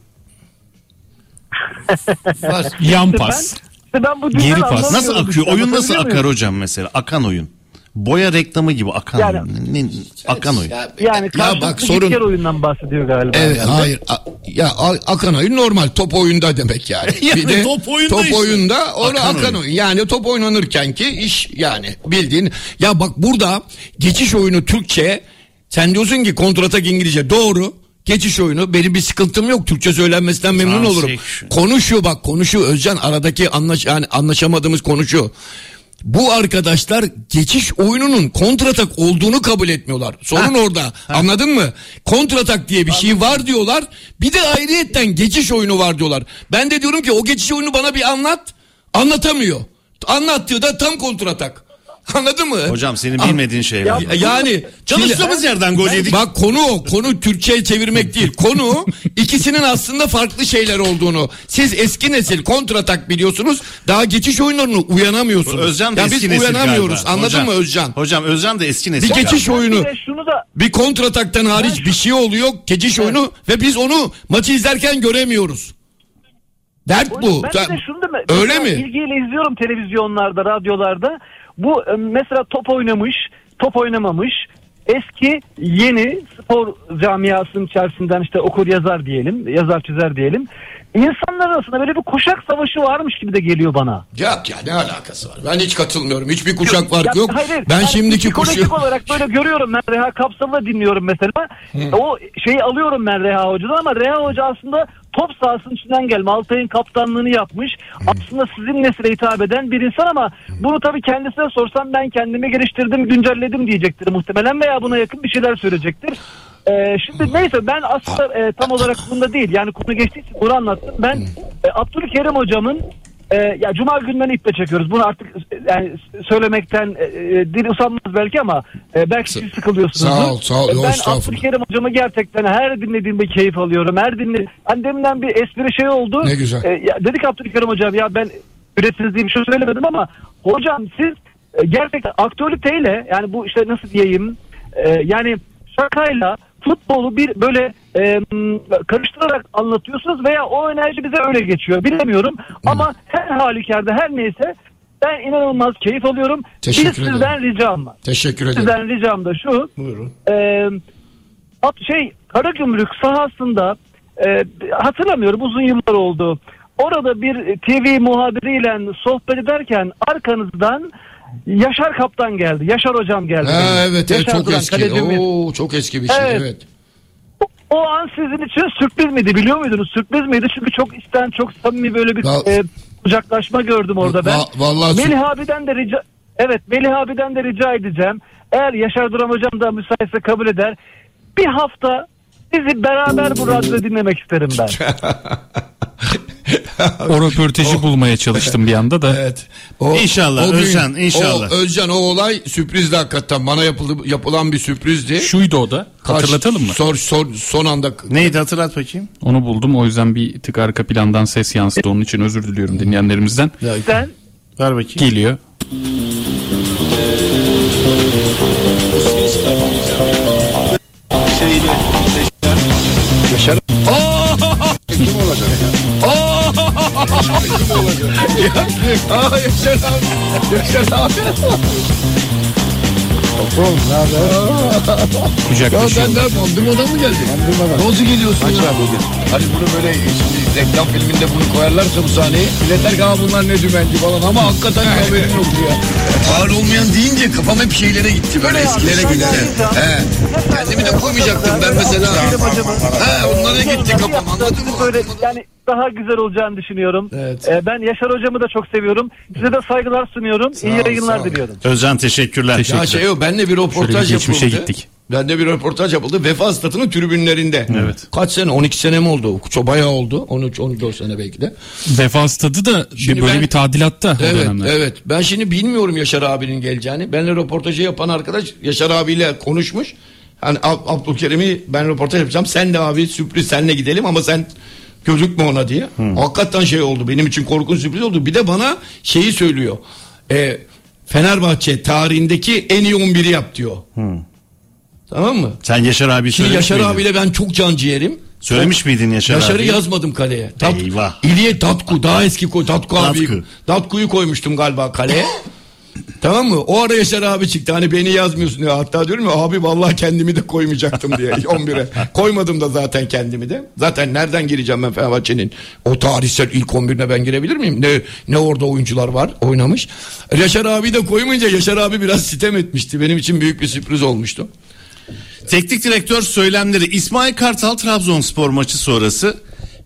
[LAUGHS] Yan pas. ben- işte ben bu Geri pas. Nasıl akıyor? Oyun nasıl akar hocam mesela? Akan oyun. Boya reklamı gibi akan Yani-. Ne- akan oyun. Ya, Yani ya bak sorun oyundan bahsediyor galiba. Evet yani. hayır. A- Ya akan oyun normal top oyunda demek yani. [LAUGHS] Yani top oyunda top işte. oyunda onu Akan akan, oyun. oyun. Yani top oynanırken ki iş yani bildiğin. Ya bak burada geçiş oyunu Türkçe sen diyorsun ki kontratak İngilizce doğru. Geçiş oyunu benim bir sıkıntım yok. Türkçe söylenmesinden memnun olurum. Transaction. Konuşuyor bak konuşuyor Özcan aradaki anlaş yani anlaşamadığımız konuşuyor. Bu arkadaşlar geçiş oyununun kontratak olduğunu kabul etmiyorlar. Sorun orada. Anladın mı? Kontratak diye bir şey var diyorlar. Bir de ayrıyetten geçiş oyunu var diyorlar. Ben de diyorum ki o geçiş oyunu bana bir anlat. Anlatamıyor. Anlattığı da tam kontratak. [LAUGHS] Anladın mı? Hocam senin bilmediğin şey var. Ya- yani Çalıştığımız yerden gol yedik. Bak konu o. Konu Türkçe'ye çevirmek değil. Konu ikisinin aslında farklı şeyler olduğunu. Siz eski nesil kontratak biliyorsunuz. Daha geçiş oyunlarını uyanamıyorsunuz. Özcan da ya eski biz nesil uyanamıyoruz. galiba. Anladın Hocam- mı Özcan? Hocam Özcan da eski nesil. Bir geçiş galiba. oyunu. Şunu da Bir kontrataktan hariç bir şey oluyor. Geçiş oyunu ve biz onu maçı izlerken göremiyoruz. Dert bu. Ben de şunu da Öyle mi? İlgiyle izliyorum televizyonlarda, radyolarda. Bu e, mesela top oynamış, top oynamamış. Eski, yeni spor camiasının içerisinden işte okur yazar diyelim, yazar çizer diyelim. İnsanlar arasında böyle bir kuşak savaşı varmış gibi de geliyor bana. Yok ya ne alakası var? Ben hiç katılmıyorum. Hiçbir kuşak farkı yok. hayır. Ben Yani şimdiki psikolojik kuşak... olarak böyle görüyorum ben Reha Kapsal'ı dinliyorum mesela. O şeyi alıyorum ben Reha Hoca'dan ama Reha Hoca aslında top sahasının içinden gelme. Altay'ın kaptanlığını yapmış. Aslında sizin nesile hitap eden bir insan ama bunu tabii kendisine sorsam ben kendimi geliştirdim, güncelledim diyecektir muhtemelen veya buna yakın bir şeyler söyleyecektir. Ee, şimdi neyse ben aslında e, tam olarak bunda değil yani konu geçtiği için bunu anlattım. Ben e, Abdülkerim hocamın e, ya Cuma günden iple çekiyoruz. Bunu artık e, yani söylemekten e, e, dil usanmaz belki ama e, belki siz sıkılıyorsunuz. Sağ ol, sağ ol. Yo, Ben. Abdülkerim hocamı gerçekten her dinlediğimde keyif alıyorum. Her dinle Annemden bir espri şey oldu. Ne güzel. E, ya dedik Abdülkerim hocam ya ben üreticiyim şu söylemedim ama hocam siz e, gerçekten aktüeliteyle yani bu işte nasıl diyeyim e, yani şakayla futbolu bir böyle e, karıştırarak anlatıyorsunuz veya o enerji bize öyle geçiyor bilemiyorum ama her halükarda her neyse ben inanılmaz keyif alıyorum. Teşekkür bir sizden ricam var. Teşekkür ederim. Sizden ricam da şu. Buyurun. E, şey Karagümrük sahasında e, hatırlamıyorum uzun yıllar oldu. Orada bir TV muhabiriyle sohbet ederken arkanızdan Yaşar Kaptan geldi. Yaşar Hocam geldi. Ha, evet, evet Yaşar çok Duran, eski. kalecimiz. Oo, çok eski bir şey. Evet. Evet. O an sizin için sürpriz miydi biliyor muydunuz? Sürpriz miydi? Çünkü çok isten çok samimi böyle bir Va- e, kucaklaşma gördüm orada ben. Va- vallahi sür- Melih abiden de rica Evet Melih abiden de rica edeceğim. Eğer Yaşar Duran hocam da müsaitse kabul eder. Bir hafta bizi beraber bu radyoda dinlemek isterim ben. [LAUGHS] [LAUGHS] O röportajı bulmaya çalıştım bir anda da. Evet. İnşallah, Özcan, inşallah. O, Özcan o olay sürprizdi hakikaten. Bana yapıldı, yapılan bir sürprizdi. Şuydu o da. Kaç- Hatırlatalım mı? Son, son, son anda Neydi hatırlat bakayım. Onu buldum. O yüzden bir tık arka plandan ses yansıdı. Onun için özür diliyorum dinleyenlerimizden. Sen Ver bakayım. Geliyor. Yaşar. Kim olacak? [LAUGHS] Aa! Kim olacak? Ya, Aa, Yaşar abi. Yaşar abi. Oğlum ne haber? Kucaklaşıyor. Ya ben ne yapayım? Durmadan mı geldin? Nasıl geliyorsun ya? Hani bunu böyle şimdi reklam filminde bunu koyarlarsa bu sahneyi milletler ki "Aa, bunlar ne dümenci falan ama hakikaten haberin yok ya. Ağır olmayan deyince kafam hep şeylere gitti böyle eskilere gitti. He. Kendimi de koymayacaktım ben mesela. He onlara gitti kafam anladın mı? böyle yani daha güzel olacağını düşünüyorum. Evet. Ee, ben Yaşar hocamı da çok seviyorum. Size de saygılar sunuyorum. İyi ol, yayınlar sağ ol. diliyorum. Özcan teşekkürler. Ya şey o benle bir röportaj Şöyle bir geçmişe yapıldı. gittik. Bende bir röportaj yapıldı. Vefa statının tribünlerinde. Evet. Kaç sene? 12 sene mi oldu? Çok bayağı oldu. 13 14 sene belki de. Vefa stadı da bir Şimdi böyle ben- bir tadilatta o Evet, dönemler. evet. Ben şimdi bilmiyorum Yaşar abinin geleceğini. Benle röportajı yapan arkadaş Yaşar abiyle konuşmuş. Hani Ab- Abdülkerim'i ben röportaj yapacağım. Sen de abi sürpriz senle gidelim ama sen gözükme ona diye. Hakikaten şey oldu. Benim için korkunç sürpriz oldu. Bir de bana şeyi söylüyor. E, Fenerbahçe tarihindeki en iyi 11'i yap diyor. Tamam mı? Sen Yaşar abi Şimdi Yaşar miydin? abiyle ben çok can ciğerim. Söylemiş miydin Yaşar Yaşar'ı abi? yazmadım kaleye. Tat, Eyvah. İliye Tatku daha eski koy. Tatku abi. Tatku. Tatku'yu koymuştum galiba kaleye. [LAUGHS] tamam mı? O ara Yaşar abi çıktı. Hani beni yazmıyorsun diyor. Hatta diyorum ya abi vallahi kendimi de koymayacaktım diye [LAUGHS] 11'e. Koymadım da zaten kendimi de. Zaten nereden gireceğim ben Fenerbahçe'nin o tarihsel ilk 11'ine ben girebilir miyim? Ne ne orada oyuncular var oynamış. Yaşar abi de koymayınca Yaşar abi biraz sitem etmişti. Benim için büyük bir sürpriz olmuştu. Teknik direktör söylemleri İsmail Kartal Trabzonspor maçı sonrası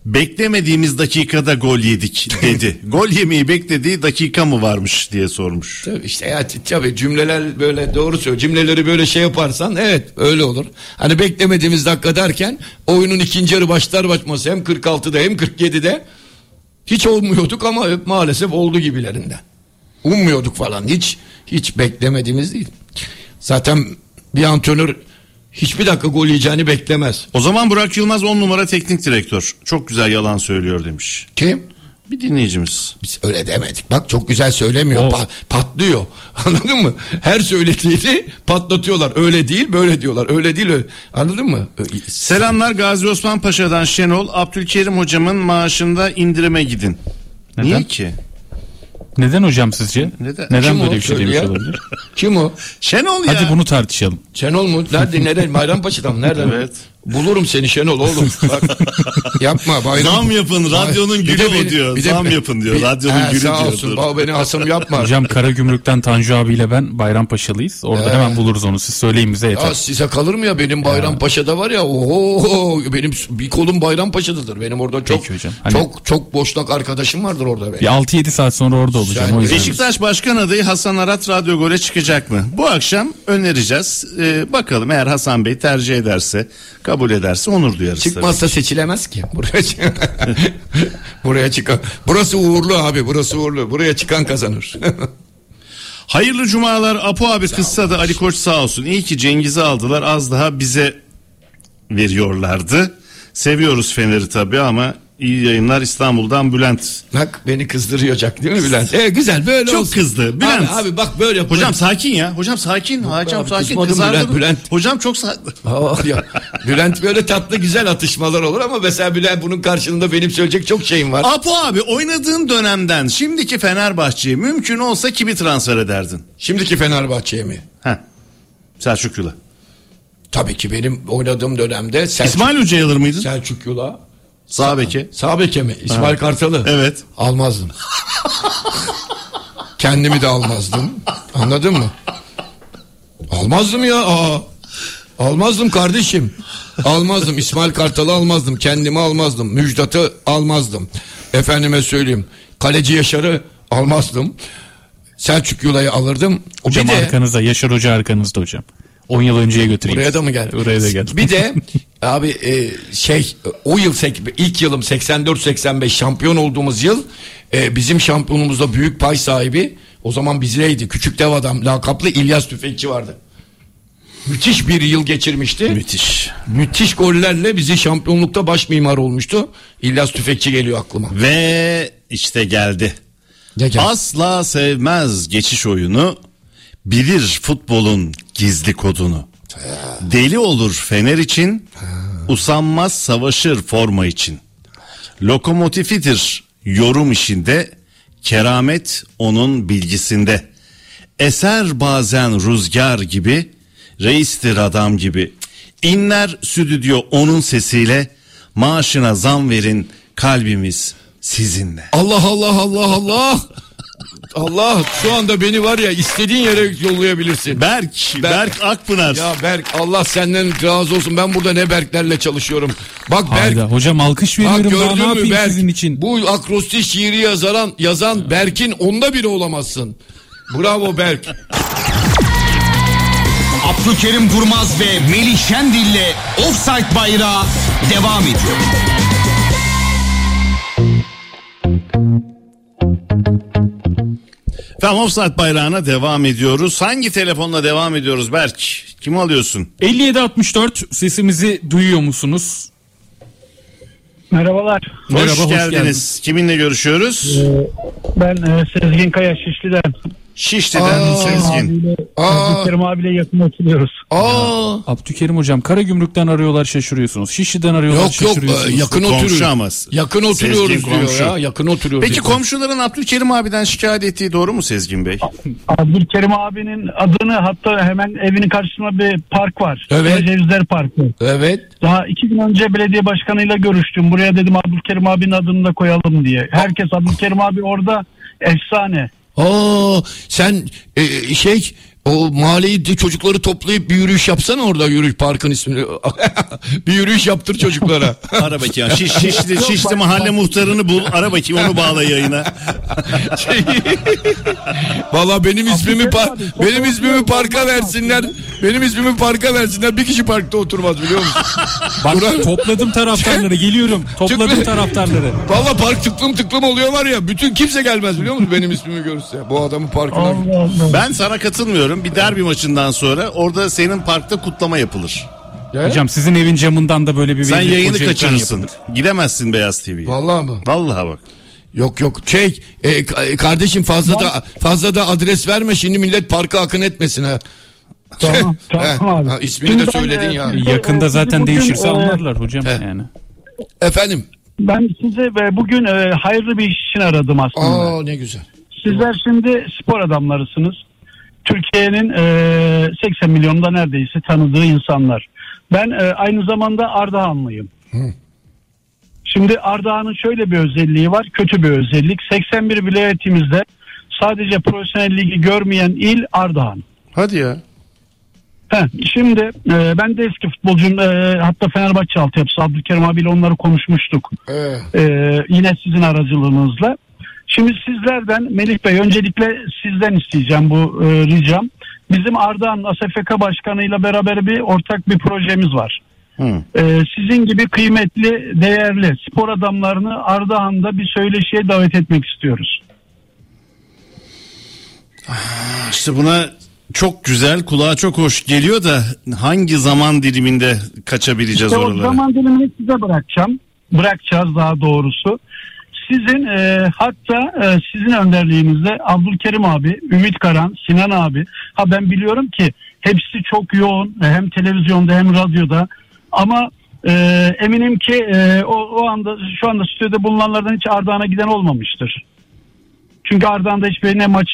beklemediğimiz dakikada gol yedik dedi. [LAUGHS] gol yemeyi beklediği dakika mı varmış diye sormuş. Tabii işte ya tabii cümleler böyle doğru söylüyor. Cümleleri böyle şey yaparsan evet öyle olur. Hani beklemediğimiz dakika derken oyunun ikinci yarı başlar başmaz hem 46'da hem 47'de hiç olmuyorduk ama maalesef oldu gibilerinden. Ummuyorduk falan hiç hiç beklemediğimiz değil. Zaten bir antrenör hiçbir dakika gol yiyeceğini beklemez. O zaman Burak Yılmaz 10 numara teknik direktör. Çok güzel yalan söylüyor demiş. Kim? Bir dinleyicimiz. Biz öyle demedik. Bak çok güzel söylemiyor. Pa- patlıyor. [LAUGHS] Anladın mı? Her söylediğini patlatıyorlar. Öyle değil böyle diyorlar. Öyle değil öyle. Anladın mı? Selamlar Gazi Osman Paşa'dan Şenol. Abdülkerim hocamın maaşında indirime gidin. Niye ki? Neden hocam sizce? Neden? Neden Kim böyle o? bir şey Söyle demiş ya. olabilir? Kim o? Şenol ya. Hadi bunu tartışalım. Şenol mu? Nerede? Nerede? Bayrampaşa'dan mı? Nereden? Evet. Bulurum seni Şenol oğlum. [LAUGHS] Bak. Yapma bayram. Zam yapın, radyonun gülü o beni- diyor. bir de Zam beni- yapın diyor, bir- radyonun He, gülü sağ diyor, olsun. Baba beni asım yapma. Hocam Karagümrük'ten Tanju abiyle ben Bayrampaşalıyız. Orada Ee. hemen buluruz onu. Siz söyleyin bize yeter. Ya size kalır mı ya benim Bayrampaşa'da var ya oho benim bir kolum Bayrampaşa'dadır. Benim orada çok Peki hocam. Hani- çok çok boşnak arkadaşım vardır orada benim. Bir 6-7 saat sonra orada olacağım. Yüzden. Beşiktaş Başkan adayı Hasan Arat Radyo Gole çıkacak mı? Bu akşam önereceğiz. Ee, bakalım eğer Hasan Bey tercih ederse, kabul ederse onur duyarız. Çıkmazsa seçilemez ki. Buraya çık- [LAUGHS] Buraya çıkan. Burası uğurlu abi. Burası uğurlu. Buraya çıkan kazanır. [LAUGHS] Hayırlı cumalar Apo abi kızsa da Ali Koç sağ olsun. İyi ki Cengiz'i aldılar az daha bize veriyorlardı. Seviyoruz Fener'i tabii ama iyi yayınlar İstanbul'dan Bülent. Bak beni kızdırıyacak değil mi Bülent? E, güzel böyle Çok olsun. kızdı. Bülent. Abi, abi bak böyle yap. Hocam sakin ya. Hocam sakin. Hocam abi, sakin. kızmadım Kızardı Bülent? Bülent. Hocam çok sakin. Aa, ya. Bülent böyle tatlı güzel atışmalar olur ama mesela Bülent bunun karşılığında benim söyleyecek çok şeyim var. Apo abi oynadığın dönemden şimdiki Fenerbahçe'ye mümkün olsa kimi transfer ederdin? Şimdiki Fenerbahçe'ye mi? Heh. Selçuk Yula. Tabii ki benim oynadığım dönemde Selçuk, İsmail Hoca alır mıydın? Selçuk Yula. Sağ beke. Sağ beke mi? İsmail Kartal'ı. Evet. Almazdım. Kendimi de almazdım. Anladın mı? Almazdım ya. Aa. Almazdım kardeşim. Almazdım. İsmail Kartal'ı almazdım. Kendimi almazdım. Müjdat'ı almazdım. Efendime söyleyeyim. Kaleci Yaşar'ı almazdım. Selçuk Yula'yı alırdım. Hocam bir de, arkanızda Yaşar Hoca arkanızda hocam. 10 yıl önceye götüreyim. Buraya da mı geldi? Buraya da geldi. Bir de [LAUGHS] abi e, şey o yıl ilk yılım 84-85 şampiyon olduğumuz yıl e, bizim şampiyonumuzda büyük pay sahibi o zaman bizdeydi. Küçük dev adam lakaplı İlyas Tüfekçi vardı. Müthiş bir yıl geçirmişti. Müthiş. Müthiş gollerle bizi şampiyonlukta baş mimar olmuştu. İlyas Tüfekçi geliyor aklıma. Ve işte geldi. Ne geldi? Asla sevmez geçiş oyunu. Bilir futbolun gizli kodunu. Deli olur Fener için. Usanmaz savaşır forma için. Lokomotifidir yorum işinde. Keramet onun bilgisinde. Eser bazen rüzgar gibi. Reistir adam gibi. İnler stüdyo onun sesiyle. Maaşına zam verin kalbimiz sizinle. Allah Allah Allah Allah. Allah şu anda beni var ya istediğin yere yollayabilirsin. Berk, Berk, Akpınar. Ya Berk Allah senden razı olsun. Ben burada ne Berklerle çalışıyorum. Bak Berk. Hayda, hocam alkış Bak veriyorum daha ne gördün mü yapayım Berk? sizin için. Bu akrostiş şiiri yazan, yazan Berk'in onda biri olamazsın. Bravo Berk. Abdülkerim Durmaz ve Melih Şendil'le Offside Bayrağı devam ediyor. Tamam offside bayrağına devam ediyoruz. Hangi telefonla devam ediyoruz Berk? Kimi alıyorsun? 57-64 sesimizi duyuyor musunuz? Merhabalar. Hoş Merhaba, hoş geldiniz. geldiniz. Kiminle görüşüyoruz? Ben e, Sezgin Kaya Şişli'den. Şişli'den Aa. Sezgin. Aa. Abdülkerim abiyle yakın oturuyoruz. Aa. Abdülkerim hocam Karagümrük'ten arıyorlar şaşırıyorsunuz. Şişli'den arıyorlar Yok yok şaşırıyorsunuz. e, yakın Komşu oturuyor. ama. Yakın oturuyoruz Sezgin diyor komşu. ya. Yakın oturuyoruz. Peki diyor. komşuların Abdülkerim abiden şikayet ettiği doğru mu Sezgin Bey? Abdülkerim abinin adını hatta hemen evinin karşısında bir park var. Evet. Cevizler Parkı. Evet. Daha iki gün önce belediye başkanıyla görüştüm. Buraya dedim Abdülkerim abinin adını da koyalım diye. Herkes Abdülkerim abi orada efsane. Aa sen e, şey o mahalleyi çocukları toplayıp bir yürüyüş yapsana orada yürüyüş parkın ismini. [LAUGHS] bir yürüyüş yaptır çocuklara. [LAUGHS] Ara bakayım. Şiş, şişli, şişli mahalle muhtarını bul. Ara bakayım onu bağla yayına. [LAUGHS] Valla benim ismimi par- benim ismimi parka versinler. Benim ismimi parka versinler. Bir kişi parkta oturmaz biliyor musun? Bak Burak- topladım taraftarları geliyorum. Topladım Çıkma- taraftarları. Valla park tıklım tıklım oluyor var ya. Bütün kimse gelmez biliyor musun benim ismimi görürse. Bu adamın parkına. Allah Allah. Ben sana katılmıyorum. Bir derbi maçından sonra orada senin parkta kutlama yapılır. Ya? Hocam sizin evin camından da böyle bir Sen yayını kaçırırsın. Gidemezsin Beyaz TV'ye. Vallahi mı? Vallahi bak. Yok yok şey e, e, kardeşim fazla da fazla da adres verme şimdi millet parka akın etmesin ha. Tamam, [LAUGHS] tamam abi. ha, ismini Şimdi de söyledin e, ya. Yakında e, zaten bugün, değişirse e, anlarlar hocam He. yani. Efendim. Ben size bugün e, hayırlı bir iş için aradım aslında. Aa ne güzel. Sizler şimdi spor adamlarısınız. Türkiye'nin e, 80 milyonda neredeyse tanıdığı insanlar. Ben e, aynı zamanda Ardahanlıyım. Şimdi Ardahan'ın şöyle bir özelliği var, kötü bir özellik. 81 vilayetimizde sadece profesyonel ligi görmeyen il Ardahan. Hadi ya. Heh, şimdi e, ben de eski futbolcuyum. E, hatta Fenerbahçe altyapısı Abdülkerim abiyle onları konuşmuştuk. Ee, E, yine sizin aracılığınızla. Şimdi sizlerden Melih Bey öncelikle sizden isteyeceğim bu e, ricam. Bizim Ardahan ASFK Başkanı'yla beraber bir ortak bir projemiz var. Hı. E, sizin gibi kıymetli, değerli spor adamlarını Ardahan'da bir söyleşiye davet etmek istiyoruz. İşte buna çok güzel, kulağa çok hoş geliyor da hangi zaman diliminde kaçabileceğiz İşte o oralara? zaman dilimini size bırakacağım. Bırakacağız daha doğrusu. Sizin e, hatta e, sizin önderliğinizde Abdülkerim abi, Ümit Karan, Sinan abi. Ha ben biliyorum ki hepsi çok yoğun e, hem televizyonda hem radyoda. Ama e, eminim ki e, o, o anda şu anda stüdyoda bulunanlardan hiç Ardahan'a giden olmamıştır. Çünkü Ardahan'da hiçbir ne maç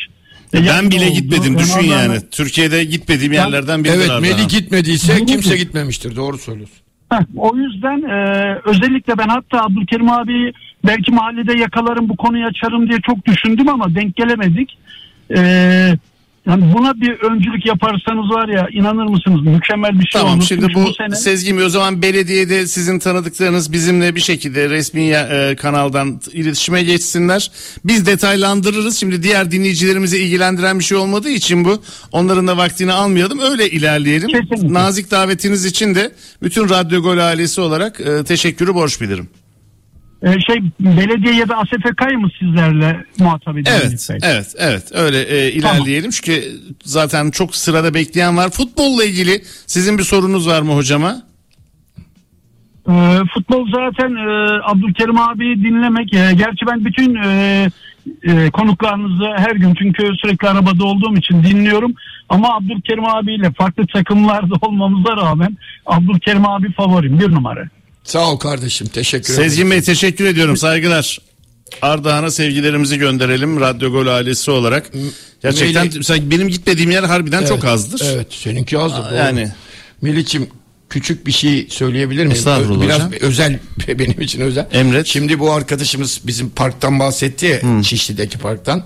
e, Ben bile oldu. gitmedim düşün yani. Türkiye'de gitmediğim yerlerden biridir evet Ardahan. Melih gitmediyse kimse gitmemiştir. Doğru söylüyorsun. Heh, o yüzden e, özellikle ben hatta Abdülkerim abi belki mahallede yakalarım bu konuyu açarım diye çok düşündüm ama denk gelemedik. E, yani buna bir öncülük yaparsanız var ya inanır mısınız mükemmel bir şey Tamam olur. şimdi Çünkü bu sene Sezgin Bey o zaman belediyede sizin tanıdıklarınız bizimle bir şekilde resmi e, kanaldan iletişime geçsinler. Biz detaylandırırız. Şimdi diğer dinleyicilerimizi ilgilendiren bir şey olmadığı için bu. Onların da vaktini almayalım. Öyle ilerleyelim. Kesinlikle. Nazik davetiniz için de bütün Radyo Gol ailesi olarak e, teşekkürü borç bilirim. E, şey belediye ya da ASFK'yı mı sizlerle muhatap edelim? Evet, evet, evet. Öyle e, ilerleyelim çünkü zaten çok sırada bekleyen var. Futbolla ilgili sizin bir sorunuz var mı hocama? E, futbol zaten e, Abdülkerim abi dinlemek. e, gerçi ben bütün e, e, konuklarınızı her gün çünkü sürekli arabada olduğum için dinliyorum. Ama Abdülkerim abiyle farklı takımlarda [LAUGHS] olmamıza rağmen Abdülkerim abi favorim bir numara. Sağ ol kardeşim. Teşekkür ederim. Sezgin Bey teşekkür ediyorum. Saygılar. Ardahan'a sevgilerimizi gönderelim Radyo Gol ailesi olarak. Gerçekten Melih- mesela benim gitmediğim yer harbiden Evet, çok azdır. Evet seninki azdır. Aa, yani. Melih'ciğim küçük bir şey söyleyebilir miyim? Estağfurullah Biraz hocam. özel [LAUGHS] benim için özel. Emret. Şimdi bu arkadaşımız bizim parktan bahsetti ya Şişli'deki parktan.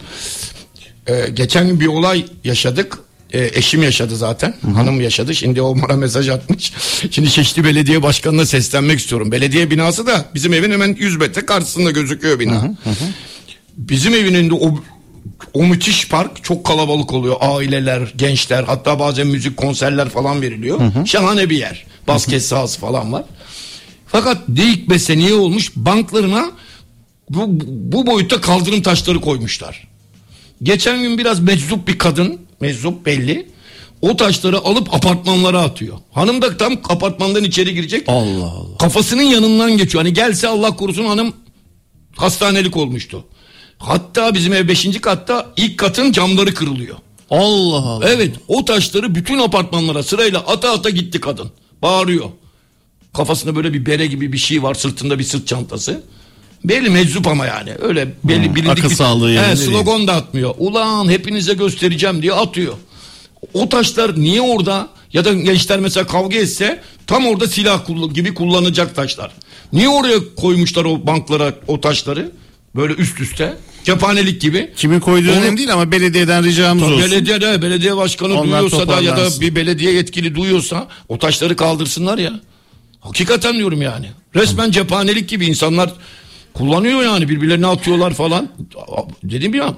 Ee, geçen gün bir olay yaşadık. Ee, eşim yaşadı zaten. Hanım yaşadı. Şimdi o bana mesaj atmış. Şimdi Şişli Belediye Başkanı'na seslenmek istiyorum. Belediye binası da bizim evin hemen 100 metre karşısında gözüküyor bina. Bizim evin önünde o o müthiş park çok kalabalık oluyor. Aileler, gençler hatta bazen müzik konserler falan veriliyor. Şahane bir yer. Basket sahası falan var. Fakat deyik bese niye olmuş? Banklarına bu, bu boyutta kaldırım taşları koymuşlar. Geçen gün biraz meczup bir kadın, meczup belli. O taşları alıp apartmanlara atıyor. Hanım da tam apartmandan içeri girecek. Allah Allah. Kafasının yanından geçiyor. Hani gelse Allah korusun hanım hastanelik olmuştu. Hatta bizim ev 5. katta ilk katın camları kırılıyor. Allah Allah. Evet o taşları bütün apartmanlara sırayla ata ata gitti kadın. Bağırıyor. Kafasında böyle bir bere gibi bir şey var sırtında bir sırt çantası. Belli meczup ama yani öyle belli Hmm, bilindik akıl bir sağlığı yerinde He, slogan da atmıyor. Ulan hepinize göstereceğim diye atıyor. O taşlar niye orada ya da gençler mesela kavga etse tam orada silah gibi kullanacak taşlar. Niye oraya koymuşlar o banklara o taşları böyle üst üste cephanelik gibi. Kimin koyduğu Onu- önemli değil ama belediyeden ricamız olsun. Belediye de, belediye başkanı Onlar duyuyorsa da ya da bir belediye yetkili duyuyorsa o taşları kaldırsınlar ya. Hakikaten diyorum yani. Resmen cephanelik gibi insanlar kullanıyor yani birbirlerine atıyorlar falan. Dedim ya.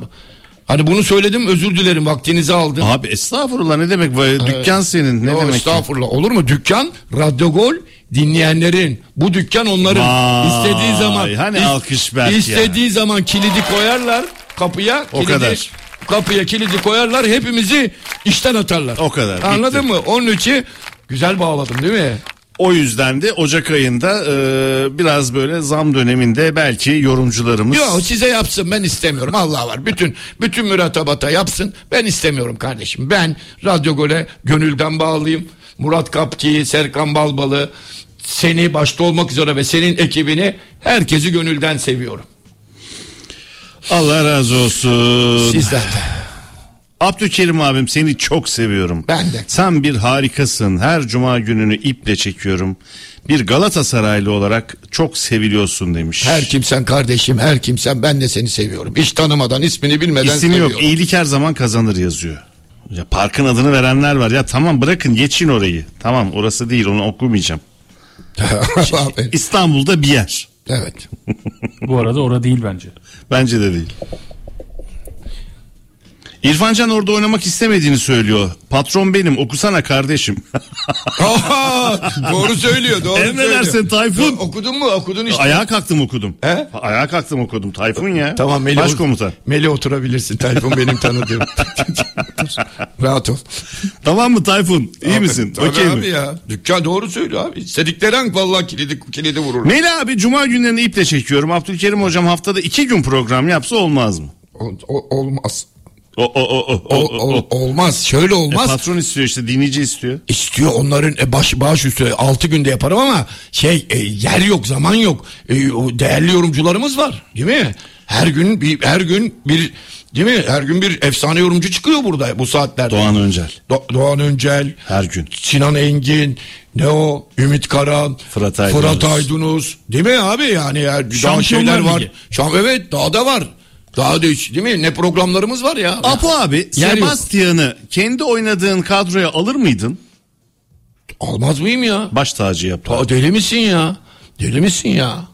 Hani bunu söyledim özür dilerim vaktinizi aldım. Abi estağfurullah ne demek dükkan senin ne Yo, demek? Estağfurullah olur mu? Dükkan Radyo Gol dinleyenlerin. Bu dükkan onların Vay, istediği zaman hani is- alkış Berk ya. istediği zaman kilidi koyarlar kapıya. O kilidi, kadar. Kapıya kilidi koyarlar hepimizi işten atarlar. O kadar, Anladın bitti. mı? Onun için güzel bağladım değil mi? O yüzden de Ocak ayında e, biraz böyle zam döneminde belki yorumcularımız Yok size yapsın ben istemiyorum Allah var. Bütün bütün müretebata yapsın ben istemiyorum kardeşim. Ben Radyo Gol'e gönülden bağlıyım. Murat Kapki, Serkan Balbalı, seni başta olmak üzere ve senin ekibini herkesi gönülden seviyorum. Allah razı olsun. Sizden de. Abdülkerim abim seni çok seviyorum. Ben de. Sen bir harikasın. Her cuma gününü iple çekiyorum. Bir Galatasaraylı olarak çok seviliyorsun demiş. Her kimsen kardeşim, her kimsen ben de seni seviyorum. Hiç tanımadan, ismini bilmeden İsmi seviyorum. yok. İyilik her zaman kazanır yazıyor. Ya parkın adını verenler var. Ya tamam bırakın geçin orayı. Tamam orası değil onu okumayacağım. [LAUGHS] Aferin. İstanbul'da bir yer. evet. Bu arada orada değil bence. Bence de değil. İrfancan orada oynamak istemediğini söylüyor. Patron benim okusana kardeşim. [LAUGHS] Doğru söylüyor, doğru Emredersin söylüyor. Tayfun. Okudun mu? Okudun işte. Ayağa kalktım okudum. He? Ayağa kalktım okudum. Tayfun ya. Tamam Meli, Başkomutan. Meli oturabilirsin. Tayfun benim tanıdığım. [LAUGHS] Rahat ol. Tamam mı Tayfun? İyi Abi, misin? Tabii Okey abi mi? ya. Dükkan doğru söylüyor abi. İstedikleri an vallahi kilidi, kilidi vurur. Meli abi cuma günlerini iple çekiyorum. Abdülkerim hocam haftada iki gün program yapsa olmaz mı? O- o- olmaz. O, o, o, o, O, o, olmaz. Şöyle E, olmaz. patron istiyor işte dinleyici istiyor. İstiyor onların e, baş baş üstü 6 günde yaparım ama şey e, yer yok zaman yok. E, o değerli yorumcularımız var değil mi? Her gün bir her gün bir değil mi? Her gün bir efsane yorumcu çıkıyor burada bu saatlerde. Doğan Öncel. Do- Doğan Öncel, Her gün. Sinan Engin, ne o? Ümit Karan, Fırat Aydınus. Fırat Aydınus. Değil mi abi yani ya, daha şeyler var. Şam evet daha da var. Daha da hiç- değil mi? Ne programlarımız var ya. Apo abi Yer. Sebastian'ı kendi oynadığın kadroya alır mıydın? Almaz mıyım ya? Baş tacı yap. Ta deli misin ya? Deli misin ya?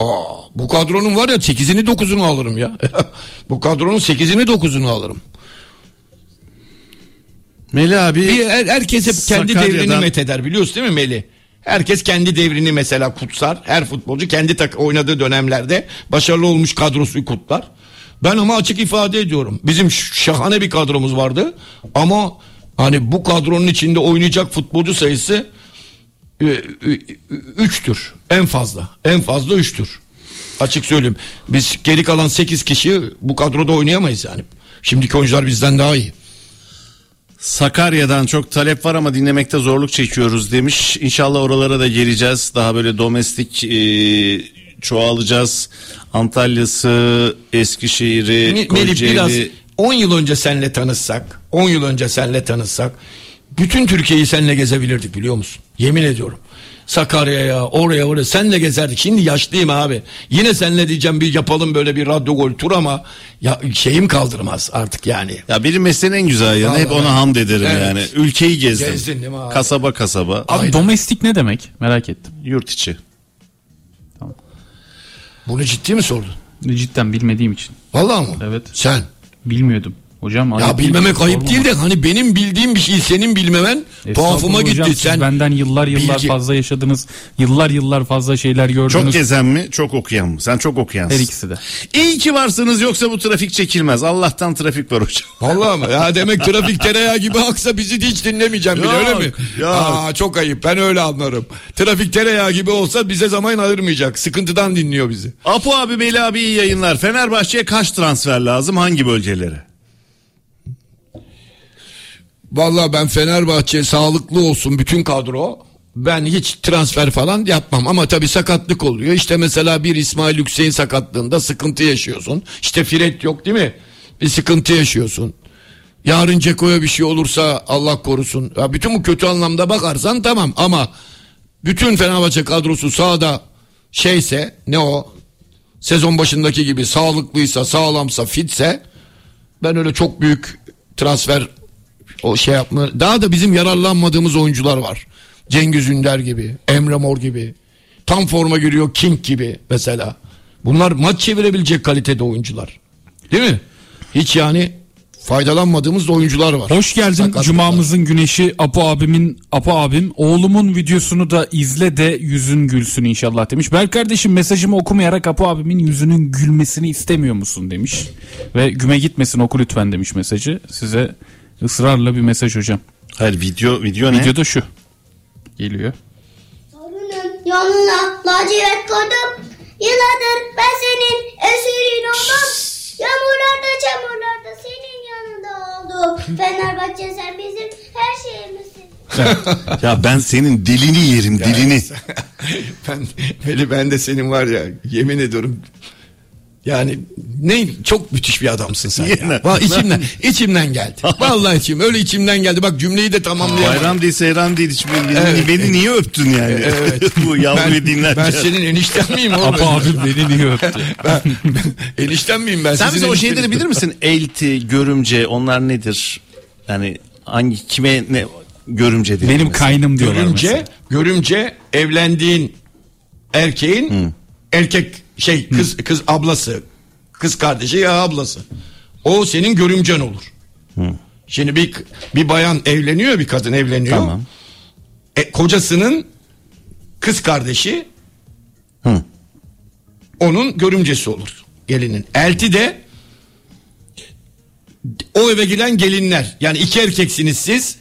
Aa, bu kadronun var ya 8'ini 9'unu alırım ya. [LAUGHS] bu kadronun 8'ini 9'unu alırım. Meli abi Bir her, herkes hep kendi Sakarya'dan- devrini metheder biliyorsun değil mi Meli? Herkes kendi devrini mesela kutsar. Her futbolcu kendi tak oynadığı dönemlerde başarılı olmuş kadrosu kutlar. Ben ama açık ifade ediyorum. Bizim şahane bir kadromuz vardı. Ama hani bu kadronun içinde oynayacak futbolcu sayısı e, e, üçtür. En fazla. En fazla üçtür. Açık söyleyeyim. Biz geri kalan 8 kişi bu kadroda oynayamayız yani. Şimdiki oyuncular bizden daha iyi. Sakarya'dan çok talep var ama dinlemekte zorluk çekiyoruz demiş. İnşallah oralara da geleceğiz. Daha böyle domestik e, çoğalacağız. Antalya'sı, Eskişehir'i, Me- Melih Kocaeli. biraz 10 yıl önce senle tanışsak, 10 yıl önce senle tanışsak bütün Türkiye'yi senle gezebilirdik biliyor musun? Yemin ediyorum. Sakarya'ya, oraya oraya senle gezerdik. Şimdi yaşlıyım abi. Yine senle diyeceğim bir yapalım böyle bir radyo gol tur ama ya şeyim kaldırmaz artık yani. Ya benim mesleğin en güzel yanı hep Vallahi. ona hamd ederim Evet. yani. Ülkeyi gezdim. Gezdin değil mi abi? Kasaba kasaba. Abi Aynen. domestik ne demek? Merak ettim. Yurt içi. Bunu ciddi mi sordun? Cidden bilmediğim için. Vallahi mı? Evet. Sen. Bilmiyordum. Hocam Ya bilmemek değil, ayıp değil de hani benim bildiğim bir şeyi senin bilmemen tuhafıma Estağfurullah gitti. hocam, siz Sen benden yıllar yıllar bilgi- fazla yaşadınız. Yıllar yıllar fazla şeyler gördünüz. Çok gezen mi çok okuyan mı? Sen çok okuyansın. Her ikisi de. İyi ki varsınız yoksa bu trafik çekilmez. Allah'tan trafik var hocam. [LAUGHS] Vallahi mı? Ya demek trafik tereyağı gibi aksa bizi de hiç dinlemeyeceğim bile Yok, öyle mi? yok. Aa, çok ayıp ben öyle anlarım. Trafik tereyağı gibi olsa bize zaman ayırmayacak. Sıkıntıdan dinliyor bizi. Apo abi Meli abi iyi yayınlar. Fenerbahçe'ye kaç transfer lazım? Hangi bölgelere? Vallahi ben Fenerbahçe sağlıklı olsun bütün kadro. Ben hiç transfer falan yapmam ama tabii sakatlık oluyor. İşte mesela bir İsmail Hüseyin sakatlığında sıkıntı yaşıyorsun. İşte Fred yok değil mi? Bir sıkıntı yaşıyorsun. Yarın Ceko'ya bir şey olursa Allah korusun. Ya bütün bu kötü anlamda bakarsan tamam ama bütün Fenerbahçe kadrosu sahada şeyse ne o sezon başındaki gibi sağlıklıysa sağlamsa fitse ben öyle çok büyük transfer o şey yapma. Daha da bizim yararlanmadığımız oyuncular var. Cengiz Ünder gibi, Emre Mor gibi. Tam forma giriyor King gibi mesela. Bunlar maç çevirebilecek kalitede oyuncular. Değil mi? Hiç yani faydalanmadığımız da oyuncular var. Hoş geldin Sakatlıklar. Cumamızın güneşi Apo abimin Apo abim. Oğlumun videosunu da izle de yüzün gülsün inşallah demiş. Berk kardeşim mesajımı okumayarak Apo abimin yüzünün gülmesini istemiyor musun demiş. Ve güme gitmesin oku lütfen demiş mesajı. Size ısrarla bir mesaj hocam. Hayır video video ne? Videoda şu. Geliyor. Sarının yanına lacivert koydum. Yıllardır ben senin esirin oldum. Yağmurlarda çamurlarda senin yanında oldum. Fenerbahçe sen bizim her şeyimizsin. [LAUGHS] ya ben senin dilini yerim dilini. [LAUGHS] ben, Veli ben de senin var ya yemin ediyorum yani ne çok müthiş bir adamsın sen ya. Vallahi içimden, içimden geldi. [LAUGHS] Vallahi içim öyle içimden geldi. Bak cümleyi de tamamlayamadım. Bayram değil seyran değil. Hiç beni, Evet. beni niye öptün yani? Evet. [LAUGHS] Bu yavruyu dinlerken. Ben senin enişten miyim oğlum? Apo abim beni niye öptü? [LAUGHS] ben, enişten miyim ben? Sen bize o şeyleri bilir misin? Elti, görümce onlar nedir? Yani hangi kime ne görümce denir Benim mesela? kaynım diyorlar Görümce, mesela. görümce evlendiğin erkeğin erkek şey kız kız ablası, kız kardeşi ya ablası. O senin görümcen olur. Şimdi bir bir bayan evleniyor, bir kadın evleniyor. Tamam. E, kocasının kız kardeşi Hı. onun görümcesi olur. Gelinin. Elti de o eve gelen gelinler. Yani iki erkeksiniz siz.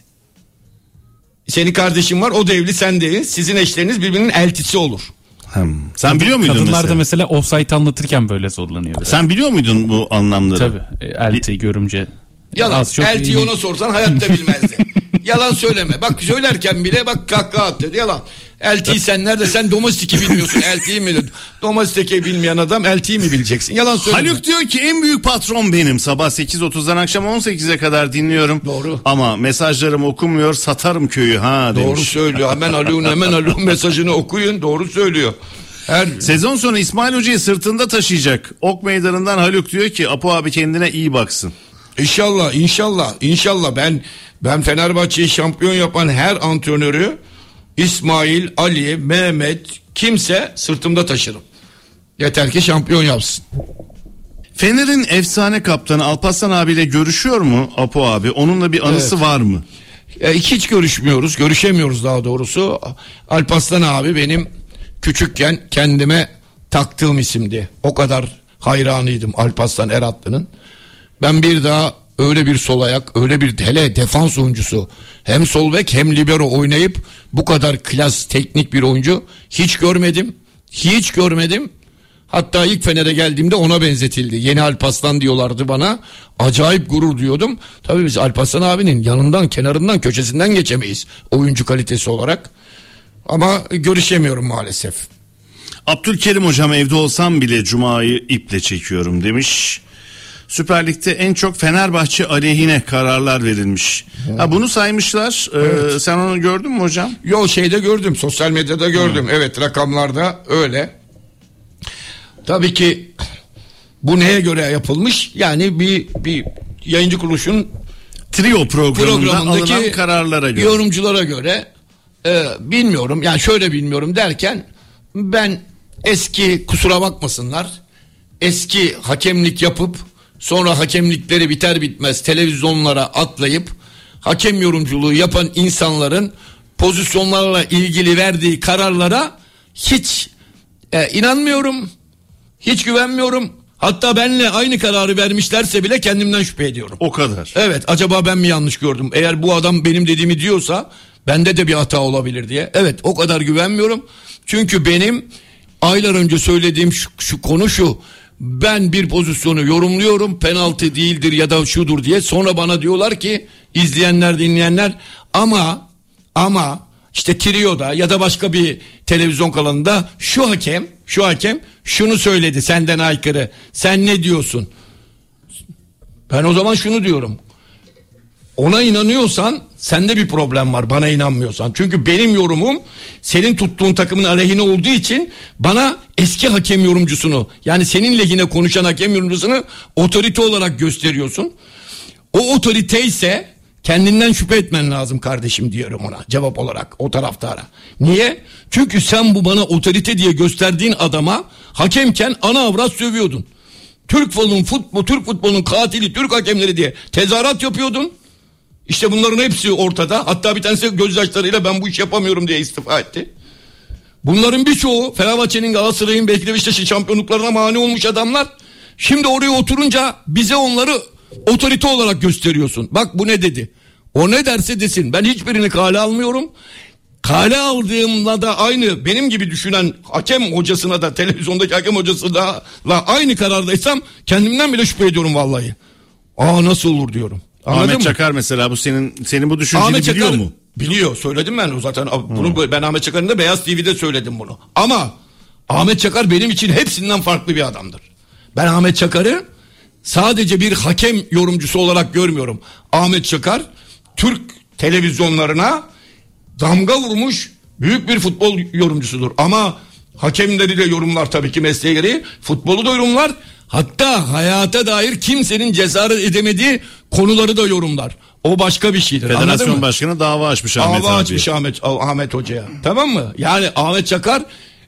Senin kardeşin var o da evli sen de evli. Sizin eşleriniz birbirinin eltisi olur. Hmm. Sen biliyor muydun Kadınlar mesela? da mesela offsite anlatırken böyle zorlanıyor. Sen biliyor muydun bu anlamları? Tabii. E, Elti, görümce. Yalan. Az çok Elti'yi iyi- ona sorsan hayatta bilmezdi. [LAUGHS] Yalan söyleme. Bak söylerken bile bak kahkaha attı. Yalan. Elti'yi sen nerede? Sen domestiki bilmiyorsun. Elti'yi mi? Domestiki bilmeyen adam elti'yi mi bileceksin? Yalan söyleme. Haluk diyor ki en büyük patron benim. Sabah 8.30'dan akşam 18'e kadar dinliyorum. Doğru. Ama mesajlarım okumuyor satarım köyü ha demiş. Doğru söylüyor. Hemen Haluk'un hemen Haluk'un mesajını okuyun. Doğru söylüyor. Her Sezon sonu İsmail Hoca'yı sırtında taşıyacak. Ok meydanından Haluk diyor ki Apo abi kendine iyi baksın. İnşallah, inşallah, inşallah ben ben Fenerbahçe'yi şampiyon yapan her antrenörü İsmail, Ali, Mehmet kimse sırtımda taşırım. Yeter ki şampiyon yapsın. Fener'in efsane kaptanı Alparslan abiyle görüşüyor mu Apo abi? Onunla bir anısı Evet. var mı? E, hiç görüşmüyoruz, görüşemiyoruz daha doğrusu. Alparslan abi benim küçükken kendime taktığım isimdi. O kadar hayranıydım Alparslan Eratlı'nın. Ben bir daha öyle bir sol ayak, öyle bir hele defans oyuncusu hem sol bek hem libero oynayıp bu kadar klas teknik bir oyuncu hiç görmedim. Hiç görmedim. Hatta ilk Fener'e geldiğimde ona benzetildi. Yeni Alpaslan diyorlardı bana. Acayip gurur duyuyordum. Tabii biz Alpaslan abinin yanından, kenarından, köşesinden geçemeyiz. Oyuncu kalitesi olarak. Ama görüşemiyorum maalesef. Abdülkerim hocam evde olsam bile Cuma'yı iple çekiyorum demiş. Süper Lig'de en çok Fenerbahçe aleyhine kararlar verilmiş. Ha bunu saymışlar. Ee, sen onu gördün mü hocam? Yo şeyde gördüm, sosyal medyada gördüm. Evet rakamlarda öyle. Tabii ki bu neye göre yapılmış? Yani bir bir yayıncı kuruluşun Trio programında alınan kararlara göre. yorumculara göre e, bilmiyorum. Yani şöyle bilmiyorum derken ben eski kusura bakmasınlar eski hakemlik yapıp Sonra hakemlikleri biter bitmez televizyonlara atlayıp hakem yorumculuğu yapan insanların pozisyonlarla ilgili verdiği kararlara hiç e, inanmıyorum. Hiç güvenmiyorum. Hatta benle aynı kararı vermişlerse bile kendimden şüphe ediyorum. O kadar. Evet acaba ben mi yanlış gördüm? Eğer bu adam benim dediğimi diyorsa bende de bir hata olabilir diye. Evet o kadar güvenmiyorum. Çünkü benim aylar önce söylediğim şu, şu konu şu. Ben bir pozisyonu yorumluyorum penaltı değildir ya da şudur diye. Sonra bana diyorlar ki izleyenler dinleyenler ama ama işte Trio'da ya da başka bir televizyon kanalında şu hakem şu hakem şunu söyledi senden aykırı. Sen ne diyorsun? Ben o zaman şunu diyorum. Ona inanıyorsan sende bir problem var bana inanmıyorsan. Çünkü benim yorumum senin tuttuğun takımın aleyhine olduğu için bana eski hakem yorumcusunu yani senin lehine konuşan hakem yorumcusunu otorite olarak gösteriyorsun. O otorite ise kendinden şüphe etmen lazım kardeşim diyorum ona cevap olarak o taraftara. Niye? Çünkü sen bu bana otorite diye gösterdiğin adama hakemken ana avrat sövüyordun. Türk futbolunun futbol, Türk futbolunun katili Türk hakemleri diye tezahürat yapıyordun. İşte bunların hepsi ortada. Hatta bir tanesi gözyaşlarıyla ben bu iş yapamıyorum diye istifa etti. Bunların birçoğu Fenerbahçe'nin Galatasaray'ın belki de Beşiktaş'ın şampiyonluklarına mani olmuş adamlar. Şimdi oraya oturunca bize onları otorite olarak gösteriyorsun. Bak bu ne dedi. O ne derse desin. Ben hiçbirini kale almıyorum. Kale aldığımda da aynı benim gibi düşünen hakem hocasına da televizyondaki hakem hocasına da aynı karardaysam kendimden bile şüphe ediyorum vallahi. Aa nasıl olur diyorum. Anladın Ahmet mı? Çakar mesela bu senin senin bu düşünceni Ahmet biliyor Çakar mu? Biliyor. Söyledim ben o zaten. Bunu ben Ahmet Çakar'ın da Beyaz TV'de söyledim bunu. Ama Ahmet Çakar benim için hepsinden farklı bir adamdır. Ben Ahmet Çakar'ı sadece bir hakem yorumcusu olarak görmüyorum. Ahmet Çakar Türk televizyonlarına damga vurmuş büyük bir futbol yorumcusudur. Ama hakemleri de yorumlar tabii ki mesleği gereği. Futbolu da yorumlar. Hatta hayata dair kimsenin cesaret edemediği konuları da yorumlar. O başka bir şeydir. Federasyon başkanı dava açmış Ahmet Dava abi. açmış Ahmet, Ahmet Hoca'ya. Tamam mı? Yani Ahmet Çakar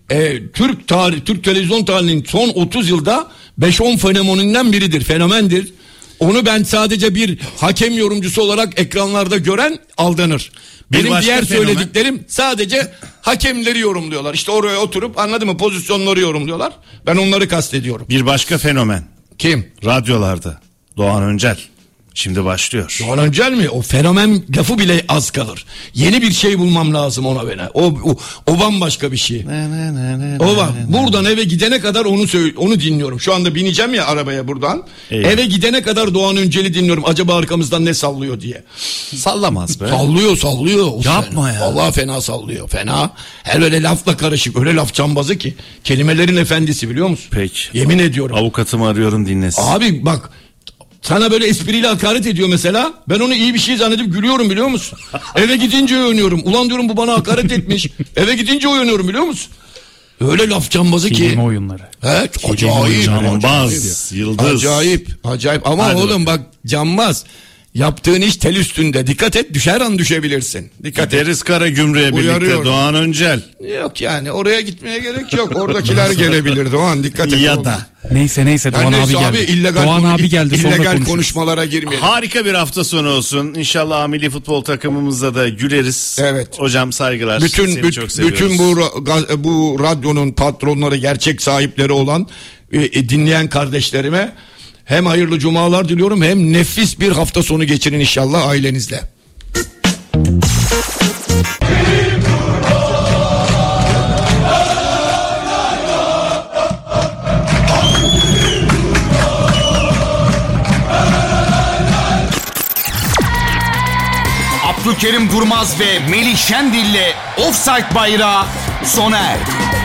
e, Türk tarih, Türk televizyon tarihinin son 30 yılda 5-10 fenomeninden biridir. Fenomendir. Onu ben sadece bir hakem yorumcusu olarak ekranlarda gören aldanır. Bir Benim diğer fenomen- söylediklerim sadece hakemleri yorumluyorlar. İşte oraya oturup anladın mı pozisyonları yorumluyorlar. Ben onları kastediyorum. Bir başka fenomen. Kim? Radyolarda. Doğan Öncel. Şimdi başlıyor. Doğan Öncel mi? O fenomen lafı bile az kalır. Yeni bir şey bulmam lazım ona bana. O, o, o bambaşka bir şey. O var. Buradan eve gidene kadar onu onu dinliyorum. Şu anda bineceğim ya arabaya buradan. Eyvah. Eve gidene kadar Doğan Öncel'i dinliyorum. Acaba arkamızdan ne sallıyor diye. Sallamaz be. Sallıyor sallıyor. O Yapma fena. ya. Vallahi fena sallıyor. Fena. Her öyle lafla karışık. Öyle laf cambazı ki. Kelimelerin efendisi biliyor musun? Peki. Yemin ediyorum. Avukatımı arıyorum dinlesin. Abi bak sana böyle espriyle hakaret ediyor mesela. Ben onu iyi bir şey zannedip gülüyorum biliyor musun? [LAUGHS] Eve gidince övünüyorum. Ulan diyorum bu bana hakaret etmiş. Eve gidince övünüyorum biliyor musun? Öyle laf cambazı ki. Kelime oyunları. Evet Kelime acayip. Cambaz, yıldız. Acayip. Acayip. Ama Hadi oğlum bak cambaz. Yaptığın iş tel üstünde. Dikkat et düşer an düşebilirsin. Dikkat et. Deriz Kara Gümrüğe birlikte Uyarıyorum. Doğan Öncel. Yok yani oraya gitmeye gerek yok. Oradakiler [LAUGHS] gelebilir Doğan dikkat et. Ya da. Neyse neyse Doğan Yani abi neyse geldi. abi, illegal, Doğan abi geldi sonra illegal konuşuruz. konuşmalara girmeyelim. Harika bir hafta sonu olsun. İnşallah milli futbol takımımızda da güleriz. Evet. Hocam saygılar. bütün Seni büt- çok seviyoruz. bütün bu ra- bu radyonun patronları gerçek sahipleri olan e, e, dinleyen kardeşlerime hem hayırlı cumalar diliyorum hem nefis bir hafta sonu geçirin inşallah ailenizle. Abdülkerim Durmaz ve Melih Şendil'le Offside Bayrağı sona erdi.